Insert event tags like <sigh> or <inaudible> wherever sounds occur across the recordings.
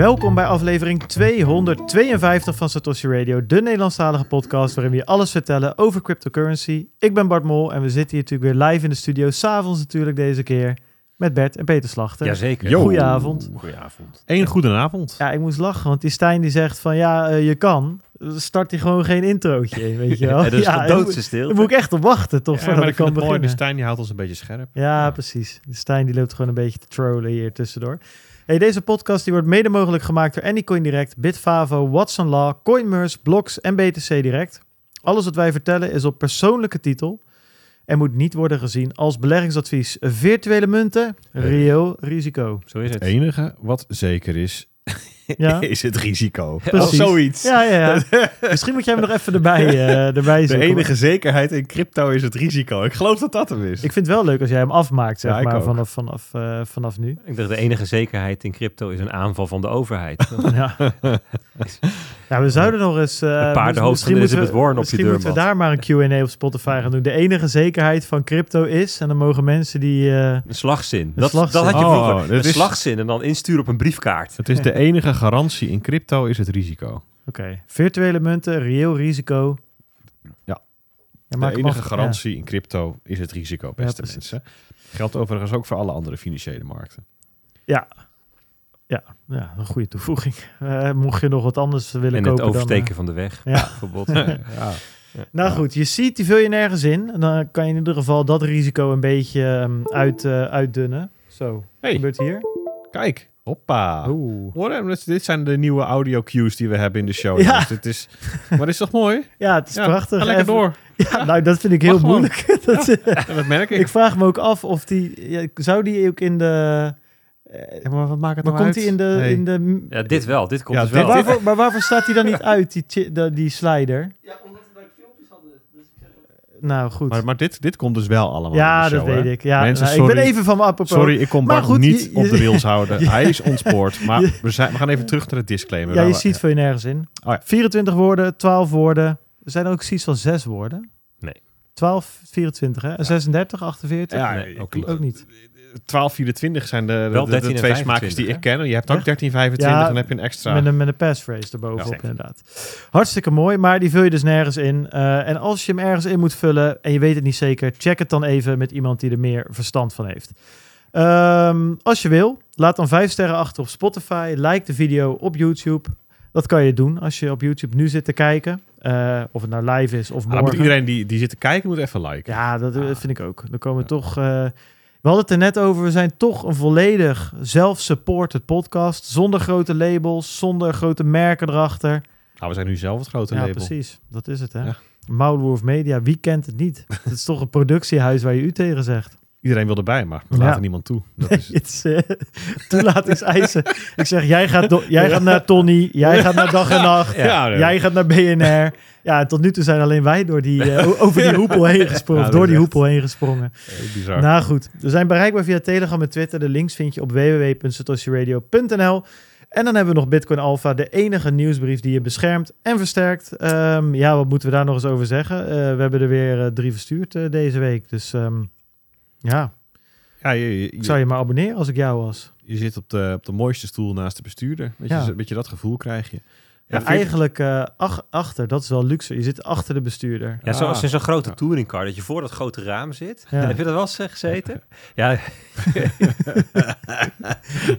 Welkom bij aflevering 252 van Satoshi Radio, de Nederlandstalige podcast waarin we je alles vertellen over cryptocurrency. Ik ben Bart Mol en we zitten hier natuurlijk weer live in de studio, s'avonds natuurlijk deze keer, met Bert en Peter Slachter. Jazeker. Yo. Goedenavond. Goedenavond. Eén goedenavond. Ja, ik moest lachen, want die Stijn die zegt van ja, eh, je kan. Start hij gewoon geen introotje in, <laughs> weet je wel. Ja, dat is ja, de stil. Daar moet ik echt op wachten, toch, Ja, voordat maar ik kan het mooi. De beginnen. Stijn die houdt ons een beetje scherp. Ja, precies. De Stijn die loopt gewoon een beetje te trollen hier tussendoor. Hey, deze podcast die wordt mede mogelijk gemaakt door Anycoin Direct, Bitfavo, Watson Law, Coinmerse, Blocks en BTC Direct. Alles wat wij vertellen is op persoonlijke titel en moet niet worden gezien als beleggingsadvies. Virtuele munten, reëel risico. Zo is Het het. enige wat zeker is, <laughs> Ja, is het risico. Precies. Of zoiets. ja, ja. ja. <laughs> Misschien moet jij me nog even erbij, eh erbij De zoeken. enige zekerheid in crypto is het risico. Ik geloof dat dat hem is. Ik vind het wel leuk als jij hem afmaakt, zeg Ja, maar, ook. vanaf, vanaf, eh, vanaf nu. Ik dacht, de enige zekerheid in crypto is een aanval van de overheid. <laughs> Ja. ja, we zouden nog eens... eh, Een paardenhoofd van misschien moeten we- Elizabeth Warren op je Misschien moeten we deurmat. daar maar een Q&A op Spotify gaan doen. De enige zekerheid van crypto is... En dan mogen mensen die... eh, Een slagzin. Dat, slagzin. dat had je Oh, vroeger. dit een is- slagzin en dan insturen op een briefkaart. Het is de enige garantie in crypto is het risico. Oké, virtuele munten, reëel risico. Ja. Ja, maak de enige garantie in crypto is het risico, beste precies. mensen. Geldt overigens ook voor alle andere financiële markten. Ja. Ja, ja, een goede toevoeging. <laughs> Eh, mocht je nog wat anders willen En kopen het oversteken dan... van de weg, Ja. <laughs> bijvoorbeeld. ja. eh, <laughs> nou goed, je ziet, die vul je nergens in. En dan kan je in ieder geval dat risico een beetje ehm, uit, eh, uitdunnen. Zo, wat Hey. gebeurt hier? Kijk, hoppa. Oeh. Dit dit zijn de nieuwe audio cues die we hebben in de show. Ja. Dus dit is, maar dit is toch mooi? <laughs> Ja, het is Ja, prachtig. Ga lekker Even- door. <laughs> Ja, nou, dat vind ik heel Mag moeilijk. <laughs> dat, Ja, dat merk ik. ik vraag me ook af of die... Ja, zou die ook in de... eh, Ja, maar wat maakt het maar nou komt uit? die in de... In de Ja, dit wel. Dit komt Ja, dus dit- wel. maar, waarvoor, maar waarvoor staat die dan niet uit, die, die slider? Ja, omdat we filmpjes hadden. Nou, goed. Maar, maar dit, dit komt dus wel allemaal ja, in de dat weet hè? ik. Ja, Mensen, nou, ik ben sorry. even van me apropos. Sorry, ik kon Maar Bart goed, niet je- op de rails houden. <laughs> Ja. Hij is ontspoord. Maar <laughs> we, zijn, we gaan even terug naar de disclaimer. Ja, je ziet vul je nergens in. Oh ja. 24 woorden, 12 woorden. Er zijn er ook zoiets van 6 woorden. Nee. 12, 24 hè? En 36, 48? Ja, Nee, ook. Ook niet. 1224 zijn de, de, Wel de- 13 de en twee 25, die hè? ik ken. Je hebt ook Ja. 1325 Ja, en dan heb je een extra. Met een, met een passphrase erbovenop, Ja. inderdaad. Hartstikke mooi, maar die vul je dus nergens in. Eh, en als je hem ergens in moet vullen en je weet het niet zeker, check het dan even met iemand die er meer verstand van heeft. Ehm, als je wil, laat dan vijf sterren achter op Spotify. Like de video op YouTube. Dat kan je doen als je op YouTube nu zit te kijken. Eh, of het nou live is of Ah, moet morgen. iedereen die, die zit te kijken moet even liken. Ja, dat eh, Ah. vind ik ook. Dan komen we toch. eh, we hadden het er net over. We zijn toch een volledig self-supported podcast. Zonder grote labels, zonder grote merken erachter. Nou, we zijn nu zelf het grote ja, label. precies. Dat is het, hè? Ja. Media, wie kent het niet? <laughs> Het is toch een productiehuis waar je u tegen zegt. Iedereen wil erbij, maar we Ja. laten niemand toe. Dat is, Het is eh, <laughs> toelatingseisen. ik zeg, jij gaat, do- jij gaat naar Tony, jij gaat naar Dag en Nacht, ja, jij gaat naar BNR. Ja, tot nu toe zijn alleen wij door die, eh, over die hoepel heen gesprongen. Ja, door die echt- hoepel heen gesprongen. Bizar. Nou goed, we zijn bereikbaar via Telegram en Twitter. De links vind je op www.satoshiradio.nl. En dan hebben we nog Bitcoin Alpha, de enige nieuwsbrief die je beschermt en versterkt. Ehm, ja, wat moeten we daar nog eens over zeggen? Eh, we hebben er weer drie verstuurd deze week. Dus ehm, ja, ja, je, je, ik zou je maar abonneren als ik jou was. je zit op de, op de mooiste stoel naast de bestuurder. Weet je, Ja. een beetje dat gevoel krijg je. Ja, eigenlijk eh, ach- achter, dat is wel luxe. Je zit achter de bestuurder. Ja, zoals Ah. in zo'n grote touringcar, dat je voor dat grote raam zit. Ja. Heb je dat wel eens eh, gezeten? <laughs> Ja, <laughs>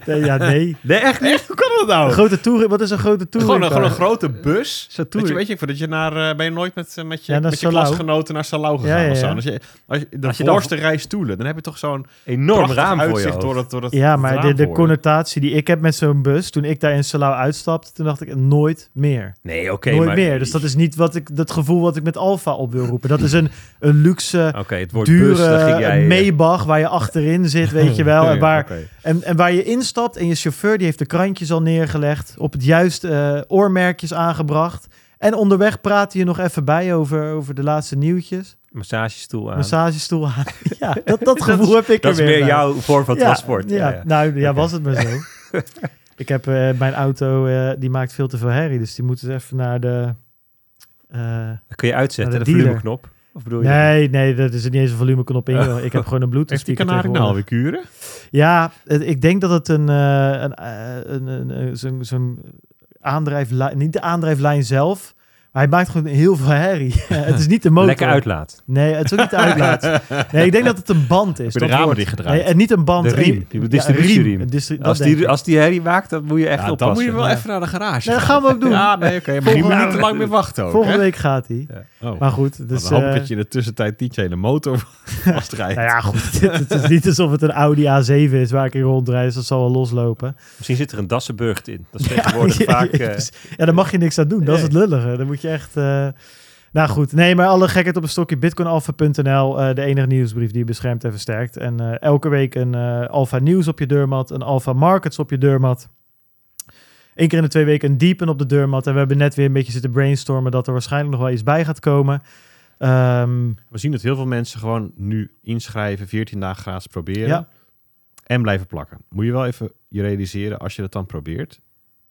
Nee, ja, nee. nee, echt niet. Hoe kan dat nou? Een grote tour, wat is een grote tour? Gewoon een, gewoon een grote bus. Zo'n Weet je, weet je, voordat je naar, eh, ben je nooit met, met je, Ja, met je Salau. klasgenoten naar Salau gegaan Ja, ja, of zo? Als je, als je, de Als je dan- rij stoelen, dan heb je toch zo'n Enorm raam voor je door het, door het Ja, maar de, de connotatie die ik heb met zo'n bus, toen ik daar in Salau uitstapte, toen dacht ik nooit meer. Nee, oké. nooit maar- meer. Dus dat is niet wat ik, dat gevoel wat ik met Alfa op wil roepen. Dat is een, een luxe, Oké, het bus, ging dure jij... eh, waar je achterin zit, weet je wel. En <laughs> waar, en, en waar je instapt en je chauffeur die heeft de krantjes al neergelegd, op het juiste eh, oormerkjes aangebracht. En onderweg praat je nog even bij over, over de laatste nieuwtjes. Massagestoel aan. Massagestoel aan. <laughs> ja, dat, dat gevoel heb ik dat er is weer meer bij. jouw vorm van Ja, transport. Ja, Ja, ja. nou ja, was het maar zo. <laughs> ik heb eh, mijn auto, eh, die maakt veel te veel herrie, dus die moet dus even naar de... eh, kun je uitzetten, de, de volumeknop. Of bedoel je? Nee, nee, dat is niet eens een volumeknop in. Ik heb <laughs> gewoon een Bluetooth die kanarie nou alweer kuren? Ja, het- ik denk dat het een, een, een, een, zo'n zo'n aandrijflijn, niet de aandrijflijn zelf, maar hij maakt gewoon heel veel herrie. <laughs> het is niet de motor. Lekker uitlaat. Nee, het is ook niet de uitlaat. Nee, ik denk dat het een band is. Je de ramen dichtgedraaid? Nee, en niet een band. De riem, die ja, distributieriem. distri- Als die, als die herrie maakt, dan moet je echt Ja, dan oppassen. moet je wel Ja. even naar de garage. Nee, dat gaan. we ook doen. <laughs> Ja, nee, oké. maar moet niet te lang meer wachten ook, Volgende hè? week gaat hij. Oh. Maar goed, dus... dan hoop eh, dat je in de tussentijd niet je hele motor <laughs> vastrijdt. nou ja, goed. het is niet alsof het een Audi A7 is waar ik in rondrijd. Dus dat zal wel loslopen. Misschien zit er een Dassenburgt in. Dat is tegenwoordig vaak... eh, Ja, daar mag je niks aan doen. Dat is het lullige. Dan moet je echt... eh, Nou goed, nee, maar alle gekheid op een stokje. Bitcoinalpha.nl, eh, de enige nieuwsbrief die je beschermt en versterkt. En eh, elke week een eh Alpha Nieuws op je deurmat, een Alpha Markets op je deurmat. Eén keer in de twee weken een Deepen op de deurmat. En we hebben net weer een beetje zitten brainstormen dat er waarschijnlijk nog wel iets bij gaat komen. Ehm, We zien dat heel veel mensen gewoon nu inschrijven, 14 dagen gratis proberen Ja. en blijven plakken. Moet je wel even je realiseren als je dat dan probeert,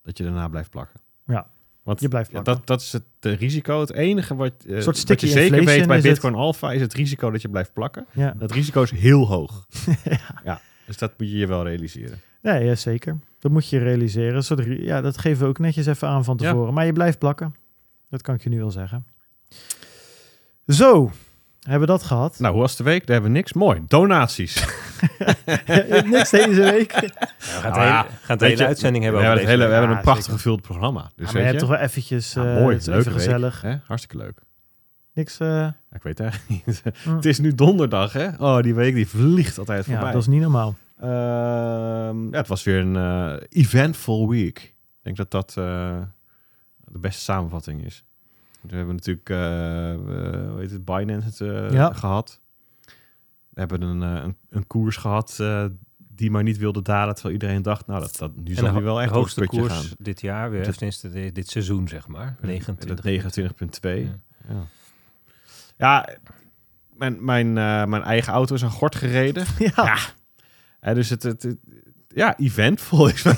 dat je daarna blijft plakken. Ja. Want Je blijft ja, plakken. dat, dat is het eh, risico. Het enige wat, eh, soort wat sticky je zeker weet bij is het. Bitcoin Alpha is het risico dat je blijft plakken. ja. Dat risico is heel hoog. <laughs> Ja. ja. Dus dat moet je je wel realiseren. Nee, ja, zeker. Dat moet je realiseren. Soort Ja, dat geven we ook netjes even aan van Ja. tevoren. Maar je blijft plakken. Dat kan ik je nu wel zeggen. Zo, hebben we dat gehad. Nou, hoe was de week? Daar hebben we niks. Mooi. Donaties. <laughs> <laughs> Niks deze week. we gaan het Nou ja, hele, gaan je, uitzending we hebben hebben, over het hele, we hebben een Ja, prachtig zeker. gevuld programma. Dus Ja, maar weet je hebt toch wel eventjes... Ja, eh, mooi, het leuke week, gezellig. Hè? Hartstikke leuk. Niks... eh, Ja, ik weet het eigenlijk niet. Mm. <laughs> Het is nu donderdag, hè? Oh, die week die vliegt altijd ja, voorbij. dat is niet normaal. Ehm, ja, het was weer een eh, eventful week. Ik denk dat dat eh, de beste samenvatting is. We hebben natuurlijk, hoe heet het, Binance eh, Ja. gehad. We hebben een, eh, een, een koers gehad eh, die maar niet wilde dalen, terwijl iedereen dacht, nou, dat, dat, nu zal die wel echt hoogste koers gaan. dit jaar weer, de- dit seizoen, zeg maar. 29. 29,2. Ja. Ja. Ja, mijn, mijn, mijn eigen auto is aan gort gereden. <laughs> Ja, Hè, dus het, het, het- ja, eventvol is wel.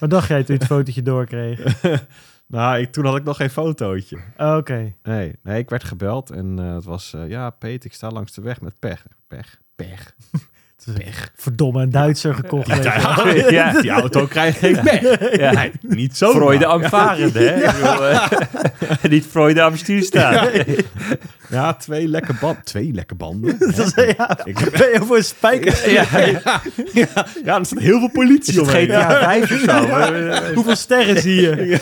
wat dacht jij toen je het fotootje doorkreeg? <laughs> nou, ik, toen had ik nog geen fotootje. Oh, Oké. Nee, nee ik werd gebeld en eh, het was... eh, ja, Peet, ik sta langs de weg met pech. Pech, pech. <laughs> Het is Verdomme, een Duitser gekocht. Ja. <laughs> Die <laughs> auto krijgt geen pech. Ja. Nee, niet zo. Freude am Fahren, hè? Ik bedoel, eh, niet Freude am Stuur staan. Ja, twee lekke banden. Twee lekke banden. <laughs> Dat is, ja, Ik- ben je voor spijkers? Ja, <laughs> ja, ja, er staat heel veel politie Is het omheen. GTA 5 of zo? <laughs> Hoeveel sterren zie je?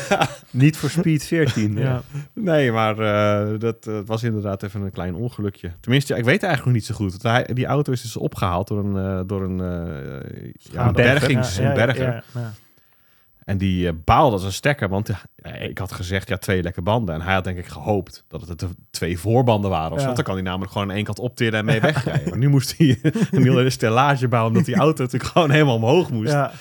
Niet voor Speed 14. Ja. Ja. Nee, maar eh, dat eh, was inderdaad even een klein ongelukje. Tenminste, ja, ik weet het eigenlijk nog niet zo goed. Want hij, die auto is dus opgehaald door een, eh, door een, ja, een berger. bergings, Ja, een ja, berger. En die eh, baalde als een stekker, want eh, ik had gezegd, ja, twee lekke banden. En hij had denk ik gehoopt dat het de twee voorbanden waren. Of zo. Ja. Dan kan hij namelijk gewoon aan één kant optillen en mee wegrijden. maar nu moest hij <laughs> een hele stellage bouwen, omdat die auto natuurlijk gewoon helemaal omhoog moest. Ja.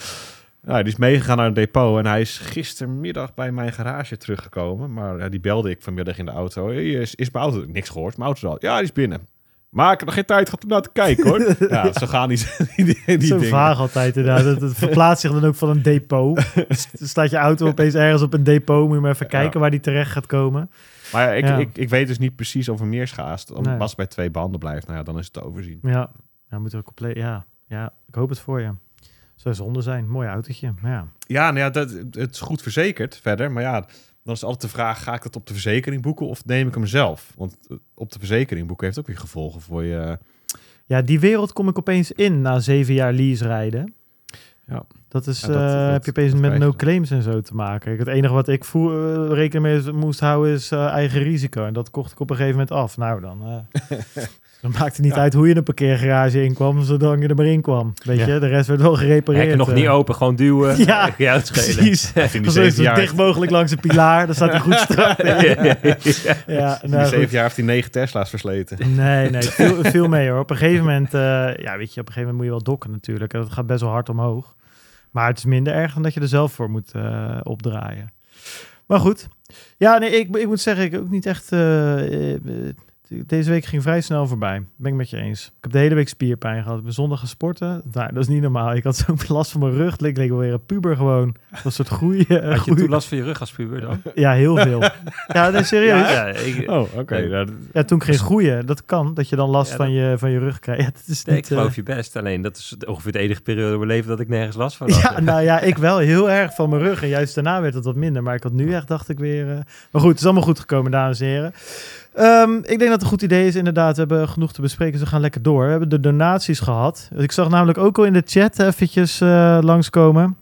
Nou, die is meegegaan naar het depot en hij is gistermiddag bij mijn garage teruggekomen. Maar ja, die belde ik vanmiddag in de auto. Hey, Is, is mijn auto? Niks gehoord. Mijn auto is al. Ja, die is binnen. Maar ik heb nog geen tijd gehad om naar te kijken hoor. <laughs> ja, zo gaan die, <laughs> die, die Zo dingen. vaag altijd inderdaad. Het, het verplaatst zich dan ook van een depot. <laughs> Staat je auto opeens ergens op een depot. Moet je maar even kijken Ja. waar die terecht gaat komen. Maar ja, ik, Ja. Ik, ik weet dus niet precies of er meer schaast. Als Nee. bij twee banden blijft, nou ja, dan is het te overzien. Ja, ja moeten we compleet. Ja, ja, ik hoop het voor je. Zou zonde zijn. Mooi autootje. Maar ja. Ja, nou ja, dat, het is goed verzekerd verder. Maar ja, dan is altijd de vraag, ga ik het op de verzekering boeken of neem ik hem zelf? Want eh, op de verzekering boeken heeft ook weer gevolgen voor je... ja, die wereld kom ik opeens in na zeven jaar lease rijden. Ja. Dat is, Ja, dat- eh, dat- heb je opeens dat met no claims en zo te maken. Het enige wat ik voer, eh, rekening mee moest houden is eh, eigen risico. En dat kocht ik op een gegeven moment af. Nou dan, eh, <laughs> dan maakt het niet Ja. uit hoe je een parkeergarage inkwam, zolang je er maar in kwam. Weet Ja. je, de rest werd wel gerepareerd. Hekken nog eh. niet open, gewoon duwen. <laughs> Ja, ja het schelen. Precies. <laughs> Zo, dicht mogelijk langs een pilaar. Dan staat hij goed strak. <laughs> Ja, ja, ja. Ja, in nou, die zeven jaar heeft hij negen Tesla's versleten. Nee, nee, veel, veel mee hoor. Op een gegeven moment, eh, ja, weet je, op een gegeven moment moet je wel dokken natuurlijk. En dat gaat best wel hard omhoog. Maar het is minder erg dan dat je er zelf voor moet eh, opdraaien. Maar goed. Ja, nee, ik, ik moet zeggen, ik ook niet echt. eh, eh, Deze week ging vrij snel voorbij. Ben ik met je eens. Ik heb de hele week spierpijn gehad. Ik ben zondag gesporten. Nou, dat is niet normaal. Ik had zo'n <laughs> last van mijn rug. Het leek, leek wel weer een puber gewoon. Dat was een soort groei. eh, Had je groei- toen last van je rug als puber dan? <laughs> Ja, heel veel. <laughs> ja, nee, serieus. Ja, ja, ik, Oh, oké. Nou, toen ik ging groeien. Dat kan. Dat je dan last Ja, van, je, van je rug krijgt. Ja, dat is nee, niet, ik geloof eh, je best. Alleen dat is ongeveer de enige periode in mijn leven dat ik nergens last van had. Ja, nou ja, ik wel heel erg van mijn rug. En juist daarna werd het wat minder. Maar ik had nu echt, dacht ik weer... eh, Maar goed, het is allemaal goed gekomen, dames en heren. Ehm, ik denk dat het een goed idee is, inderdaad. We hebben genoeg te bespreken, dus we gaan lekker door. We hebben de donaties gehad. Ik zag namelijk ook al in de chat eventjes eh, langskomen.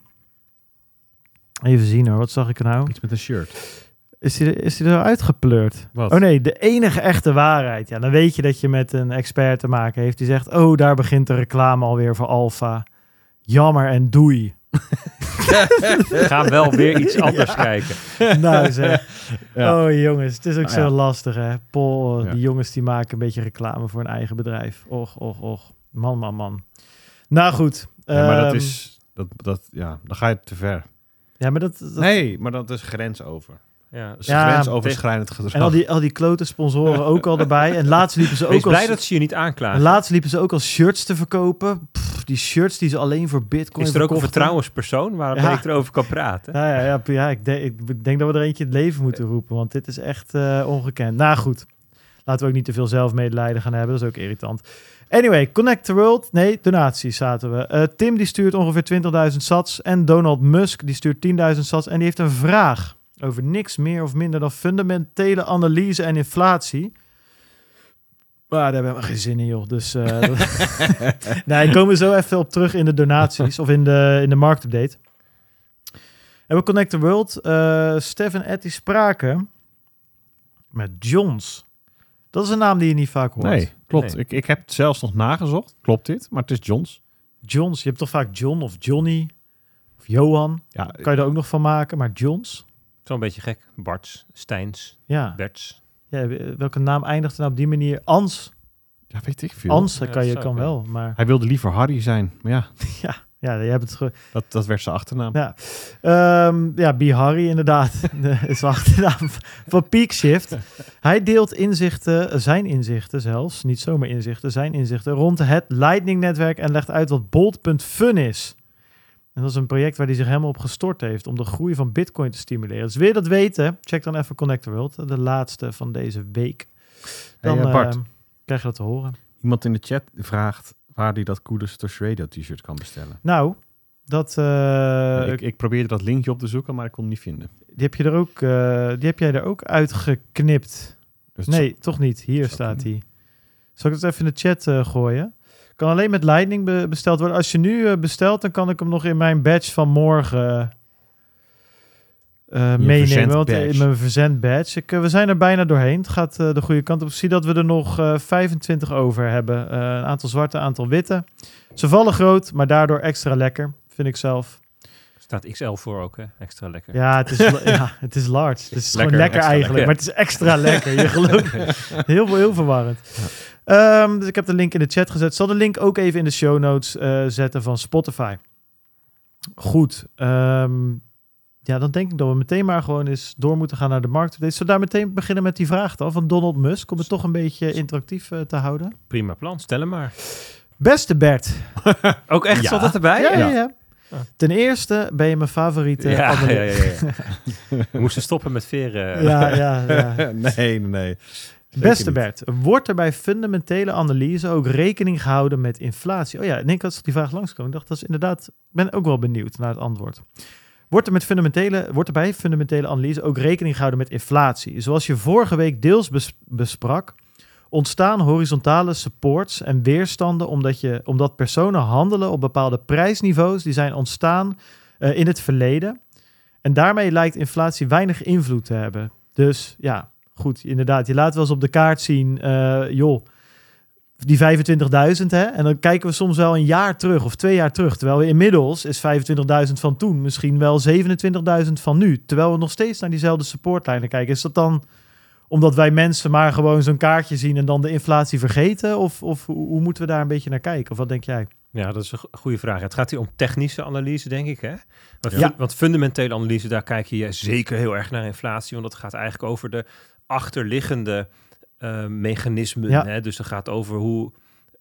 Even zien hoor, wat zag ik nou? Iets met een shirt. Is die, er- is die er uitgepleurd? Wat? Oh nee, de enige echte waarheid. Ja, dan weet je dat je met een expert te maken heeft. Die zegt, oh, daar begint de reclame alweer voor Alfa. Jammer en doei. Ga wel weer iets anders kijken. nou zeg. Ja. Oh jongens, het is ook Nou zo ja. lastig hè. Pol, Ja. die jongens die maken een beetje reclame voor hun eigen bedrijf. Och, och, och. Man, man, man. Nou goed. Ja, maar dat ehm, is... Dat, dat, ja, dan ga je te ver. Ja, maar dat... dat Nee, maar dat is grens over. Ja. Ja, grensoverschrijdend gedrag. En al die, al die klote sponsoren <laughs> ook al erbij. En laatst liepen ze Wees ook al... blij dat ze je niet en aanklagen. laatst liepen ze ook al shirts te verkopen. Pff, die shirts die ze alleen voor bitcoin Is er ook een vertrouwenspersoon waarmee Ja. ik erover kan praten? Ja, ja, ja, ja ik, denk, ik denk dat we er eentje in het leven moeten roepen, want dit is echt eh, ongekend. Nou goed, laten we ook niet te veel zelfmedelijden gaan hebben, dat is ook irritant. Anyway, Connect the World, nee, donaties zaten we. Eh, Tim die stuurt ongeveer 20.000 sats en Donald Musk die stuurt 10.000 sats en die heeft een vraag over niks meer of minder dan fundamentele analyse en inflatie. Maar daar hebben we geen zin in, joh. Dus dat- <laughs> nee, komen we zo even op terug in de donaties of in de, in de marktupdate. En we Connect the World. eh Stef en die spraken met Johns. Dat is een naam die je niet vaak hoort. Nee, klopt. Nee. Ik, ik heb het zelfs nog nagezocht. Klopt dit? Maar het is Johns. Johns. Je hebt toch vaak John of Johnny of Johan. Ja, Kan je er ook nog van maken. Maar Johns? Zo'n beetje gek. Barts, Steins, Ja. Berts. ja. Welke naam eindigt er nou op die manier? Ans. ja weet ik veel. Ans Ja, kan je kan wel. Maar Hij wilde liever Harry zijn. Maar <laughs> ja, ja, je hebt het ge- dat, dat werd zijn achternaam. Ja. Ehm, ja, Bihari inderdaad. <laughs> De- is achternaam <laughs> van Peak Shift. Hij deelt inzichten, zijn inzichten zelfs, niet zomaar inzichten, zijn inzichten rond het Lightning-netwerk en legt uit wat Bolt.fun is. En dat is een project waar hij zich helemaal op gestort heeft om de groei van Bitcoin te stimuleren. Dus wil je dat weten? Check dan even Connect the World, de laatste van deze week. Dan Hey, eh, Bart. krijg je dat te horen. Iemand in de chat vraagt waar hij dat coole Stosh Radio t-shirt kan bestellen. Nou, dat, eh, ik, ik probeerde dat linkje op te zoeken, maar ik kon het niet vinden. die, heb je er ook, eh, die heb jij er ook uitgeknipt. Dus Nee, toch niet. Hier staat hij. Zal ik het even in de chat gooien? Kan alleen met Lightning be- besteld worden. Als je nu eh, bestelt, dan kan ik hem nog in mijn badge van morgen eh, meenemen. Want in mijn verzendbadge. Ik, eh, we zijn er bijna doorheen. Het gaat eh, de goede kant op. Ik zie dat we er nog eh, 25 over hebben. Eh, een aantal zwarte, een aantal witte. Ze vallen groot, maar daardoor extra lekker. Vind ik zelf. Staat XL voor ook, hè? Extra lekker. Ja, het is, ja, <laughs> het is large. Het is gewoon Lekker, lekker extra eigenlijk, lekker. maar het is extra lekker. Je gelooft <laughs> heel, heel verwarrend. Ehm, dus ik heb de link in de chat gezet. Zal de link ook even in de show notes eh, zetten van Spotify. Goed. ehm, ja, dan denk ik dat we meteen maar gewoon eens door moeten gaan naar de markt. Zullen we daar meteen beginnen met die vraag dan van Donald Musk? Om het toch een beetje interactief eh, te houden. Prima plan, stel hem maar. Beste Bert. <laughs> Ook echt, Ja. zat dat erbij? Ja, ja, Ja. ja. Ten eerste ben je mijn favoriete ja, ja, analist. ja, ja. <laughs> We moesten stoppen met veren. ja, ja, ja. <laughs> nee, nee, Beste. Bert, wordt er bij fundamentele analyse ook rekening gehouden met inflatie? Oh ja, en ik had die vraag langskomen. Ik dacht, dat is inderdaad, ik ben ook wel benieuwd naar het antwoord. Wordt er, met fundamentele, wordt er bij fundamentele analyse ook rekening gehouden met inflatie? Zoals je vorige week deels bes- besprak, ontstaan horizontale supports en weerstanden omdat, je, omdat personen handelen op bepaalde prijsniveaus die zijn ontstaan eh, in het verleden. En daarmee lijkt inflatie weinig invloed te hebben. Dus ja, goed, inderdaad. Je laat wel eens op de kaart zien, eh, joh, die 25.000 hè. En dan kijken we soms wel een jaar terug of twee jaar terug. Terwijl we inmiddels is 25.000 van toen misschien wel 27.000 van nu. Terwijl we nog steeds naar diezelfde supportlijnen kijken. Is dat dan omdat wij mensen maar gewoon zo'n kaartje zien en dan de inflatie vergeten? Of, of hoe, moeten we daar een beetje naar kijken? Of wat denk jij? Ja, dat is een go- goede vraag. Het gaat hier om technische analyse, denk ik. Hè? Want, Ja. want fundamentele analyse, daar kijk je zeker heel erg naar inflatie. Want dat gaat eigenlijk over de achterliggende eh, mechanismen. Ja. Hè? Dus dat gaat over hoe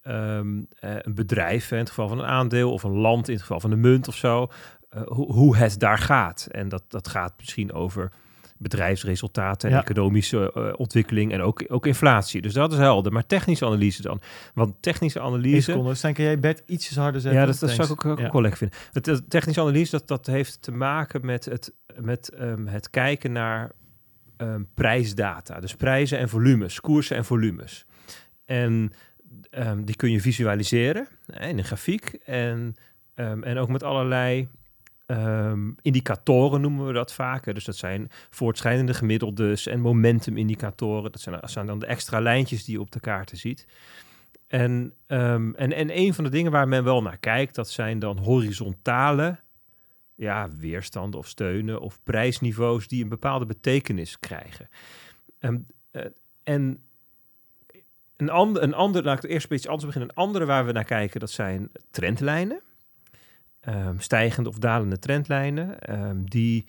eh, een bedrijf, in het geval van een aandeel, of een land, in het geval van een munt of zo, eh, hoe, hoe het daar gaat. En dat, dat gaat misschien over bedrijfsresultaten en Ja. economische ontwikkeling en ook, ook inflatie. Dus dat is helder. Maar technische analyse dan. Want technische analyse... seconde. Stijn, kan jij bed ietsjes harder zetten? Ja, dat, dat zou ik ook, ook Ja. wel lekker vinden. Het, het technische analyse, dat, dat heeft te maken met het, met, ehm, het kijken naar ehm, prijsdata. Dus prijzen en volumes, koersen en volumes. En ehm, die kun je visualiseren in een grafiek. En, ehm, en ook met allerlei indicatoren noemen we dat vaak. hè. Dus dat zijn voortschrijdende gemiddeldes en momentumindicatoren. Dat zijn, dan de extra lijntjes die je op de kaarten ziet. En, en, en een van de dingen waar men wel naar kijkt, dat zijn dan horizontale ja, weerstanden of steunen of prijsniveaus die een bepaalde betekenis krijgen. Eh, en een ander, een ander, laat ik eerst bij iets anders beginnen. Een andere waar we naar kijken, dat zijn trendlijnen. Ehm, stijgende of dalende trendlijnen, ehm, die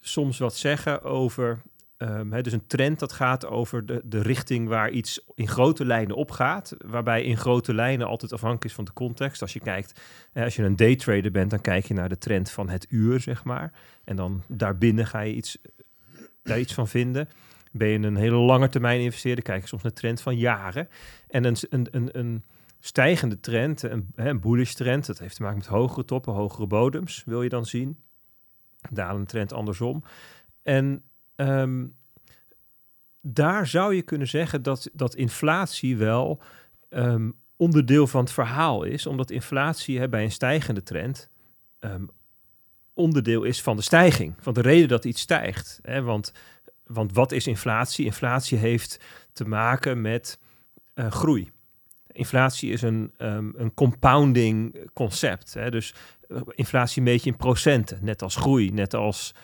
soms wat zeggen over Ehm, hè, dus een trend dat gaat over de, de richting waar iets in grote lijnen op gaat. Waarbij in grote lijnen altijd afhankelijk is van de context. Als je kijkt, als je een daytrader bent, dan kijk je naar de trend van het uur, zeg maar. En dan daarbinnen ga je iets, daar iets van vinden. Ben je een hele lange termijn investeerder, kijk je soms naar de trend van jaren. En een, een, een, een stijgende trend, een, een bullish trend, dat heeft te maken met hogere toppen, hogere bodems, wil je dan zien. Dalende trend andersom. En Ehm, daar zou je kunnen zeggen dat, dat inflatie wel ehm, onderdeel van het verhaal is, omdat inflatie hè, bij een stijgende trend ehm, onderdeel is van de stijging, van de reden dat iets stijgt. Hè? Want, want wat is inflatie? Inflatie heeft te maken met eh, groei. Inflatie is een, een compounding concept. Hè? Dus eh, inflatie meet je in procenten, net als groei, net als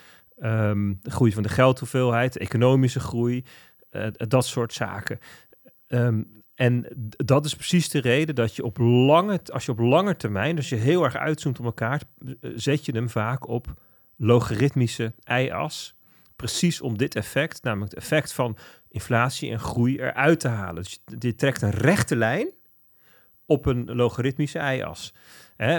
Ehm, de groei van de geldhoeveelheid, economische groei, eh, dat soort zaken. Ehm, en dat is precies de reden dat je op lange, als je op lange termijn, dus je heel erg uitzoomt op elkaar, eh, zet je hem vaak op logaritmische y-as. Precies om dit effect, namelijk het effect van inflatie en groei eruit te halen. Dus je, je trekt een rechte lijn op een logaritmische y-as.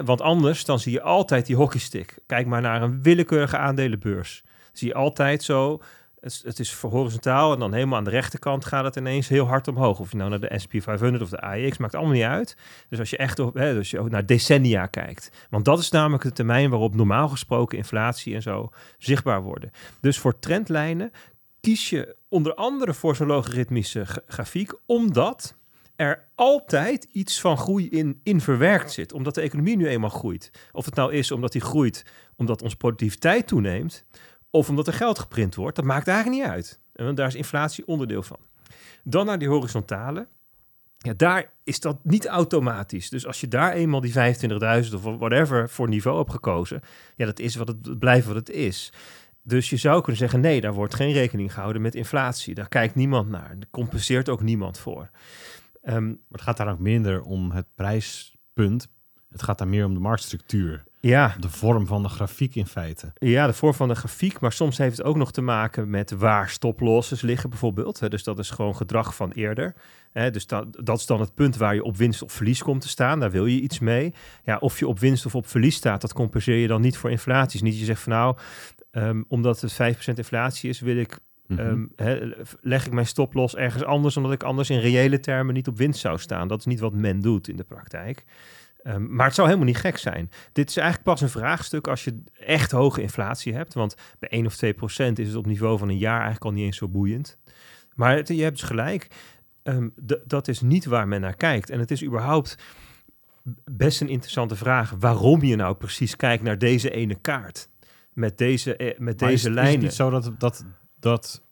Want anders dan zie je altijd die hockeystick. Kijk maar naar een willekeurige aandelenbeurs. Zie je altijd zo, het, het is horizontaal en dan helemaal aan de rechterkant gaat het ineens heel hard omhoog. Of je nou naar de S&P 500 of de AEX, maakt allemaal niet uit. Dus als je echt op, hè, dus naar decennia kijkt. Want dat is namelijk de termijn waarop normaal gesproken inflatie en zo zichtbaar worden. Dus voor trendlijnen kies je onder andere voor zo'n logaritmische gra- grafiek, omdat er altijd iets van groei in, in verwerkt zit. Omdat de economie nu eenmaal groeit. Of het nou is omdat die groeit omdat onze productiviteit toeneemt... of omdat er geld geprint wordt, dat maakt eigenlijk niet uit. Want daar is inflatie onderdeel van. Dan naar die horizontale. Ja, daar is dat niet automatisch. Dus als je daar eenmaal die 25.000 of whatever voor niveau hebt gekozen... ja, dat is wat het het blijft wat het is. Dus je zou kunnen zeggen, nee, daar wordt geen rekening gehouden met inflatie. Daar kijkt niemand naar. Daar compenseert ook niemand voor. Ehm, Maar het gaat daar ook minder om het prijspunt. Het gaat daar meer om de marktstructuur. Ja, De vorm van de grafiek in feite. Ja, de vorm van de grafiek, maar soms heeft het ook nog te maken met waar stoplosses liggen bijvoorbeeld. Dus dat is gewoon gedrag van eerder. Dus dat, dat is dan het punt waar je op winst of verlies komt te staan. Daar wil je iets mee. Ja, of je op winst of op verlies staat, dat compenseer je dan niet voor inflatie. Niet je zegt van nou, ehm, omdat het 5% inflatie is, wil ik Mhm. Ehm, leg ik mijn stoploss ergens anders, omdat ik anders in reële termen niet op winst zou staan. Dat is niet wat men doet in de praktijk. Ehm, maar het zou helemaal niet gek zijn. Dit is eigenlijk pas een vraagstuk als je echt hoge inflatie hebt. Want bij 1 of 2 procent is het op niveau van een jaar eigenlijk al niet eens zo boeiend. Maar het- je hebt dus gelijk. Ehm, dat is niet waar men naar kijkt. En het is überhaupt best een interessante vraag waarom je nou precies kijkt naar deze ene kaart. Met deze, eh, met Maar is- deze is, lijnen. het niet zo dat, dat, dat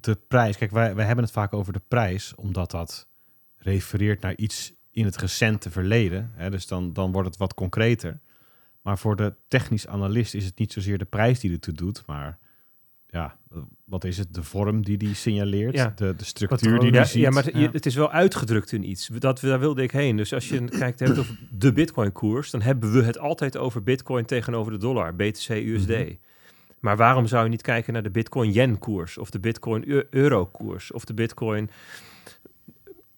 de prijs... Kijk, wij, wij hebben het vaak over de prijs, omdat dat refereert naar iets in het recente verleden. Hè, dus dan, dan wordt het wat concreter. Maar voor de technisch analist is het niet zozeer de prijs die ertoe doet, maar ja, wat is het? De vorm die die signaleert, Ja. de, de structuur die die ja, ziet. ja, maar het, je- Ja. het is wel uitgedrukt in iets. Dat, daar wilde ik heen. Dus als je kijkt hebt over de Bitcoin-koers, dan hebben we het altijd over Bitcoin tegenover de dollar, BTC, USD. Mhm. Maar waarom zou je niet kijken naar de Bitcoin-yen-koers of de Bitcoin-euro-koers of de Bitcoin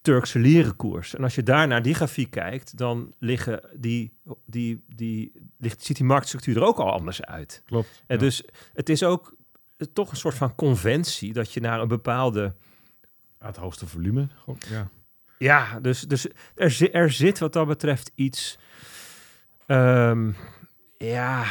Turkse lire-koers? En als je daar naar die grafiek kijkt, dan liggen die, die, die, ligt, ziet die marktstructuur er ook al anders uit. Klopt. En ja. dus het is ook toch een soort van conventie dat je naar een bepaalde Ja, het hoogste volume. Gewoon, ja. Ja, dus, dus er, er zit wat dat betreft iets. ehm, ja,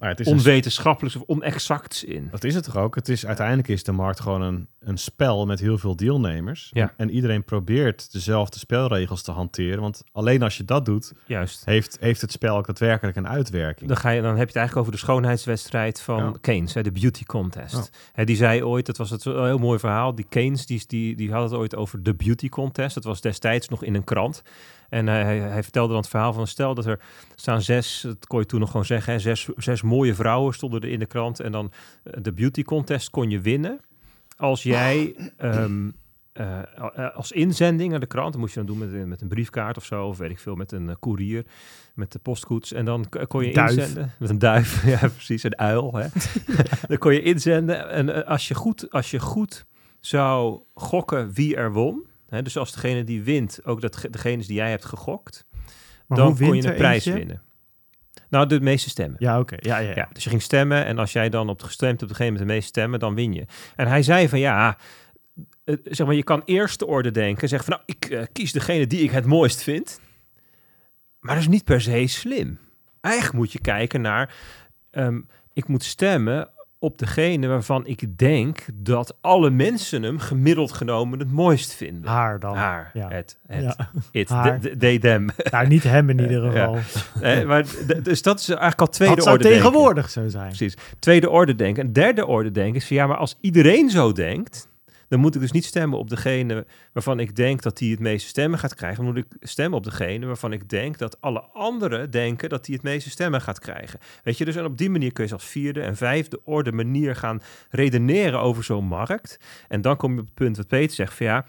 Nou, het is onwetenschappelijks of onexacts in. Dat is het toch ook? Het is, uiteindelijk is de markt gewoon een, een spel met heel veel deelnemers. Ja. En iedereen probeert dezelfde spelregels te hanteren. Want alleen als je dat doet, Juist. heeft, heeft het spel ook daadwerkelijk een uitwerking. Dan, ga je, dan heb je het eigenlijk over de schoonheidswedstrijd van Ja. Keynes, hè, de beauty contest. Oh. Hè, die zei ooit, dat was het een heel mooi verhaal, die Keynes die, die, die had het ooit over de beauty contest. Dat was destijds nog in een krant. En hij, hij, hij vertelde dan het verhaal van stel dat er staan zes, dat kon je toen nog gewoon zeggen, hè, zes, zes mooie vrouwen stonden er in de krant. En dan eh, de beauty contest kon je winnen als jij ehm, eh, eh, als inzending naar de krant, dat moest je dan doen met, een- met een briefkaart of zo, of weet ik veel, met een eh, koerier, met de postkoets. En dan kon je Duif. inzenden. Met een duif, <laughs> ja precies, een uil. Hè. <laughs> dan kon je inzenden. En eh, als, je goed, als je goed zou gokken wie er won, hè, dus als degene die wint ook dat, degene is die jij hebt gegokt, Maar dan kon je een prijs eentje? winnen. Nou, de meeste stemmen. Ja, oké. Ja, ja, ja. Ja, dus je ging stemmen en als jij dan op de gestemd op degene met de meeste stemmen, dan win je. En hij zei van ja, eh, zeg maar, je kan eerste orde denken, zeg van nou, ik eh, kies degene die ik het mooist vind. Maar dat is niet per se slim. Eigenlijk moet je kijken naar, ehm, ik moet stemmen op degene waarvan ik denk dat alle mensen hem gemiddeld genomen het mooist vinden. Haar dan. Haar, Ja. het, het, Ja. it, Haar. de- de- them. Nou, niet hem in ieder <laughs> Ja. geval. Eh, maar, dus dat is eigenlijk al tweede Dat zou orde denken. tegenwoordig zo zijn. Precies. Tweede orde denken. En derde orde denken is van ja, maar als iedereen zo denkt, dan moet ik dus niet stemmen op degene waarvan ik denk dat die het meeste stemmen gaat krijgen. Dan moet ik stemmen op degene waarvan ik denk dat alle anderen denken dat die het meeste stemmen gaat krijgen. Weet je, dus en op die manier kun je als vierde en vijfde orde manier gaan redeneren over zo'n markt. En dan kom je op het punt wat Peter zegt van ja,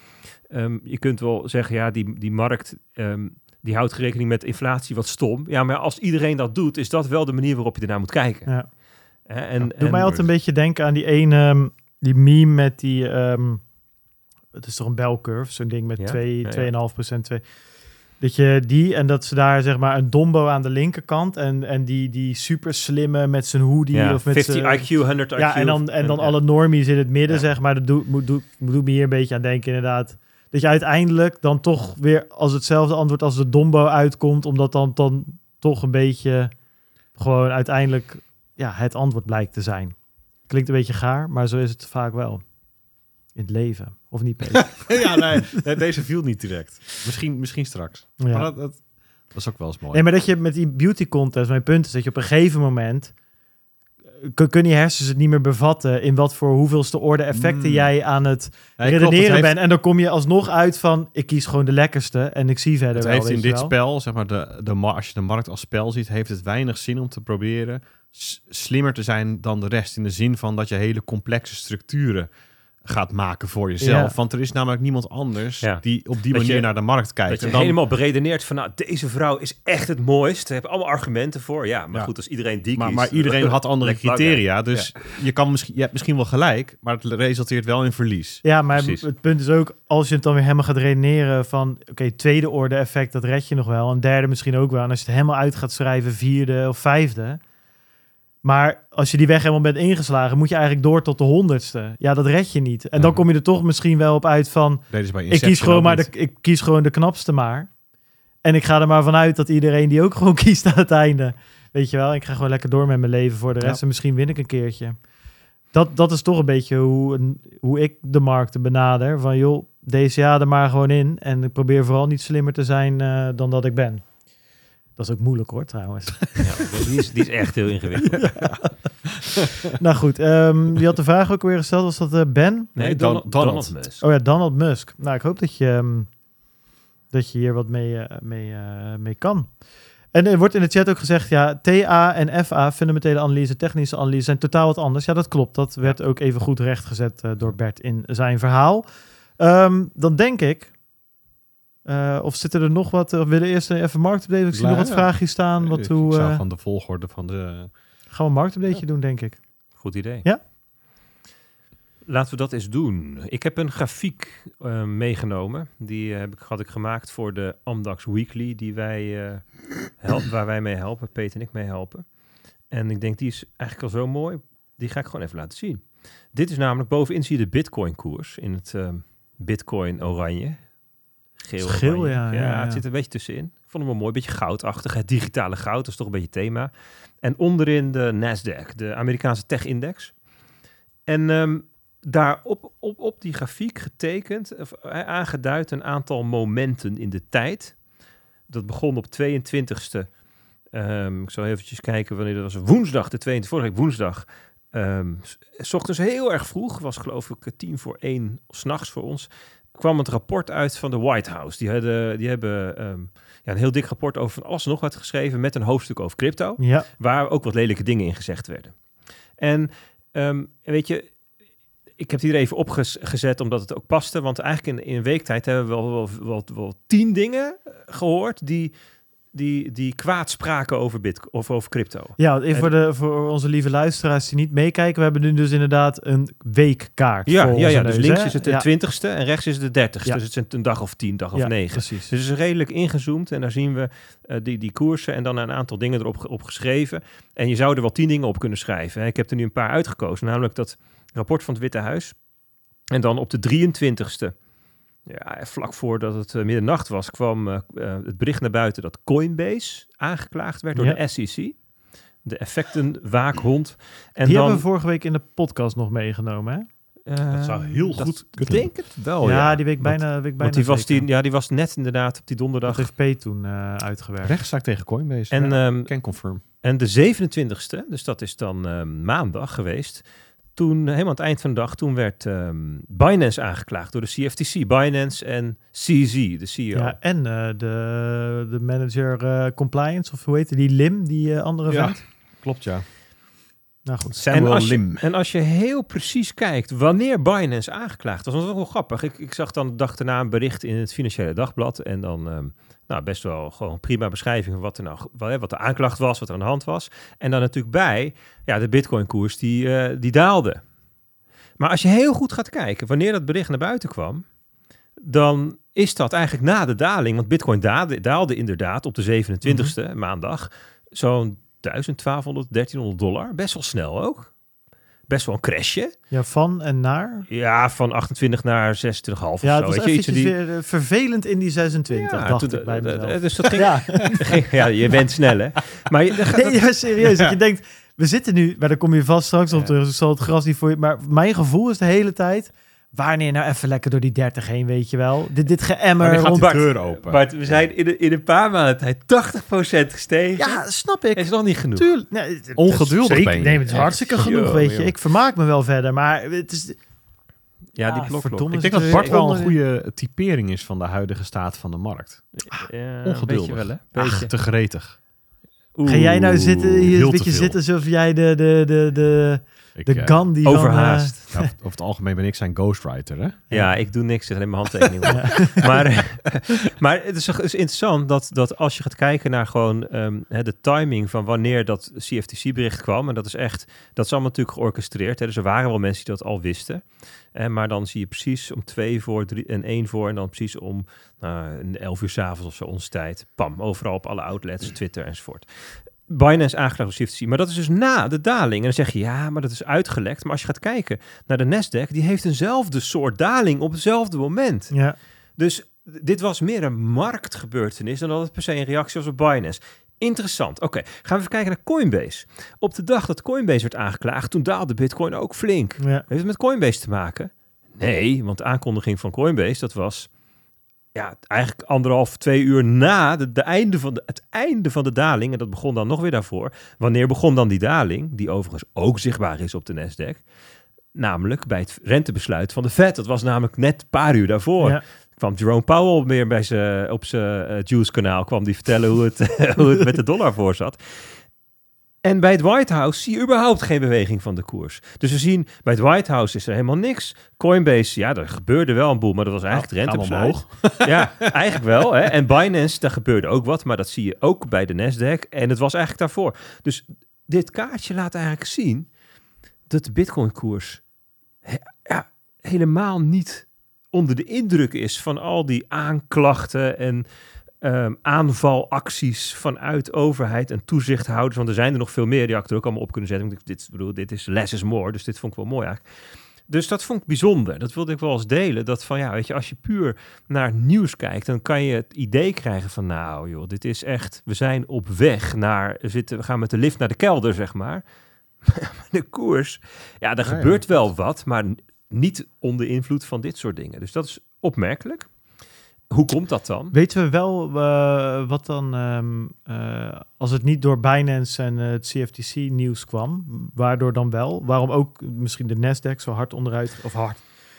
ehm, je kunt wel zeggen ja, die, die markt... ehm, die houdt rekening met inflatie wat stom. Ja, maar als iedereen dat doet, is dat wel de manier waarop je ernaar moet kijken. Ja. Hè, En, Doe en- mij altijd een beetje denken aan die ene, ehm, die meme met die, ehm, het is toch een bell curve, zo'n ding met Ja, 2, ja, ja. 2,5 procent. twee- Dat je die en dat ze daar zeg maar een dombo aan de linkerkant en, en die, die super slimme met zijn hoodie ja, of met 50 zijn- IQ, 100 IQ. Ja, en dan, en dan alle normies in het midden, zeg maar. Dat doet, moet, doet, doet me hier een beetje aan denken, inderdaad. Dat je uiteindelijk dan toch weer als hetzelfde antwoord als de dombo uitkomt, omdat dan, dan toch een beetje gewoon uiteindelijk ja, het antwoord blijkt te zijn. Klinkt een beetje gaar, maar zo is het vaak wel. In het leven. Of niet, <laughs> ja, nee, nee, deze viel niet direct. Misschien, misschien straks. Maar ja. dat, dat, dat is ook wel eens mooi. Nee, maar dat je met die beauty contest, mijn punt is dat je op een gegeven moment eh, kun- kunnen je hersens het niet meer bevatten in wat voor hoeveelste orde effecten Mm. jij aan het Nee, klopt, het redeneren heeft- bent. En dan kom je alsnog uit van, ik kies gewoon de lekkerste en ik zie verder Het wel. heeft in dit wel. spel, zeg maar, de, de, als je de markt als spel ziet, heeft het weinig zin om te proberen slimmer te zijn dan de rest. In de zin van dat je hele complexe structuren gaat maken voor jezelf. Ja. Want er is namelijk niemand anders Ja. die op die Dat manier je- naar de markt kijkt. Dat je En dan- helemaal beredeneert van, nou, deze vrouw is echt het mooist. Ze hebben allemaal argumenten voor. Ja, maar Ja. goed, als iedereen die maar, kiest... maar iedereen <laughs> had andere criteria. Dus je, kan misschien, je hebt misschien wel gelijk, maar het resulteert wel in verlies. Ja, maar Precies. het punt is ook, als je het dan weer helemaal gaat redeneren van, oké, tweede orde effect, dat red je nog wel. Een derde misschien ook wel. En als je het helemaal uit gaat schrijven, vierde of vijfde. Maar als je die weg helemaal bent ingeslagen, moet je eigenlijk door tot de honderdste. Ja, dat red je niet. En dan Ja. kom je er toch misschien wel op uit van, ik kies, gewoon maar de, ik kies gewoon de knapste maar. En ik ga er maar vanuit dat iedereen die ook <laughs> gewoon kiest aan het einde. Weet je wel, ik ga gewoon lekker door met mijn leven voor de rest. Ja. En misschien win ik een keertje. Dat, dat is toch een beetje hoe, hoe ik de markten benader. Van joh, DCA er maar gewoon in. En ik probeer vooral niet slimmer te zijn eh, dan dat ik ben. Dat is ook moeilijk hoor, trouwens. <laughs> Ja, die, is, die is echt heel ingewikkeld. <laughs> nou goed, ehm wie had de vraag ook weer gesteld? Was dat eh, Ben? Nee, Dan- Donald, Donald. Donald Musk. Oh ja, Donald Musk. Nou, ik hoop dat je, ehm, dat je hier wat mee, eh, mee, eh, mee kan. En er wordt in de chat ook gezegd, ja, TA en FA, fundamentele analyse, technische analyse, zijn totaal wat anders. Ja, dat klopt. Dat werd ook even goed rechtgezet eh, door Bert in zijn verhaal. Ehm, dan denk ik, eh, of zitten er nog wat, of willen we eerst even marktupdate? Ik zie nog wat Ja. vraagjes staan. Wat, ik hoe, zou eh, van de volgorde van de... gaan we een marktupdate doen, denk ik. Goed idee. Ja. Laten we dat eens doen. Ik heb een grafiek eh, meegenomen. Die eh, heb ik, had ik gemaakt voor de Amdax Weekly, die wij, eh, help, waar wij mee helpen, Peter en ik mee helpen. En ik denk, die is eigenlijk al zo mooi. Die ga ik gewoon even laten zien. Dit is namelijk, bovenin zie je de Bitcoin-koers in het Bitcoin oranje. Geel, ja, ja, ja. het zit een beetje tussenin. Ik vond hem wel mooi, beetje goudachtig. Het digitale goud, dat is toch een beetje thema. En onderin de Nasdaq, de Amerikaanse tech-index. En ehm, daar op, op, op die grafiek getekend, of eh, aangeduid een aantal momenten in de tijd. Dat begon op 22e. ehm, ik zal eventjes kijken wanneer dat was. Woensdag, de 22e, vorige week woensdag. ehm, s- s ochtends heel erg vroeg, was geloof ik eh, tien voor één s'nachts voor ons. Kwam het rapport uit van de White House. Die, hadden, die hebben ehm, ja, een heel dik rapport over van alles en nog wat geschreven met een hoofdstuk over crypto Ja, waar ook wat lelijke dingen in gezegd werden. En ehm, weet je, ik heb het hier even opgezet omdat het ook paste, want eigenlijk in, in een week tijd hebben we wel, wel, wel, wel tien dingen eh, gehoord die, die, die kwaad spraken over, Bitcoin of over crypto. ja even voor, de, voor onze lieve luisteraars die niet meekijken. We hebben nu dus inderdaad een weekkaart Ja, ja, ja dus neus, links hè? is het de ja. twintigste en rechts is het de dertigste. Ja. Dus het is een, dag of tien, dag of negen. precies. Dus het is redelijk ingezoomd en daar zien we eh, die, die koersen en dan een aantal dingen erop op geschreven. En je zou er wel tien dingen op kunnen schrijven. hè. Ik heb er nu een paar uitgekozen, namelijk dat rapport van het Witte Huis. En dan op de 23ste, ja, vlak voordat het eh, middernacht was, kwam eh, eh, het bericht naar buiten dat Coinbase aangeklaagd werd door Ja. de SEC. De effectenwaakhond. En die dan, hebben we vorige week in de podcast nog meegenomen, hè? Dat zou heel dat goed Ik kunnen. denk het wel, ja, ja. die week bijna, week bijna Want die was, die, ja, die was net inderdaad op die donderdag. Dat heeft P toen eh, uitgewerkt. Rechtszaak tegen Coinbase. En, ja, ehm, can confirm. En de 27e, dus dat is dan maandag geweest. Toen, helemaal aan het eind van de dag, toen werd ehm, Binance aangeklaagd door de CFTC. Binance en CZ, de CEO. Ja, en eh, de, de manager eh, compliance, of hoe heet die, die Lim, die eh, andere Ja. vent. Klopt, ja. Nou goed. en, Samuel als je, Lim. en als je heel precies kijkt wanneer Binance aangeklaagd was, was dat wel grappig. Ik, ik zag dan de dag daarna een bericht in het Financiële Dagblad. En dan ehm, nou, best wel gewoon prima beschrijving van wat, er nou, wat, de aanklacht was, wat er aan de hand was. En dan natuurlijk bij, ja, de Bitcoin-koers die, eh, die daalde. Maar als je heel goed gaat kijken wanneer dat bericht naar buiten kwam, dan is dat eigenlijk na de daling. Want Bitcoin daalde, daalde inderdaad op de 27e maandag zo'n 1000, 1200, 1300 dollar. Best wel snel ook. Best wel een crashje. Ja, van en naar. Ja, van 28 naar 26,5 of Ja, zo. het was Weet je, iets die... weer eh, vervelend in die 26, Ja, dacht ik bij mezelf. Dus dat ging... Ja, <laughs> ja, je bent snel, hè? Maar je, <laughs> gaat- nee, ja, serieus. Dat je denkt, we zitten nu, maar daar kom je vast straks op terug. Dus zal het gras niet voor je. Maar mijn gevoel is de hele tijd, wanneer nou even lekker door die 30 heen, weet je wel? Dit, dit geëmmer rond. Bart, deur open? Bart, we zijn in, een- in een paar maanden tijd 80% gestegen. Ja, snap ik. is nog niet genoeg. Tuurlijk. Nee, het- het- Ongeduldig zeker. ben je. Nee, het is hartstikke genoeg, weet je. Ik vermaak me wel verder, maar het is... Ja, die Ah, blokklok. verdomme. ik denk dat Dus, Bart eh, wel een goede typering is van de huidige staat van de markt. Ja, Ongeduldig. Beetje wel, hè? Ach, Beetje. te gretig. Ga jij nou zitten, hier een beetje zitten alsof jij de, de, de, de, Ik, de eh, Gandhi van... Overhaast. nou, over het algemeen ben ik zijn ghostwriter, hè? Ja, ik doe niks, ik zet alleen mijn handtekening <laughs> maar, <laughs> maar het is, toch- het is interessant dat, dat als je gaat kijken naar gewoon ehm, hè, de timing van wanneer dat CFTC-bericht kwam, en dat is echt, dat is allemaal natuurlijk georchestreerd. Hè, dus er waren wel mensen die dat al wisten. Eh, maar dan zie je precies om twee voor drie en één voor en dan precies om nou, een elf uur s'avonds of zo onze tijd. Pam, overal op alle outlets, Twitter enzovoort. Binance aangeklaagd door CFTC. Maar dat is dus na de daling. En dan zeg je, ja, maar dat is uitgelekt. Maar als je gaat kijken naar de Nasdaq, die heeft eenzelfde soort daling op hetzelfde moment. Ja, Dus dit was meer een marktgebeurtenis dan dat het per se een reactie was op Binance. Interessant. Oké, gaan we even kijken naar Coinbase. Op de dag dat Coinbase werd aangeklaagd, toen daalde Bitcoin ook flink. ja. Heeft het met Coinbase te maken? Nee, want de aankondiging van Coinbase, dat was ja, eigenlijk anderhalf, twee uur na de, de einde van de, het einde van de daling. En dat begon dan nog weer daarvoor. Wanneer begon dan die daling? Die overigens ook zichtbaar is op de Nasdaq. Namelijk bij het rentebesluit van de Fed. Dat was namelijk net een paar uur daarvoor. Ja. Kwam Jerome Powell meer bij zijn, op zijn eh, Juice-kanaal. Kwam die vertellen hoe het, <laughs> hoe het met de dollar voor zat. En bij het White House zie je überhaupt geen beweging van de koers. Dus we zien, bij het White House is er helemaal niks. Coinbase, ja, er gebeurde wel een boel, maar dat was eigenlijk Gaan we rentebesluit. Ja, <laughs> eigenlijk wel. Hè? En Binance, daar gebeurde ook wat, maar dat zie je ook bij de Nasdaq. En het was eigenlijk daarvoor. Dus dit kaartje laat eigenlijk zien dat de Bitcoin-koers he- ja, helemaal niet onder de indruk is van al die aanklachten en ehm, aanvalacties vanuit overheid en toezichthouders. Want er zijn er nog veel meer die ik er ook allemaal op kunnen zetten. Want ik- dit, bedoel, dit is less is more, dus dit vond ik wel mooi eigenlijk. Dus dat vond ik bijzonder. Dat wilde ik wel eens delen. Dat van ja, weet je, als je puur naar nieuws kijkt, dan kan je het idee krijgen van nou joh, dit is echt, we zijn op weg naar, we, zitten, we gaan met de lift naar de kelder, zeg maar. <laughs> de koers, ja, er Ja, ja. gebeurt wel wat, maar niet onder invloed van dit soort dingen. Dus dat is opmerkelijk. Hoe komt dat dan? Weten we wel eh, wat dan, ehm, eh, als het niet door Binance en eh, het CFTC nieuws kwam, waardoor dan wel? Waarom ook misschien de Nasdaq zo hard onderuit, of hard?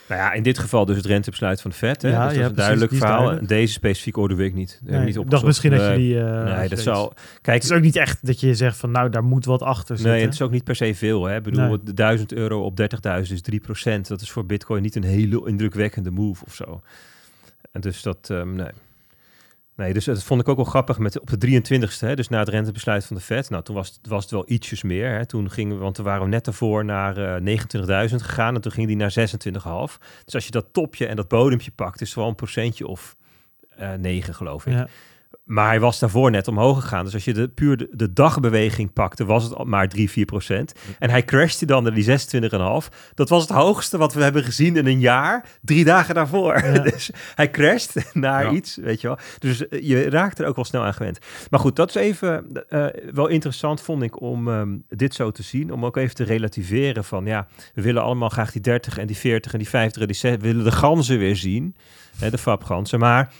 Nou ja, in dit geval dus het rentebesluit van de Fed. Hè? Ja, dus dat ja, is een duidelijk verhaal. duidelijk. Deze specifieke orde weet ik niet. Ik niet dacht misschien dat je die... nee, dat zal... Kijk, Het is ook niet echt dat je zegt van nou, daar moet wat achter zitten. Nee, het is ook niet per se veel. Hè? Ik bedoel, Nee. de 1000 euro op 30.000 is 3%. Dat is voor Bitcoin niet een hele indrukwekkende move of zo. En dus dat, ehm, nee. Nee, dus dat vond ik ook wel grappig met op de 23ste, hè, dus na het rentebesluit van de Fed. Nou, toen was het, was het wel ietsjes meer. Hè. Toen gingen we, want we waren net daarvoor naar eh 29.000 gegaan en toen ging die naar 26,5. Dus als je dat topje en dat bodempje pakt, is het wel een procentje of eh 9, geloof ik. Maar hij was daarvoor net omhoog gegaan. Dus als je de, puur de, de dagbeweging pakte, was het maar 3, 4 procent. En hij crashte dan naar die 26,5. Dat was het hoogste wat we hebben gezien in een jaar, drie dagen daarvoor. Ja. <laughs> dus hij crasht naar Ja. iets, weet je wel. Dus eh, je raakt er ook wel snel aan gewend. Maar goed, dat is even eh, wel interessant, vond ik, om ehm, dit zo te zien. Om ook even te relativeren van, ja, we willen allemaal graag die 30 en die 40 en die 50 en die 60. We willen de ganzen weer zien, hè, de fabganzen. Maar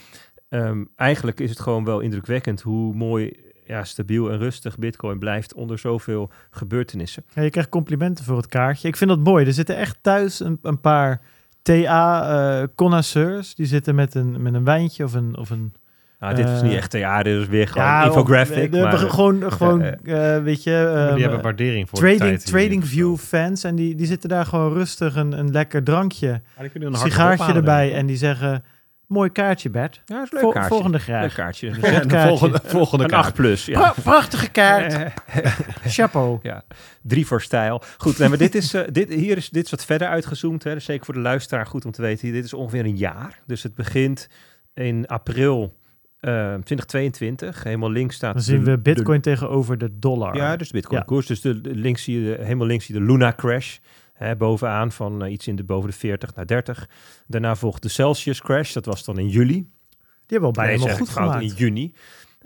Ehm, eigenlijk is het gewoon wel indrukwekkend hoe mooi, ja, stabiel en rustig Bitcoin blijft onder zoveel gebeurtenissen. Ja, je krijgt complimenten voor het kaartje. Ik vind dat mooi. Er zitten echt thuis een, een paar TA-connoisseurs. die zitten met een, met een wijntje of een... Of een Nou, dit is Eh, niet echt theater, dit is weer gewoon ja, infographic. of- maar, gewoon, gewoon eh, eh, weet je... Maar ehm, die hebben waardering voor de trading, tijd die trading View fans. En die, die zitten daar gewoon rustig een, een lekker drankje, die een sigaartje erbij. En die zeggen, mooi kaartje Bert. ja, is leuk Vol- kaartje. volgende Leuk kaartje. ik. Volgend En de <laughs> kaartje. volgende, volgende Een kaart. 8 plus, ja. Pra- prachtige kaart. Eh, <laughs> Chapeau. Ja, drie voor stijl. Goed, nee, maar dit is, eh, dit, hier is dit is wat verder uitgezoomd. Hè. Dus zeker voor de luisteraar goed om te weten. Dit is ongeveer een jaar. Dus het begint in april eh, 2022. Helemaal links staat... Dan zien de- we bitcoin tegenover de dollar. ja, dus de bitcoin Ja. koers. Dus de, de- links zie je helemaal links zie je de Luna crash. Hè, bovenaan van eh, iets in de boven de 40 naar 30. Daarna volgt de Celsius crash. Dat was dan in juli. Die hebben we al bijna Nee, helemaal goed gemaakt. In juni.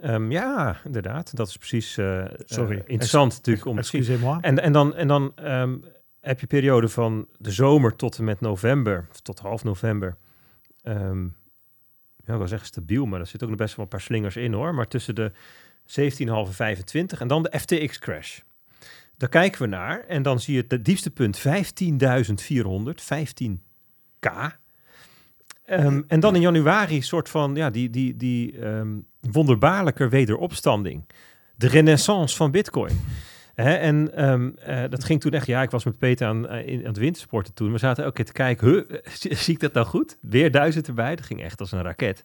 Ehm, ja, inderdaad. Dat is precies eh, Sorry. interessant natuurlijk om te zien. Excusez-moi. En, en dan, en dan ehm, heb je periode van de zomer tot en met november, tot half november. Ehm, ja, ik wil zeggen stabiel, maar er zit ook nog best wel een paar slingers in hoor. Maar tussen de 17,5 en 25 en dan de FTX crash. Daar kijken we naar en dan zie je het diepste punt 15.400, 15k. Ehm, en dan in januari soort van, ja, die, die, die ehm, wonderbaarlijke wederopstanding. De renaissance van bitcoin. Hè, en ehm, eh, dat ging toen echt, ja, ik was met Peter aan, eh, in, aan het wintersporten toen. We zaten elke keer te kijken, huh, eh, <laughs> zie, zie ik dat nou goed? Weer duizend erbij, dat ging echt als een raket.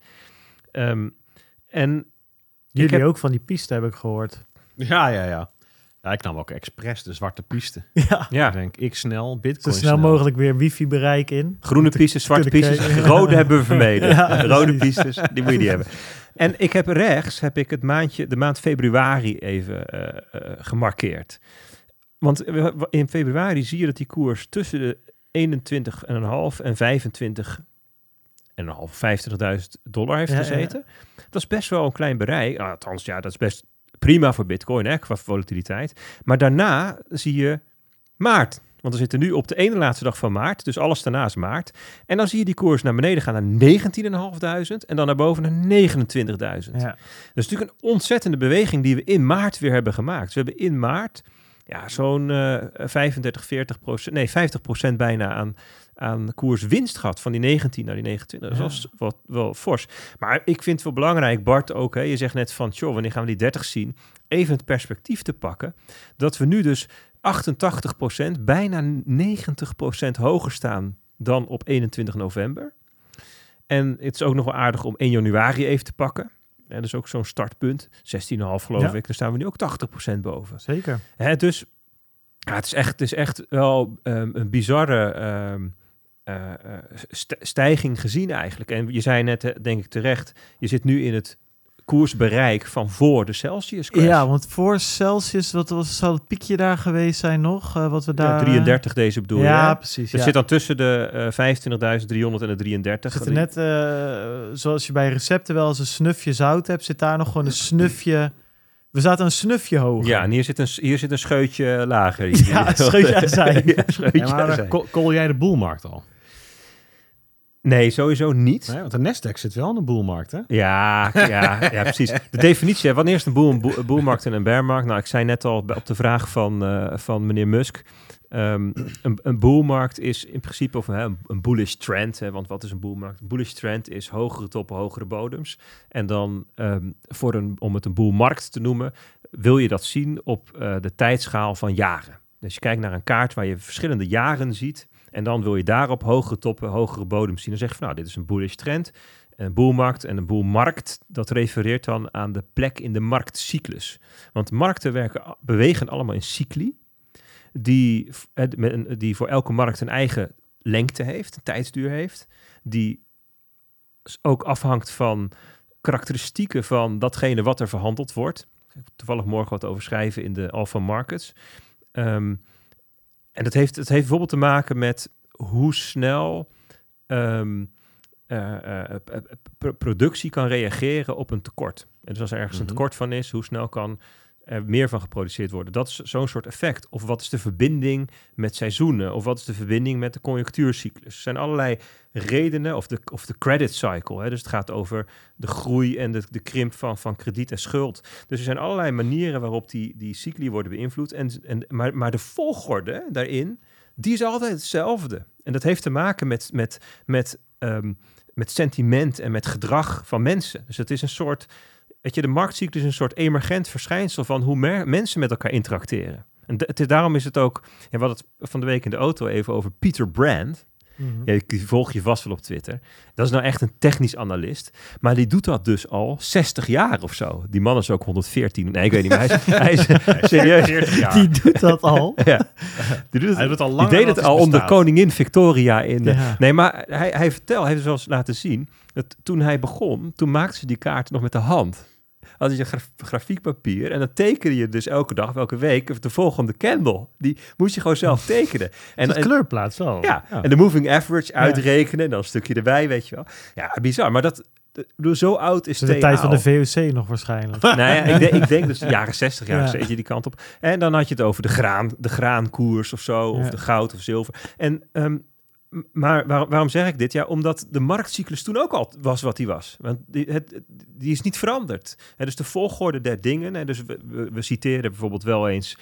Ehm, en Jullie heb- ook van die piste heb ik gehoord. Ja, ja, ja. Ja, ik nam ook expres de zwarte piste. <laughs> Ja, ja, Ik denk, ik snel, zo bitcoin snel mogelijk weer wifi-bereik in. groene pistes, zwarte pistes, kijken. rode <laughs> hebben we vermeden. Ja, rode pistes, die moet je niet hebben. En ik heb rechts, heb ik het maandje, de maand februari even eh, eh, gemarkeerd. Want in februari zie je dat die koers tussen de 21,5 en 25 en een half 50.000 dollar heeft Ja, ja, gezeten. Dat is best wel een klein bereik. Ah, Althans, ja, dat is best prima voor Bitcoin, hè, qua volatiliteit. Maar daarna zie je maart. Want we zitten nu op de ene laatste dag van maart. Dus alles daarna is maart. En dan zie je die koers naar beneden gaan naar 19.500 en dan naar boven naar 29.000. Ja. Dat is natuurlijk een ontzettende beweging die we in maart weer hebben gemaakt. We hebben in maart ja, zo'n eh 35, 40 procent, nee 50 procent bijna aan, aan koerswinst gehad van die 19 naar die 29. Dat was wat, wel fors. Maar ik vind het wel belangrijk, Bart ook, hè, je zegt net van, joh, wanneer gaan we die 30 zien? Even het perspectief te pakken, dat we nu dus 88 procent, bijna 90 procent hoger staan dan op 21 november. En het is ook nog wel aardig om 1 januari even te pakken. Ja, dat is ook zo'n startpunt. 16,5 geloof Ja. ik. Daar staan we nu ook 80% boven. Zeker. Hè, dus Ja, het is echt, het is echt wel ehm, een bizarre ehm, eh, eh, st- stijging gezien eigenlijk. En je zei net, eh, denk ik terecht, je zit nu in het koersbereik van voor de Celsius crash. Ja, want voor Celsius, wat was, zal het piekje daar geweest zijn nog? eh, wat we Ja, daar... 33 deze bedoel je, Ja, hè? precies. Het ja. zit dan tussen de eh 25.300 en de 33. zit er net, eh, zoals je bij recepten wel eens een snufje zout hebt, zit daar nog gewoon een snufje... We zaten een snufje hoger. Ja, en hier zit een, hier zit een scheutje lager. Hier. Ja, een scheutje aan zijn. <laughs> Ja, scheutje Ja, maar aan zijn. call, call jij de boelmarkt al? Nee, sowieso niet. Nee, want de Nasdaq zit wel in de boelmarkt, hè? Ja, ja, ja, precies. De definitie, hè, wanneer is een, boel, een, boel- een boelmarkt en een bearmarkt? Nou, ik zei net al op de vraag van, eh, van meneer Musk. ehm, een, een boelmarkt is in principe of, hè, een, een bullish trend. Hè, want wat is een boelmarkt? Een bullish trend is hogere toppen, hogere bodems. En dan, ehm, voor een, om het een boelmarkt te noemen, wil je dat zien op eh, de tijdschaal van jaren. Dus je kijkt naar een kaart waar je verschillende jaren ziet. En dan wil je daarop hogere toppen, hogere bodems zien. Dan zeg je van nou, dit is een bullish trend. Een boelmarkt en een boelmarkt, dat refereert dan aan de plek in de marktcyclus. Want markten werken, bewegen allemaal in cycli, die, eh, die voor elke markt een eigen lengte heeft, een tijdsduur heeft, die ook afhangt van karakteristieken van datgene wat er verhandeld wordt. Ik heb toevallig morgen wat over schrijven in de Alpha Markets. Ehm, en dat heeft, het heeft bijvoorbeeld te maken met hoe snel ehm, eh, eh, p- productie kan reageren op een tekort. En dus als er ergens een Mhm. tekort van is, hoe snel kan er meer van geproduceerd worden? Dat is zo'n soort effect. Of wat is de verbinding met seizoenen? Of wat is de verbinding met de conjunctuurcyclus? Er zijn allerlei redenen, of de, of de credit cycle. Hè? Dus het gaat over de groei en de, de krimp van, van krediet en schuld. Dus er zijn allerlei manieren waarop die, die cycli worden beïnvloed. En, en, maar, maar de volgorde daarin, die is altijd hetzelfde. En dat heeft te maken met, met, met, ehm, met sentiment en met gedrag van mensen. Dus het is een soort, weet je, de marktcyclus is een soort emergent verschijnsel van hoe mer- mensen met elkaar interacteren. En d- het is, daarom is het ook, en we hadden het van de week in de auto even over Peter Brand. Mhm. Ja, die volg je vast wel op Twitter. Dat is nou echt een technisch analist. Maar die doet dat dus al 60 jaar of zo. Die man is ook 114. Nee, ik weet niet, maar hij is, <laughs> hij is serieus. 40 jaar. Die doet dat al. <laughs> Ja. Die, doet het, Hij doet het al die langer deed het al onder koningin Victoria in. Nee, maar hij, hij vertelt, hij heeft eens laten zien. Dat toen hij begon, toen maakte ze die kaart nog met de hand. Had je graf, grafiekpapier en dan tekende je dus elke dag, welke week, de volgende candle. Die moest je gewoon zelf <laughs> tekenen. En, en- kleurplaats wel. ja, en de moving average uitrekenen en dan een stukje erbij, weet je wel. Ja, bizar. Maar dat, bedoel, zo oud is Dus de tijd van de. VOC nog waarschijnlijk. Nou ja, ik, <laughs> denk, ik denk dus jaren 60, jaren Ja. 70 die kant op. En dan had je het over de, graan, de graankoers of zo, of Ja. de goud of zilver. En, ehm, maar waar- waarom zeg ik dit? Ja, omdat de marktcyclus toen ook al was wat die was. Want die, het, die is niet veranderd. Hè, dus de volgorde der dingen. Dus we, we, we citeren bijvoorbeeld wel eens...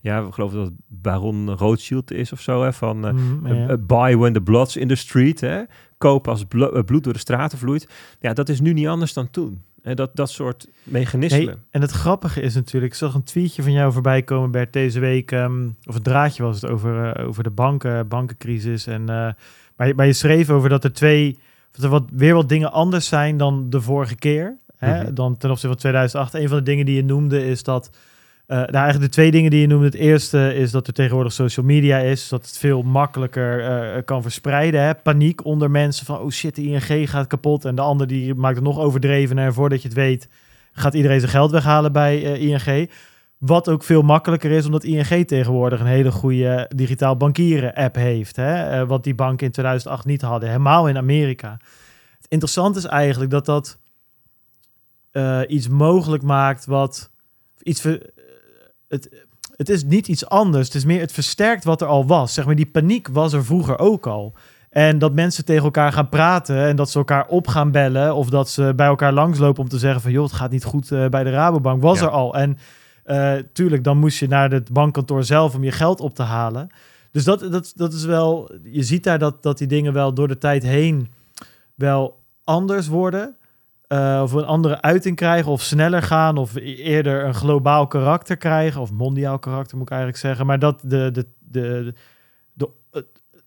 Ja, we geloven dat het Baron Rothschild is of zo, hè, van... eh, Mm, ja. uh, buy when the blood's in the street. Hè? Koop als blo- bloed door de straten vloeit. Ja, dat is nu niet anders dan toen. En dat, dat soort mechanismen. Hey, en het grappige is natuurlijk, ik zag een tweetje van jou voorbij komen, Bert, deze week. ehm, of een draadje was het over, eh, over de banken, bankencrisis. En, eh, maar, je, maar je schreef over dat er twee, dat er wat, weer wat dingen anders zijn dan de vorige keer. Hè? Mhm. Dan ten opzichte van 2008. Een van de dingen die je noemde is dat. Eh nou, eigenlijk de twee dingen die je noemde. Het eerste is dat er tegenwoordig social media is. Dat het veel makkelijker eh, kan verspreiden. Hè? Paniek onder mensen van, oh shit, de ING gaat kapot. En de ander die maakt het nog overdrevener. En voordat je het weet, gaat iedereen zijn geld weghalen bij eh, ING. Wat ook veel makkelijker is, omdat ING tegenwoordig een hele goede digitaal bankieren app heeft. Hè? Wat die banken in 2008 niet hadden. Helemaal in Amerika. Het interessante is eigenlijk dat dat iets mogelijk maakt wat iets het, het is niet iets anders. Het is meer, het versterkt wat er al was. Zeg maar, die paniek was er vroeger ook al. En dat mensen tegen elkaar gaan praten en dat ze elkaar op gaan bellen of dat ze bij elkaar langslopen om te zeggen van joh, het gaat niet goed eh, bij de Rabobank, was Ja. er al. En eh, tuurlijk, dan moest je naar het bankkantoor zelf om je geld op te halen. Dus dat, dat, dat is wel, je ziet daar dat, dat die dingen wel door de tijd heen wel anders worden. Eh, of een andere uiting krijgen, of sneller gaan, of e- eerder een globaal karakter krijgen, of mondiaal karakter moet ik eigenlijk zeggen. Maar dat de, de, de, de,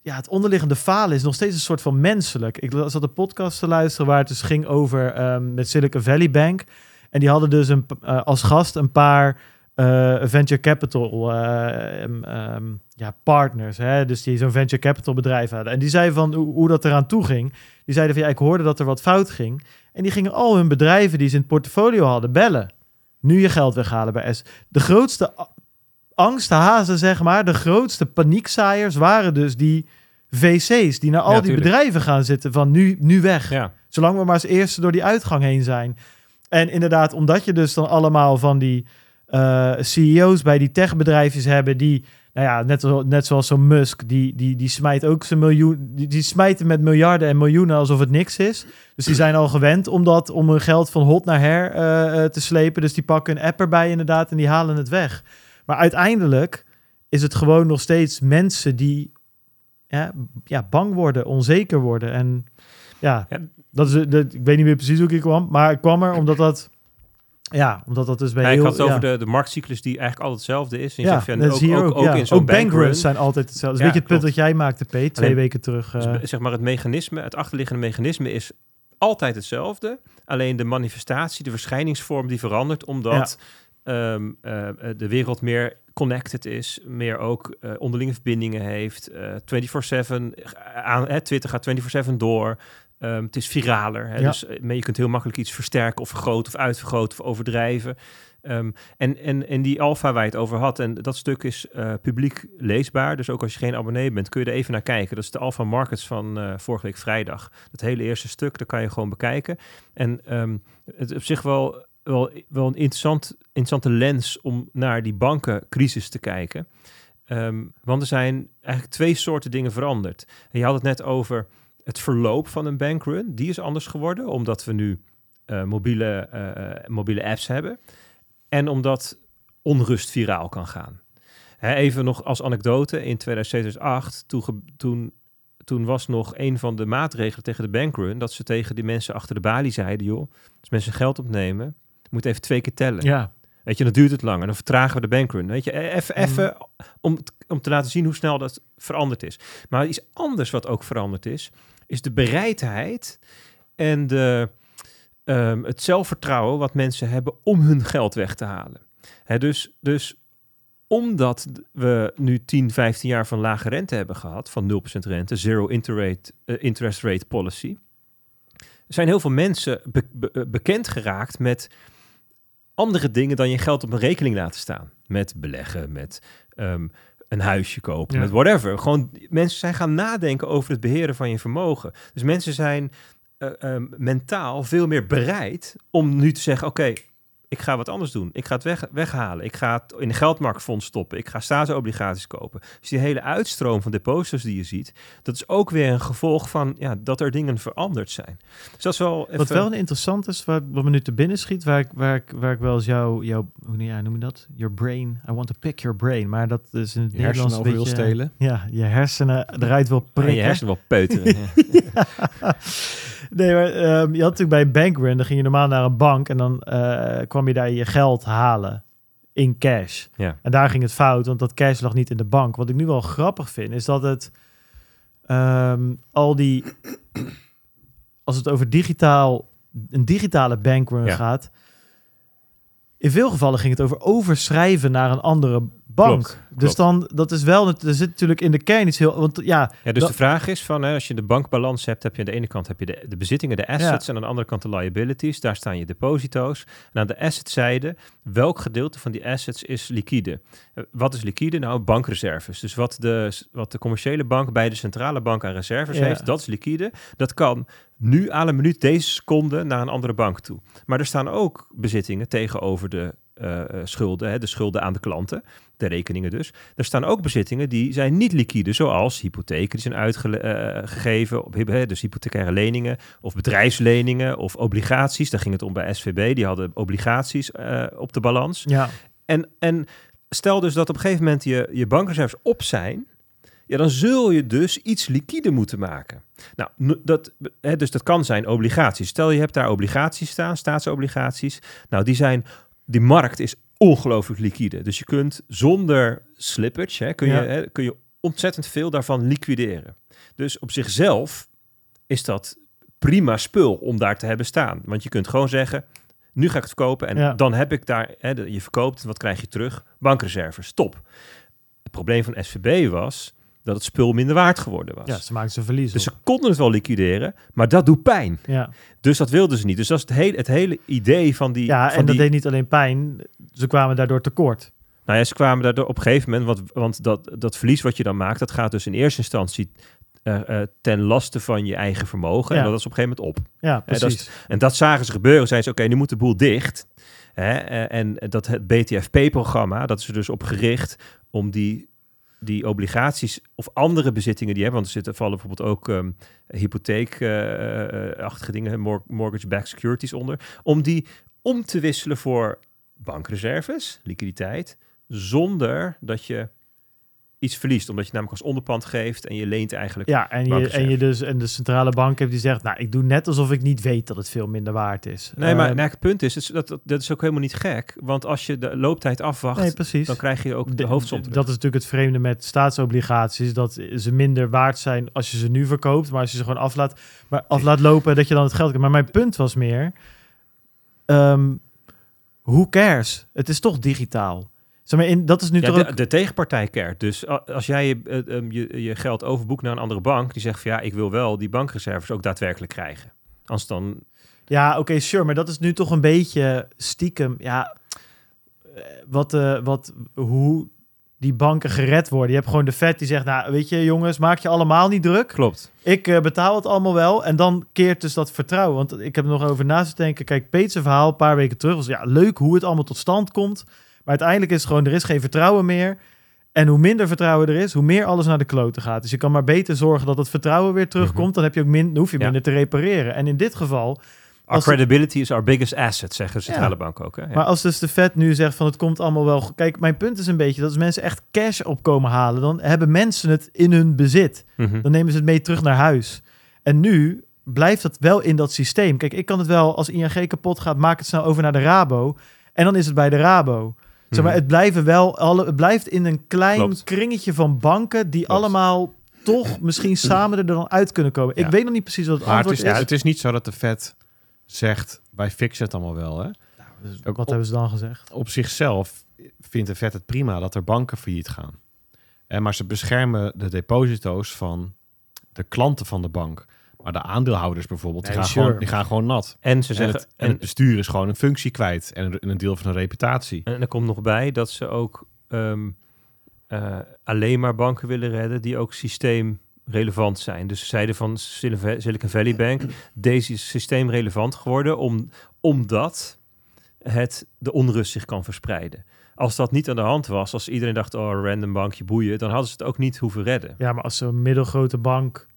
ja, het onderliggende falen is nog steeds een soort van menselijk. Ik zat een podcast te luisteren waar het dus ging over ehm, met Silicon Valley Bank. En die hadden dus een, eh, als gast een paar eh, venture capital eh, em, em, ja, partners, hè? dus die zo'n venture capital bedrijf hadden. En die zeiden van hoe, hoe dat eraan toe ging. Die zeiden van ja, ik hoorde dat er wat fout ging. En die gingen al hun bedrijven die ze in het portfolio hadden bellen. Nu je geld weghalen bij S. De grootste angsthazen, zeg maar, de grootste paniekzaaiers waren dus die VC's die naar al Ja, die tuurlijk. bedrijven gaan zitten van nu, nu weg. Ja, Zolang we maar als eerste door die uitgang heen zijn. En inderdaad, omdat je dus dan allemaal van die eh, CEO's bij die techbedrijfjes hebben die, nou ja, net, net zoals zo'n Musk, die, die, die smijt ook zijn miljoen, die, die smijten met miljarden en miljoenen alsof het niks is. Dus die zijn al gewend om dat, om hun geld van hot naar her eh, eh, te slepen. Dus die pakken een app erbij inderdaad en die halen het weg. Maar uiteindelijk is het gewoon nog steeds mensen die ja, ja, bang worden, onzeker worden. En ja, Ja. dat is, dat, ik weet niet meer precies hoe ik hier kwam, maar ik kwam er omdat dat, ja, omdat dat dus bij Ja, ik heel... had het over ja. de, de marktcyclus die eigenlijk altijd hetzelfde is. En je Ja, zegt ook, zie je ook, ook. ook ja. in zo'n bankruns bankrun. zijn altijd hetzelfde. Is een beetje het punt dat jij maakte, P, twee Alleen- weken terug. Dus eh, zeg maar het mechanisme, het achterliggende mechanisme is altijd hetzelfde. Alleen de manifestatie, de verschijningsvorm die verandert omdat ehm, eh, de wereld meer connected is, meer ook eh, onderlinge verbindingen heeft. eh 24/7 aan, Twitter gaat 24/7 door. Ehm, het is viraler, hè, Ja. dus eh, maar je kunt heel makkelijk iets versterken of vergroten of uitvergroten of overdrijven. Ehm, en, en, en die alfa waar je het over had, en dat stuk is eh, publiek leesbaar. Dus ook als je geen abonnee bent, kun je er even naar kijken. Dat is de Alpha Markets van eh, vorige week vrijdag. Dat hele eerste stuk, dat kan je gewoon bekijken. En ehm, het is op zich wel, wel, wel een interessant, interessante lens om naar die bankencrisis te kijken. Want er zijn eigenlijk twee soorten dingen veranderd. En je had het net over het verloop van een bankrun. Die is anders geworden, omdat we nu eh, mobiele, eh, mobiele apps hebben. En omdat onrust viraal kan gaan. Hè, even nog als anekdote, in 2007-2008, toen, toen, toen was nog een van de maatregelen tegen de bankrun... dat ze tegen die mensen achter de balie zeiden... joh, als mensen geld opnemen, moet even twee keer tellen. ja, Weet je, dan duurt het langer. Dan vertragen we de bankrun. Weet je, e- even, Mm. even om, om te laten zien hoe snel dat veranderd is. Maar iets anders wat ook veranderd is, is de bereidheid en de, ehm, het zelfvertrouwen wat mensen hebben om hun geld weg te halen. Dus, dus omdat we nu 10, 15 jaar van lage rente hebben gehad, van 0% rente, zero eh, interest rate policy, zijn heel veel mensen eh, bekend geraakt met andere dingen dan je geld op een rekening laten staan. Met beleggen, met ehm, een huisje kopen, Ja. met whatever. Gewoon mensen zijn gaan nadenken over het beheren van je vermogen. Dus mensen zijn eh, ehm, mentaal veel meer bereid om nu te zeggen: oké. Ik ga wat anders doen. Ik ga het weg, weghalen. Ik ga het in een geldmarktfonds stoppen. Ik ga staatsobligaties kopen. Dus die hele uitstroom van deposito's die je ziet, dat is ook weer een gevolg van ja, dat er dingen veranderd zijn. Dus dat is wel even... Wat wel een interessant is, wat, wat me nu te binnen schiet, waar ik, waar ik, waar ik wel eens jouw, jouw hoe ja, noem je dat? Your brain, I want to pick your brain. Maar dat is in het Je Nederlands hersenen wil beetje... stelen. Ja, je hersenen eruit wil prikken. je hersenen wel peuteren. <laughs> ja. Nee, maar ehm, je had natuurlijk bij bankrun, dan ging je normaal naar een bank en dan eh, kwam je daar je geld halen in cash. Ja. En daar ging het fout, want dat cash lag niet in de bank. Wat ik nu wel grappig vind, is dat het ehm, al die, als het over digitaal, een digitale bankrun Ja. gaat, in veel gevallen ging het over overschrijven naar een andere bank. Klopt, Dus dan, dat is wel, er zit natuurlijk in de kern iets heel, want ja, Ja, dus Dat- de vraag is van, hè, als je de bankbalans hebt, heb je aan de ene kant heb je de, de bezittingen, de assets, en aan de andere kant de liabilities. Daar staan je deposito's. En aan de assetzijde, welk gedeelte van die assets is liquide? Eh, wat is liquide? Nou, bankreserves. Dus wat de, wat de commerciële bank bij de centrale bank aan reserves Ja. heeft, dat is liquide. Dat kan nu aan een minuut deze seconde naar een andere bank toe. Maar er staan ook bezittingen tegenover de eh, eh, schulden, hè, de schulden aan de klanten, de rekeningen dus. Er staan ook bezittingen die zijn niet liquide, zoals hypotheken die zijn uitgegeven, op, hè, dus hypothecaire leningen of bedrijfsleningen of obligaties. Daar ging het om bij SVB, die hadden obligaties eh, op de balans. ja, En, en stel dus dat op een gegeven moment je, je bankreserves op zijn, ja, dan zul je dus iets liquide moeten maken. Nou, dat, hè, dus dat kan zijn obligaties. Stel je hebt daar obligaties staan, staatsobligaties. Nou, die zijn, die markt is ongelooflijk liquide. Dus je kunt zonder slippage, hè, kun, Ja. je, hè, kun je ontzettend veel daarvan liquideren. Dus op zichzelf is dat prima spul om daar te hebben staan. Want je kunt gewoon zeggen, Nu ga ik het verkopen en Ja. dan heb ik daar, hè, je verkoopt, wat krijg je terug? Bankreserves, top. Het probleem van SVB was dat het spul minder waard geworden was. Ja, ze maken ze verlies dus ze konden het wel liquideren, maar dat doet pijn. Ja, Dus dat wilden ze niet. Dus dat is het hele, het hele idee van die... ja van en dat die, deed niet alleen pijn. Ze kwamen daardoor tekort. Nou ja, ze kwamen daardoor op een gegeven moment, want, want dat, dat verlies wat je dan maakt, dat gaat dus in eerste instantie eh, eh, ten laste van je eigen vermogen. Ja. En dat is op een gegeven moment op. Ja, dat is- precies. En dat zagen ze gebeuren. Zeiden ze, oké, nu moet de boel dicht. Hè? eh, En dat het BTFP-programma, dat is er dus op gericht om die, die obligaties of andere bezittingen die hebt, want er zitten vallen bijvoorbeeld ook ehm hypotheekachtige dingen, mor- mortgage-backed securities onder, om die om te wisselen voor bankreserves, liquiditeit, zonder dat je iets verliest. Omdat je namelijk als onderpand geeft en je leent eigenlijk Ja, en je, en je dus en de centrale bank heeft die zegt, nou, ik doe net alsof ik niet weet dat het veel minder waard is. Nee, maar Eh, nou, het punt is, dat, dat, dat is ook helemaal niet gek. Want als je de looptijd afwacht, nee, precies. dan krijg je ook de, De- hoofdsom terug. Dat is natuurlijk het vreemde met staatsobligaties, dat ze minder waard zijn als je ze nu verkoopt, maar als je ze gewoon af laat, maar af laat lopen, dat je dan het geld krijgt. Maar mijn punt was meer, ehm who cares? Het is toch digitaal. Zeg maar, in, dat is nu ja, toch de, ook... de tegenpartij keert. Dus als jij je, eh, ehm, je, je geld overboekt naar een andere bank, die zegt van ja, ik wil wel die bankreserves ook daadwerkelijk krijgen. Anders dan, Ja, oké, sure, maar dat is nu toch een beetje stiekem, ja, eh, wat, eh, wat, hoe die banken gered worden. Je hebt gewoon de Fed die zegt, nou, weet je jongens, maak je allemaal niet druk. klopt. Ik eh, betaal het allemaal wel. En dan keert dus dat vertrouwen. Want ik heb er nog over na te denken. Kijk, Peet's verhaal een paar weken terug was ja, leuk hoe het allemaal tot stand komt. Maar uiteindelijk is het gewoon, er is geen vertrouwen meer. En hoe minder vertrouwen er is, hoe meer alles naar de kloten gaat. Dus je kan maar beter zorgen dat het vertrouwen weer terugkomt. Dan, heb je ook min, dan hoef je Mhm. Ja. minder te repareren. En in dit geval, Our credibility is our biggest asset, zeggen centrale Ja. banken ook. Hè? Ja. Maar als dus de Fed nu zegt van het komt allemaal wel... Kijk, mijn punt is een beetje dat als mensen echt cash opkomen halen... dan hebben mensen het in hun bezit. Mhm. Dan nemen ze het mee terug naar huis. En nu blijft dat wel in dat systeem. Kijk, ik kan het wel, als ING kapot gaat, maak het snel over naar de Rabo. En dan is het bij de Rabo. Zeg maar, Mhm. het blijven wel alle, het blijft in een klein Klopt. kringetje van banken die Klopt. allemaal toch <clears throat> misschien samen er dan uit kunnen komen. Ik Ja. weet nog niet precies wat het Maar het antwoord is, is. het is niet zo dat de Fed zegt, wij fixen het allemaal wel. Hè? Dus ook wat op- hebben ze dan gezegd? Op zichzelf vindt de Fed het prima dat er banken failliet gaan. En maar ze beschermen de deposito's van de klanten van de bank. Maar de aandeelhouders bijvoorbeeld, die, Nee, gaan sure. gewoon, die gaan gewoon nat. En ze En zeggen, het, en het bestuur is gewoon een functie kwijt en een, en een deel van een reputatie. En er komt nog bij dat ze ook ehm, eh, alleen maar banken willen redden die ook systeemrelevant zijn. Dus ze zeiden van Sil- Silicon Valley Bank, deze is systeemrelevant geworden om, omdat het de onrust zich kan verspreiden. Als dat niet aan de hand was, als iedereen dacht, oh, random bankje boeien, dan hadden ze het ook niet hoeven redden. Ja, maar als zo'n middelgrote bank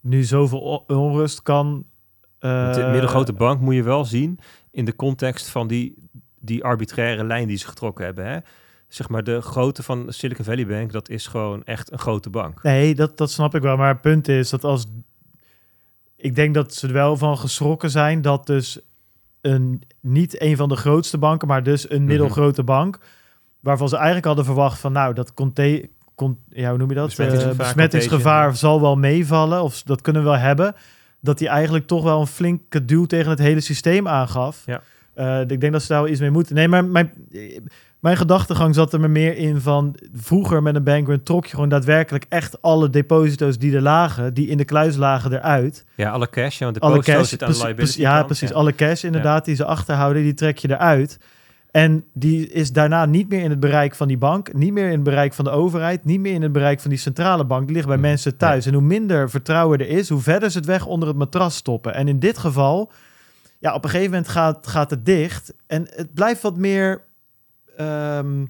nu zoveel onrust kan... eh, de middelgrote bank moet je wel zien in de context van die, die arbitraire lijn die ze getrokken hebben. Hè? Zeg maar, de grootte van Silicon Valley Bank, dat is gewoon echt een grote bank. Nee, dat, dat snap ik wel. Maar het punt is dat als... Ik denk dat ze er wel van geschrokken zijn dat dus een, niet een van de grootste banken, maar dus een Mhm. middelgrote bank, waarvan ze eigenlijk hadden verwacht van, nou, dat con, ja, hoe noem je dat? Besmettingsgevaar, Eh, besmettingsgevaar zal wel meevallen, of dat kunnen we wel hebben. Dat die eigenlijk toch wel een flinke duw tegen het hele systeem aangaf. Ja. Eh, ik denk dat ze daar wel iets mee moeten. Nee, maar mijn, mijn gedachtegang zat er me meer in van... Vroeger met een bankrun trok je gewoon daadwerkelijk echt alle deposito's die er lagen... die in de kluis lagen eruit. Ja, alle cash, ja, want de Alle cash, zit aan de liability ja, precies. Alle cash inderdaad die ze achterhouden, die trek je eruit. En die is daarna niet meer in het bereik van die bank, niet meer in het bereik van de overheid, niet meer in het bereik van die centrale bank. Die ligt bij Hmm. mensen thuis. En hoe minder vertrouwen er is, hoe verder ze het weg onder het matras stoppen. En in dit geval, ja, op een gegeven moment gaat, gaat het dicht. En het blijft wat meer ehm,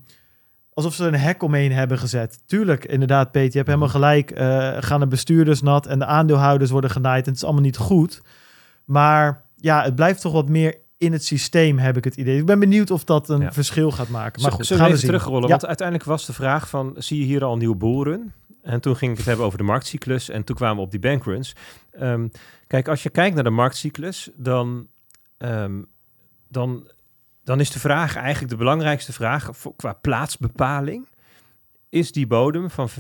alsof ze een hek omheen hebben gezet. Tuurlijk, inderdaad, Peter, je hebt helemaal gelijk. eh, gaan de bestuurders nat en de aandeelhouders worden genaaid. En het is allemaal niet goed. Maar ja, het blijft toch wat meer in het systeem, heb ik het idee. Ik ben benieuwd of dat een Ja. verschil gaat maken. Maar goed, Zullen gaan we even terugrollen? Ja. Want uiteindelijk was de vraag van, zie je hier al een nieuwe boelrun? En toen ging ik het hebben over de marktcyclus en toen kwamen we op die bankruns. Ehm, kijk, als je kijkt naar de marktcyclus, dan, ehm, dan, dan is de vraag eigenlijk de belangrijkste vraag voor, qua plaatsbepaling. Is die bodem van 15.400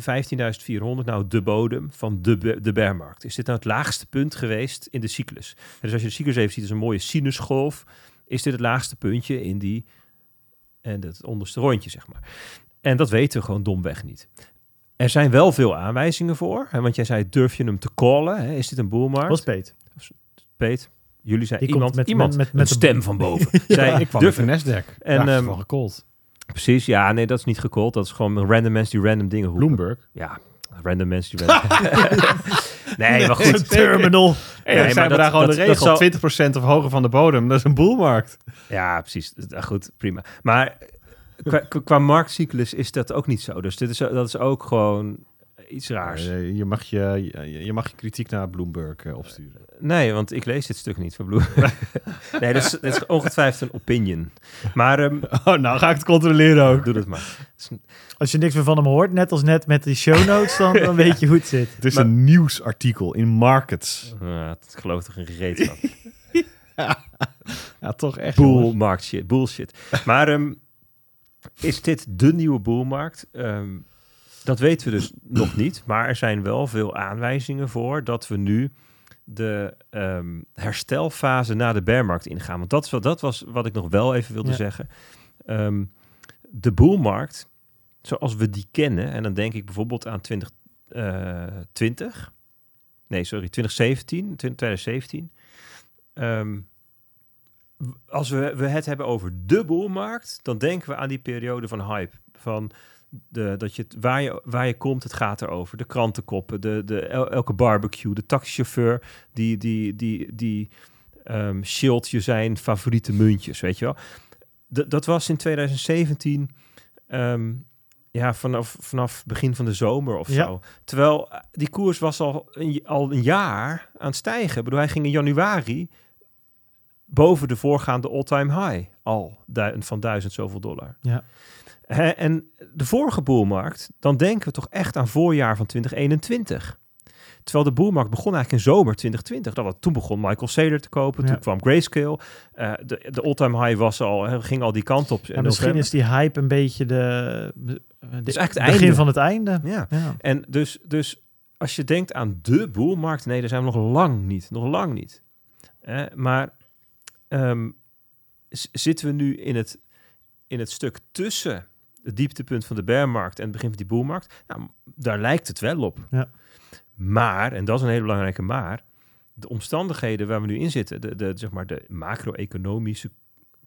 nou de bodem van de, de bearmarkt? Is dit nou het laagste punt geweest in de cyclus? Dus als je de cyclus even ziet, is een mooie sinusgolf. is dit het laagste puntje in die en het onderste rondje, zeg maar. En dat weten we gewoon domweg niet. Er zijn wel veel aanwijzingen voor. Hè, want jij zei, durf je hem te callen? Hè? Is dit een boelmarkt? Was Peet. Peet, jullie zijn iemand, met- iemand met- met- een met de- stem van boven. <laughs> Zei, ik kwam durf met de Nasdaq. En, ehm, van gekold. Precies, ja, nee, dat is niet gecallt. Dat is gewoon random mensen die random dingen roepen. Bloomberg. Ja, random mensen die random... <laughs> nee, maar goed. <laughs> Terminal. Hey, Nee, maar zijn we dat- daar gewoon dat- de regel. zal- 20% of hoger van de bodem. Dat is een boelmarkt. Ja, precies. Ja, goed, prima. Maar qua, qua- qua marktcyclus is dat ook niet zo. Dus dit is, dat is ook gewoon iets raars. Eh, je, mag je, je, je mag je kritiek naar Bloomberg eh, opsturen. Nee, want ik lees dit stuk niet van Bloem. <laughs> nee, dat is, dat is ongetwijfeld een opinion. Maar ehm, <laughs> Oh, nou ga ik het controleren ook. doe dat maar. <laughs> Als je niks meer van hem hoort, net als net met die show notes, dan, dan weet je hoe het zit. Het is Maar- een nieuwsartikel in Markets. Ja, het geloof geen reet van. Ja, toch echt. Bull markt shit, bullshit. Maar ehm, is dit de nieuwe boelmarkt? Ehm, dat weten we dus nog niet. Maar er zijn wel veel aanwijzingen voor dat we nu de ehm, herstelfase na de bearmarkt ingaan. Want dat, is wat, dat was wat ik nog wel even wilde Ja. zeggen. Ehm, de boelmarkt, zoals we die kennen, en dan denk ik bijvoorbeeld aan 2020. nee, sorry, 2017, 2017. Ehm, w- als we, we het hebben over de boelmarkt, dan denken we aan die periode van hype. Van de, dat je het, waar, je, waar je komt, het gaat erover. De krantenkoppen, de, de, el- elke barbecue, de taxichauffeur die, die, die, die ehm shield je zijn favoriete muntjes, weet je wel. D- dat was in 2017, ehm, ja, vanaf, vanaf begin van de zomer of Ja. zo. Terwijl eh, die koers was al een, al een jaar aan het stijgen. Ik bedoel, hij ging in januari boven de voorgaande all-time high al du- van duizend zoveel dollar. Ja. En de vorige boelmarkt, dan denken we toch echt aan voorjaar van 2021. Terwijl de boelmarkt begon eigenlijk in zomer 2020. Dat was, toen begon Michael Saylor te kopen, Ja. toen kwam Grayscale. Eh, de de all-time high was al, ging al die kant op. Ja, in misschien is die hype een beetje de, de, eigenlijk het begin einde. van het einde. Ja. Ja. En dus, dus als je denkt aan de boelmarkt, nee, daar zijn we nog lang niet. Nog lang niet. Eh, maar ehm, zitten we nu in het, in het stuk tussen het dieptepunt van de bearmarkt en het begin van die boelmarkt? Nou, daar lijkt het wel op. Ja. Maar, en dat is een hele belangrijke maar, de omstandigheden waar we nu in zitten, de, de, zeg maar de macro-economische